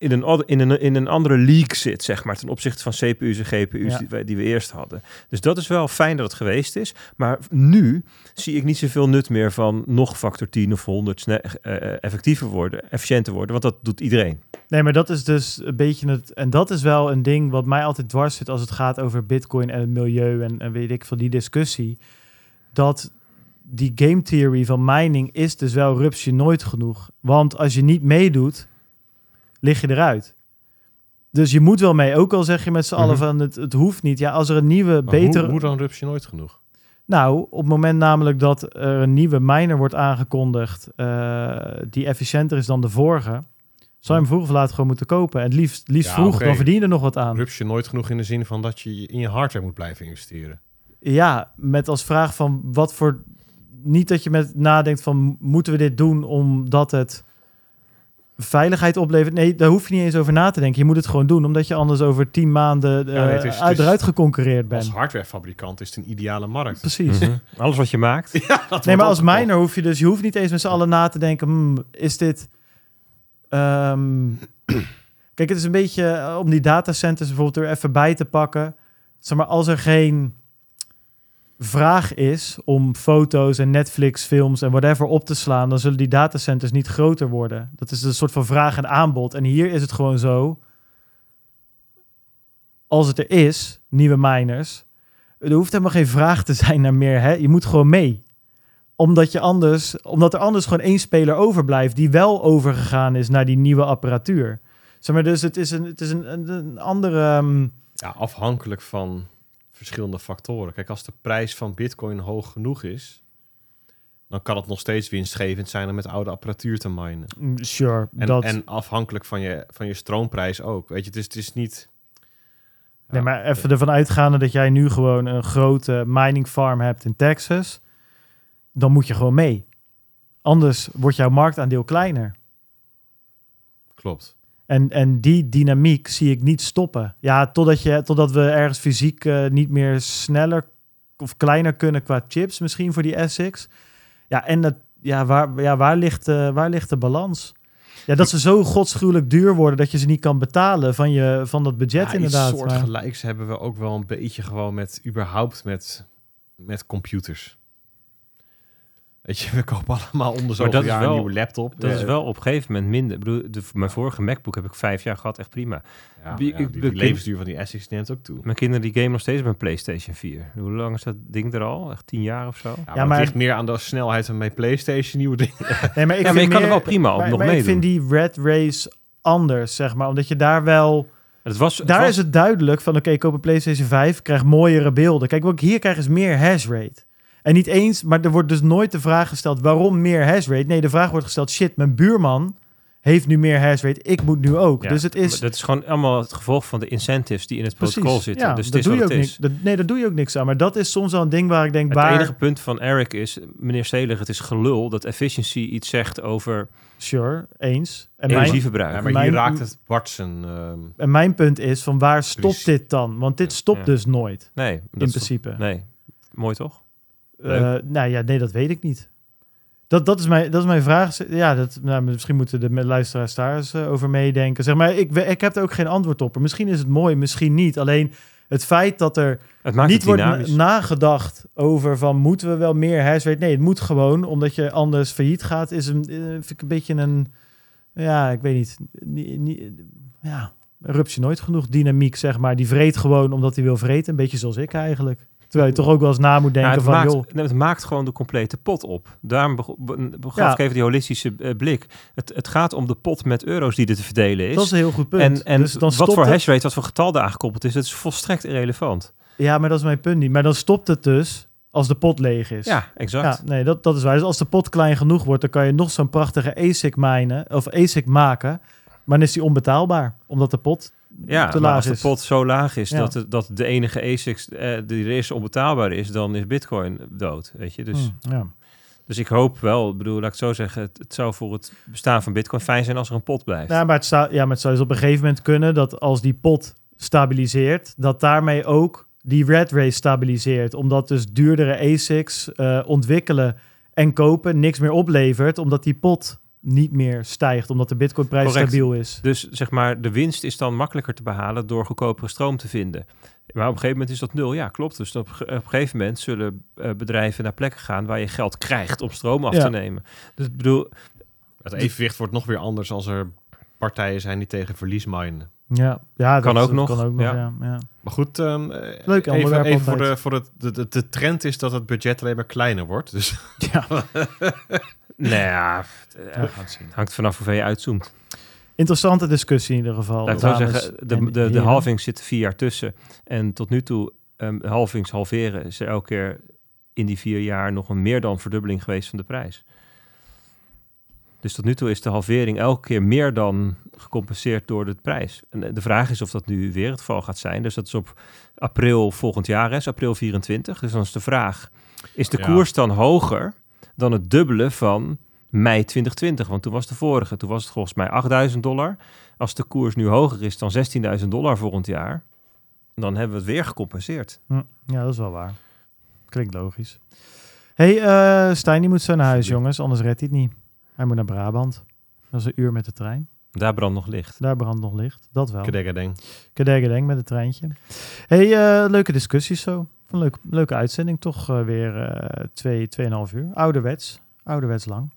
in een, in een, in een andere league zit, zeg maar, ten opzichte van CPU's en GPU's Ja. die, we, die we eerst hadden. Dus dat is wel fijn dat het geweest is. Maar nu zie ik niet zoveel nut meer van nog factor 10 of 100 sne- eh, effectiever worden, efficiënter worden, want dat doet iedereen. Nee, maar dat is dus een beetje het. En dat is wel een ding wat mij altijd dwars zit als het gaat over Bitcoin en het milieu en, en weet ik van die discussie. Dat die game theory van mining is dus wel rupsje nooit genoeg. Want als je niet meedoet, lig je eruit. Dus je moet wel mee. Ook al zeg je met z'n allen Mhm. van het, het hoeft niet. Ja, als er een nieuwe, betere. hoe, hoe dan rups je nooit genoeg? Nou, op het moment namelijk dat er een nieuwe miner wordt aangekondigd eh, die efficiënter is dan de vorige, zou je hem vroeg of laat gewoon moeten kopen. En het liefst, liefst Ja, vroeg, dan verdien je er nog wat aan. Rups je nooit genoeg in de zin van dat je in je hardware moet blijven investeren. Ja, met als vraag van wat voor... Niet dat je met nadenkt van moeten we dit doen omdat het veiligheid oplevert. Nee, daar hoef je niet eens over na te denken. Je moet het gewoon doen, omdat je anders over tien maanden eh, Ja, nee, het is- het uit, is- eruit geconcureerd Als bent. hardwarefabrikant is het een ideale markt. Precies. Mhm. Alles wat je maakt. <laughs> Ja, dat Nee, maar als miner hoef je dus, je hoeft niet eens met z'n allen na te denken, hmm, is dit... ehm, <clears throat> Kijk, het is een beetje eh, om die datacenters bijvoorbeeld er even bij te pakken. Zeg maar, als er geen vraag is om foto's en Netflix films en whatever op te slaan, dan zullen die datacenters niet groter worden. Dat is een soort van vraag en aanbod. En hier is het gewoon zo, als het er is, nieuwe miners, er hoeft helemaal geen vraag te zijn naar meer. Hè? Je moet gewoon mee. Omdat, je anders, omdat er anders gewoon één speler overblijft die wel overgegaan is naar die nieuwe apparatuur. Zeg maar, dus het is een, het is een, een, andere. ehm, Ja, afhankelijk van verschillende factoren. Kijk, als de prijs van bitcoin hoog genoeg is, dan kan het nog steeds winstgevend zijn om met oude apparatuur te minen. mm, sure. En, dat, en afhankelijk van je, van je stroomprijs ook. Weet je, het is, het is niet... nee, maar even ervan uitgaande dat jij nu gewoon een grote mining farm hebt in Texas, dan moet je gewoon mee. Anders wordt jouw marktaandeel kleiner. Klopt. En, en die dynamiek zie ik niet stoppen. Ja, totdat, je, totdat we ergens fysiek eh, niet meer sneller of kleiner kunnen qua chips, misschien voor die ASICs. Ja, en dat, ja, waar, ja, waar, ligt, eh, waar ligt de balans? Ja, dat ze zo godschuwelijk duur worden dat je ze niet kan betalen van, je, van dat budget ja, inderdaad. Iets Maar- soortgelijks hebben we ook wel een beetje gewoon met, überhaupt met, met computers. Weet je, we kopen allemaal onder is jaar wel- een nieuwe laptop. Dat is wel op een gegeven moment minder. Ik bedoel, de, mijn vorige MacBook heb ik vijf jaar gehad, echt prima. Ja, Die- ja, ik- die, de- die levensduur van die ASICs neemt ook toe. Mijn kinderen die gamen nog steeds op een PlayStation 4. Hoe lang is dat ding er al? Echt tien jaar of zo? Ja, maar, maar- het ligt meer aan de snelheid van mijn PlayStation nieuwe ding. <laughs> Nee, maar ik ja, maar kan er wel prima op maar, nog maar ik vind die red race anders, zeg maar. Omdat je daar wel... Het was, het Daar was- is het duidelijk van, oké, ik koop een PlayStation 5, krijg mooiere beelden. Kijk, wat ik hier krijg is meer hash rate. En niet eens, maar er wordt dus nooit de vraag gesteld, waarom meer hash rate? Nee, de vraag wordt gesteld, shit, mijn buurman heeft nu meer hash rate, ik moet nu ook. Ja, dus het is... Dat is gewoon allemaal het gevolg van de incentives die in het protocol zitten. ja, dus het daar is doe je ook niks. dat- nee, daar doe je ook niks aan. Maar dat is soms wel een ding waar ik denk, Het waar... enige punt van Eric is, meneer Selig, het is gelul dat efficiency iets zegt over Sure, eens. En mijn, energieverbruik. Ja, maar Mijn- hier raakt het Bart zijn... ehm, en mijn punt is, van waar stopt dit dan? Want dit stopt Ja. dus nooit, nee, dat in principe. nee, mooi toch? Eh, nou ja, nee, dat weet ik niet. Dat, dat, is, mijn, dat is mijn vraag. Ja, dat, nou, misschien moeten de luisteraars daar eens eh, over meedenken. Zeg maar, ik, ik heb er ook geen antwoord op. Misschien is het mooi, misschien niet. Alleen het feit dat er Het niet wordt na- nagedacht over van moeten we wel meer rate. Nee, het moet gewoon, omdat je anders failliet gaat, is een, eh, vind ik een beetje een, ja, ik weet niet, nie- nie- ja, nooit genoeg dynamiek, zeg maar. Die vreet gewoon omdat hij wil vreten, een beetje zoals ik eigenlijk. Terwijl je toch ook wel eens na moet denken het, van, maakt, joh, nee, het maakt gewoon de complete pot op. Daarom be- begaf Ja. ik even die holistische eh, blik. Het, het gaat om de pot met euro's die er te verdelen is. dat is een heel goed punt. en en dus dan wat voor het- hashrate, wat voor getal daar aangekoppeld is, dat is volstrekt irrelevant. Ja, maar dat is mijn punt niet. Maar dan stopt het dus als de pot leeg is. Ja, exact. Ja, nee, dat, dat is waar. Dus als de pot klein genoeg wordt, dan kan je nog zo'n prachtige ASIC minen of ASIC maken. Maar dan is die onbetaalbaar, omdat de pot Ja, te maar laag als de is. pot zo laag is Ja. dat, het- dat de enige ASICs eh, die er is onbetaalbaar is, dan is Bitcoin dood. Weet je, dus, Hmm, ja. Dus ik hoop wel, bedoel, laat ik het zo zeggen, het, het zou voor het bestaan van Bitcoin fijn zijn als er een pot blijft. Ja, maar het, zou, ja, maar het zou dus op een gegeven moment kunnen dat als die pot stabiliseert, dat daarmee ook die red race stabiliseert. Omdat dus duurdere ASICs eh, ontwikkelen en kopen niks meer oplevert, omdat die pot niet meer stijgt, omdat de bitcoinprijs Correct. stabiel is. Dus zeg maar, de winst is dan makkelijker te behalen door goedkopere stroom te vinden. Maar op een gegeven moment is dat nul. Ja, klopt. Dus op, ge- op een gegeven moment zullen eh, bedrijven naar plekken gaan waar je geld krijgt om stroom af Ja. te nemen. Dus ik bedoel, Het evenwicht wordt nog weer anders als er partijen zijn die tegen verlies minen. Ja, ja Kan dat, ook dat nog, Kan ook nog ja. ja. Ja. Maar goed, ehm, eh, Leuk even, voor, de, voor het, de, de, de trend is dat het budget alleen maar kleiner wordt. Dus ja. <laughs> nou ja, <laughs> we eh, gaan het zien. hangt vanaf hoeveel je uitzoomt. Interessante discussie in ieder geval. Laat ik zo zeggen, de, de, de halving zit vier jaar tussen. En tot nu toe, ehm de halvings halveren, is er elke keer in die vier jaar nog een meer dan verdubbeling geweest van de prijs. Dus tot nu toe is de halvering elke keer meer dan gecompenseerd door de prijs. En eh, de vraag is of dat nu weer het geval gaat zijn. Dus dat is op april volgend jaar, hè, is april 24. Dus dan is de vraag, is de Ja. koers dan hoger dan het dubbele van mei 2020? Want toen was de vorige, toen was het volgens mij 8000 dollar. Als de koers nu hoger is dan 16.000 dollar volgend jaar, dan hebben we het weer gecompenseerd. Hm, Ja, dat is wel waar. Klinkt logisch. hey, eh Stijn die moet zo naar huis, jongens. Anders redt hij het niet. Hij moet naar Brabant. Dat is een uur met de trein. Daar brandt nog licht. Daar brandt nog licht. Dat wel. Kedegedeng. Kedegedeng met het treintje. hey, eh, leuke discussies zo. Een leuk, leuke uitzending. Toch eh, weer eh twee, tweeënhalf uur. Ouderwets. Ouderwets lang.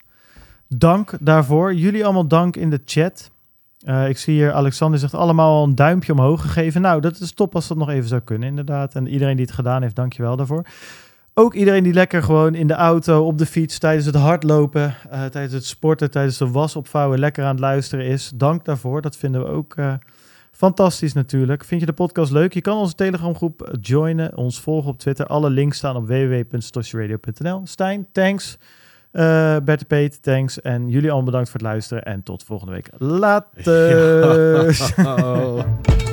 Dank daarvoor. Jullie allemaal dank in de chat. Eh, ik zie hier Alexander zegt allemaal al een duimpje omhoog gegeven. Nou, dat is top als dat nog even zou kunnen, inderdaad. En iedereen die het gedaan heeft, dankjewel daarvoor. Ook iedereen die lekker gewoon in de auto, op de fiets, tijdens het hardlopen, tijdens het sporten, tijdens de was opvouwen, lekker aan het luisteren is. Dank daarvoor. Dat vinden we ook fantastisch natuurlijk. Vind je de podcast leuk? Je kan onze Telegramgroep joinen, ons volgen op Twitter. Alle links staan op www.stosjeradio.nl. Stijn, thanks. Eh Bert Peet, thanks. En jullie allemaal bedankt voor het luisteren. En tot volgende week. Later. <laughs> <laughs>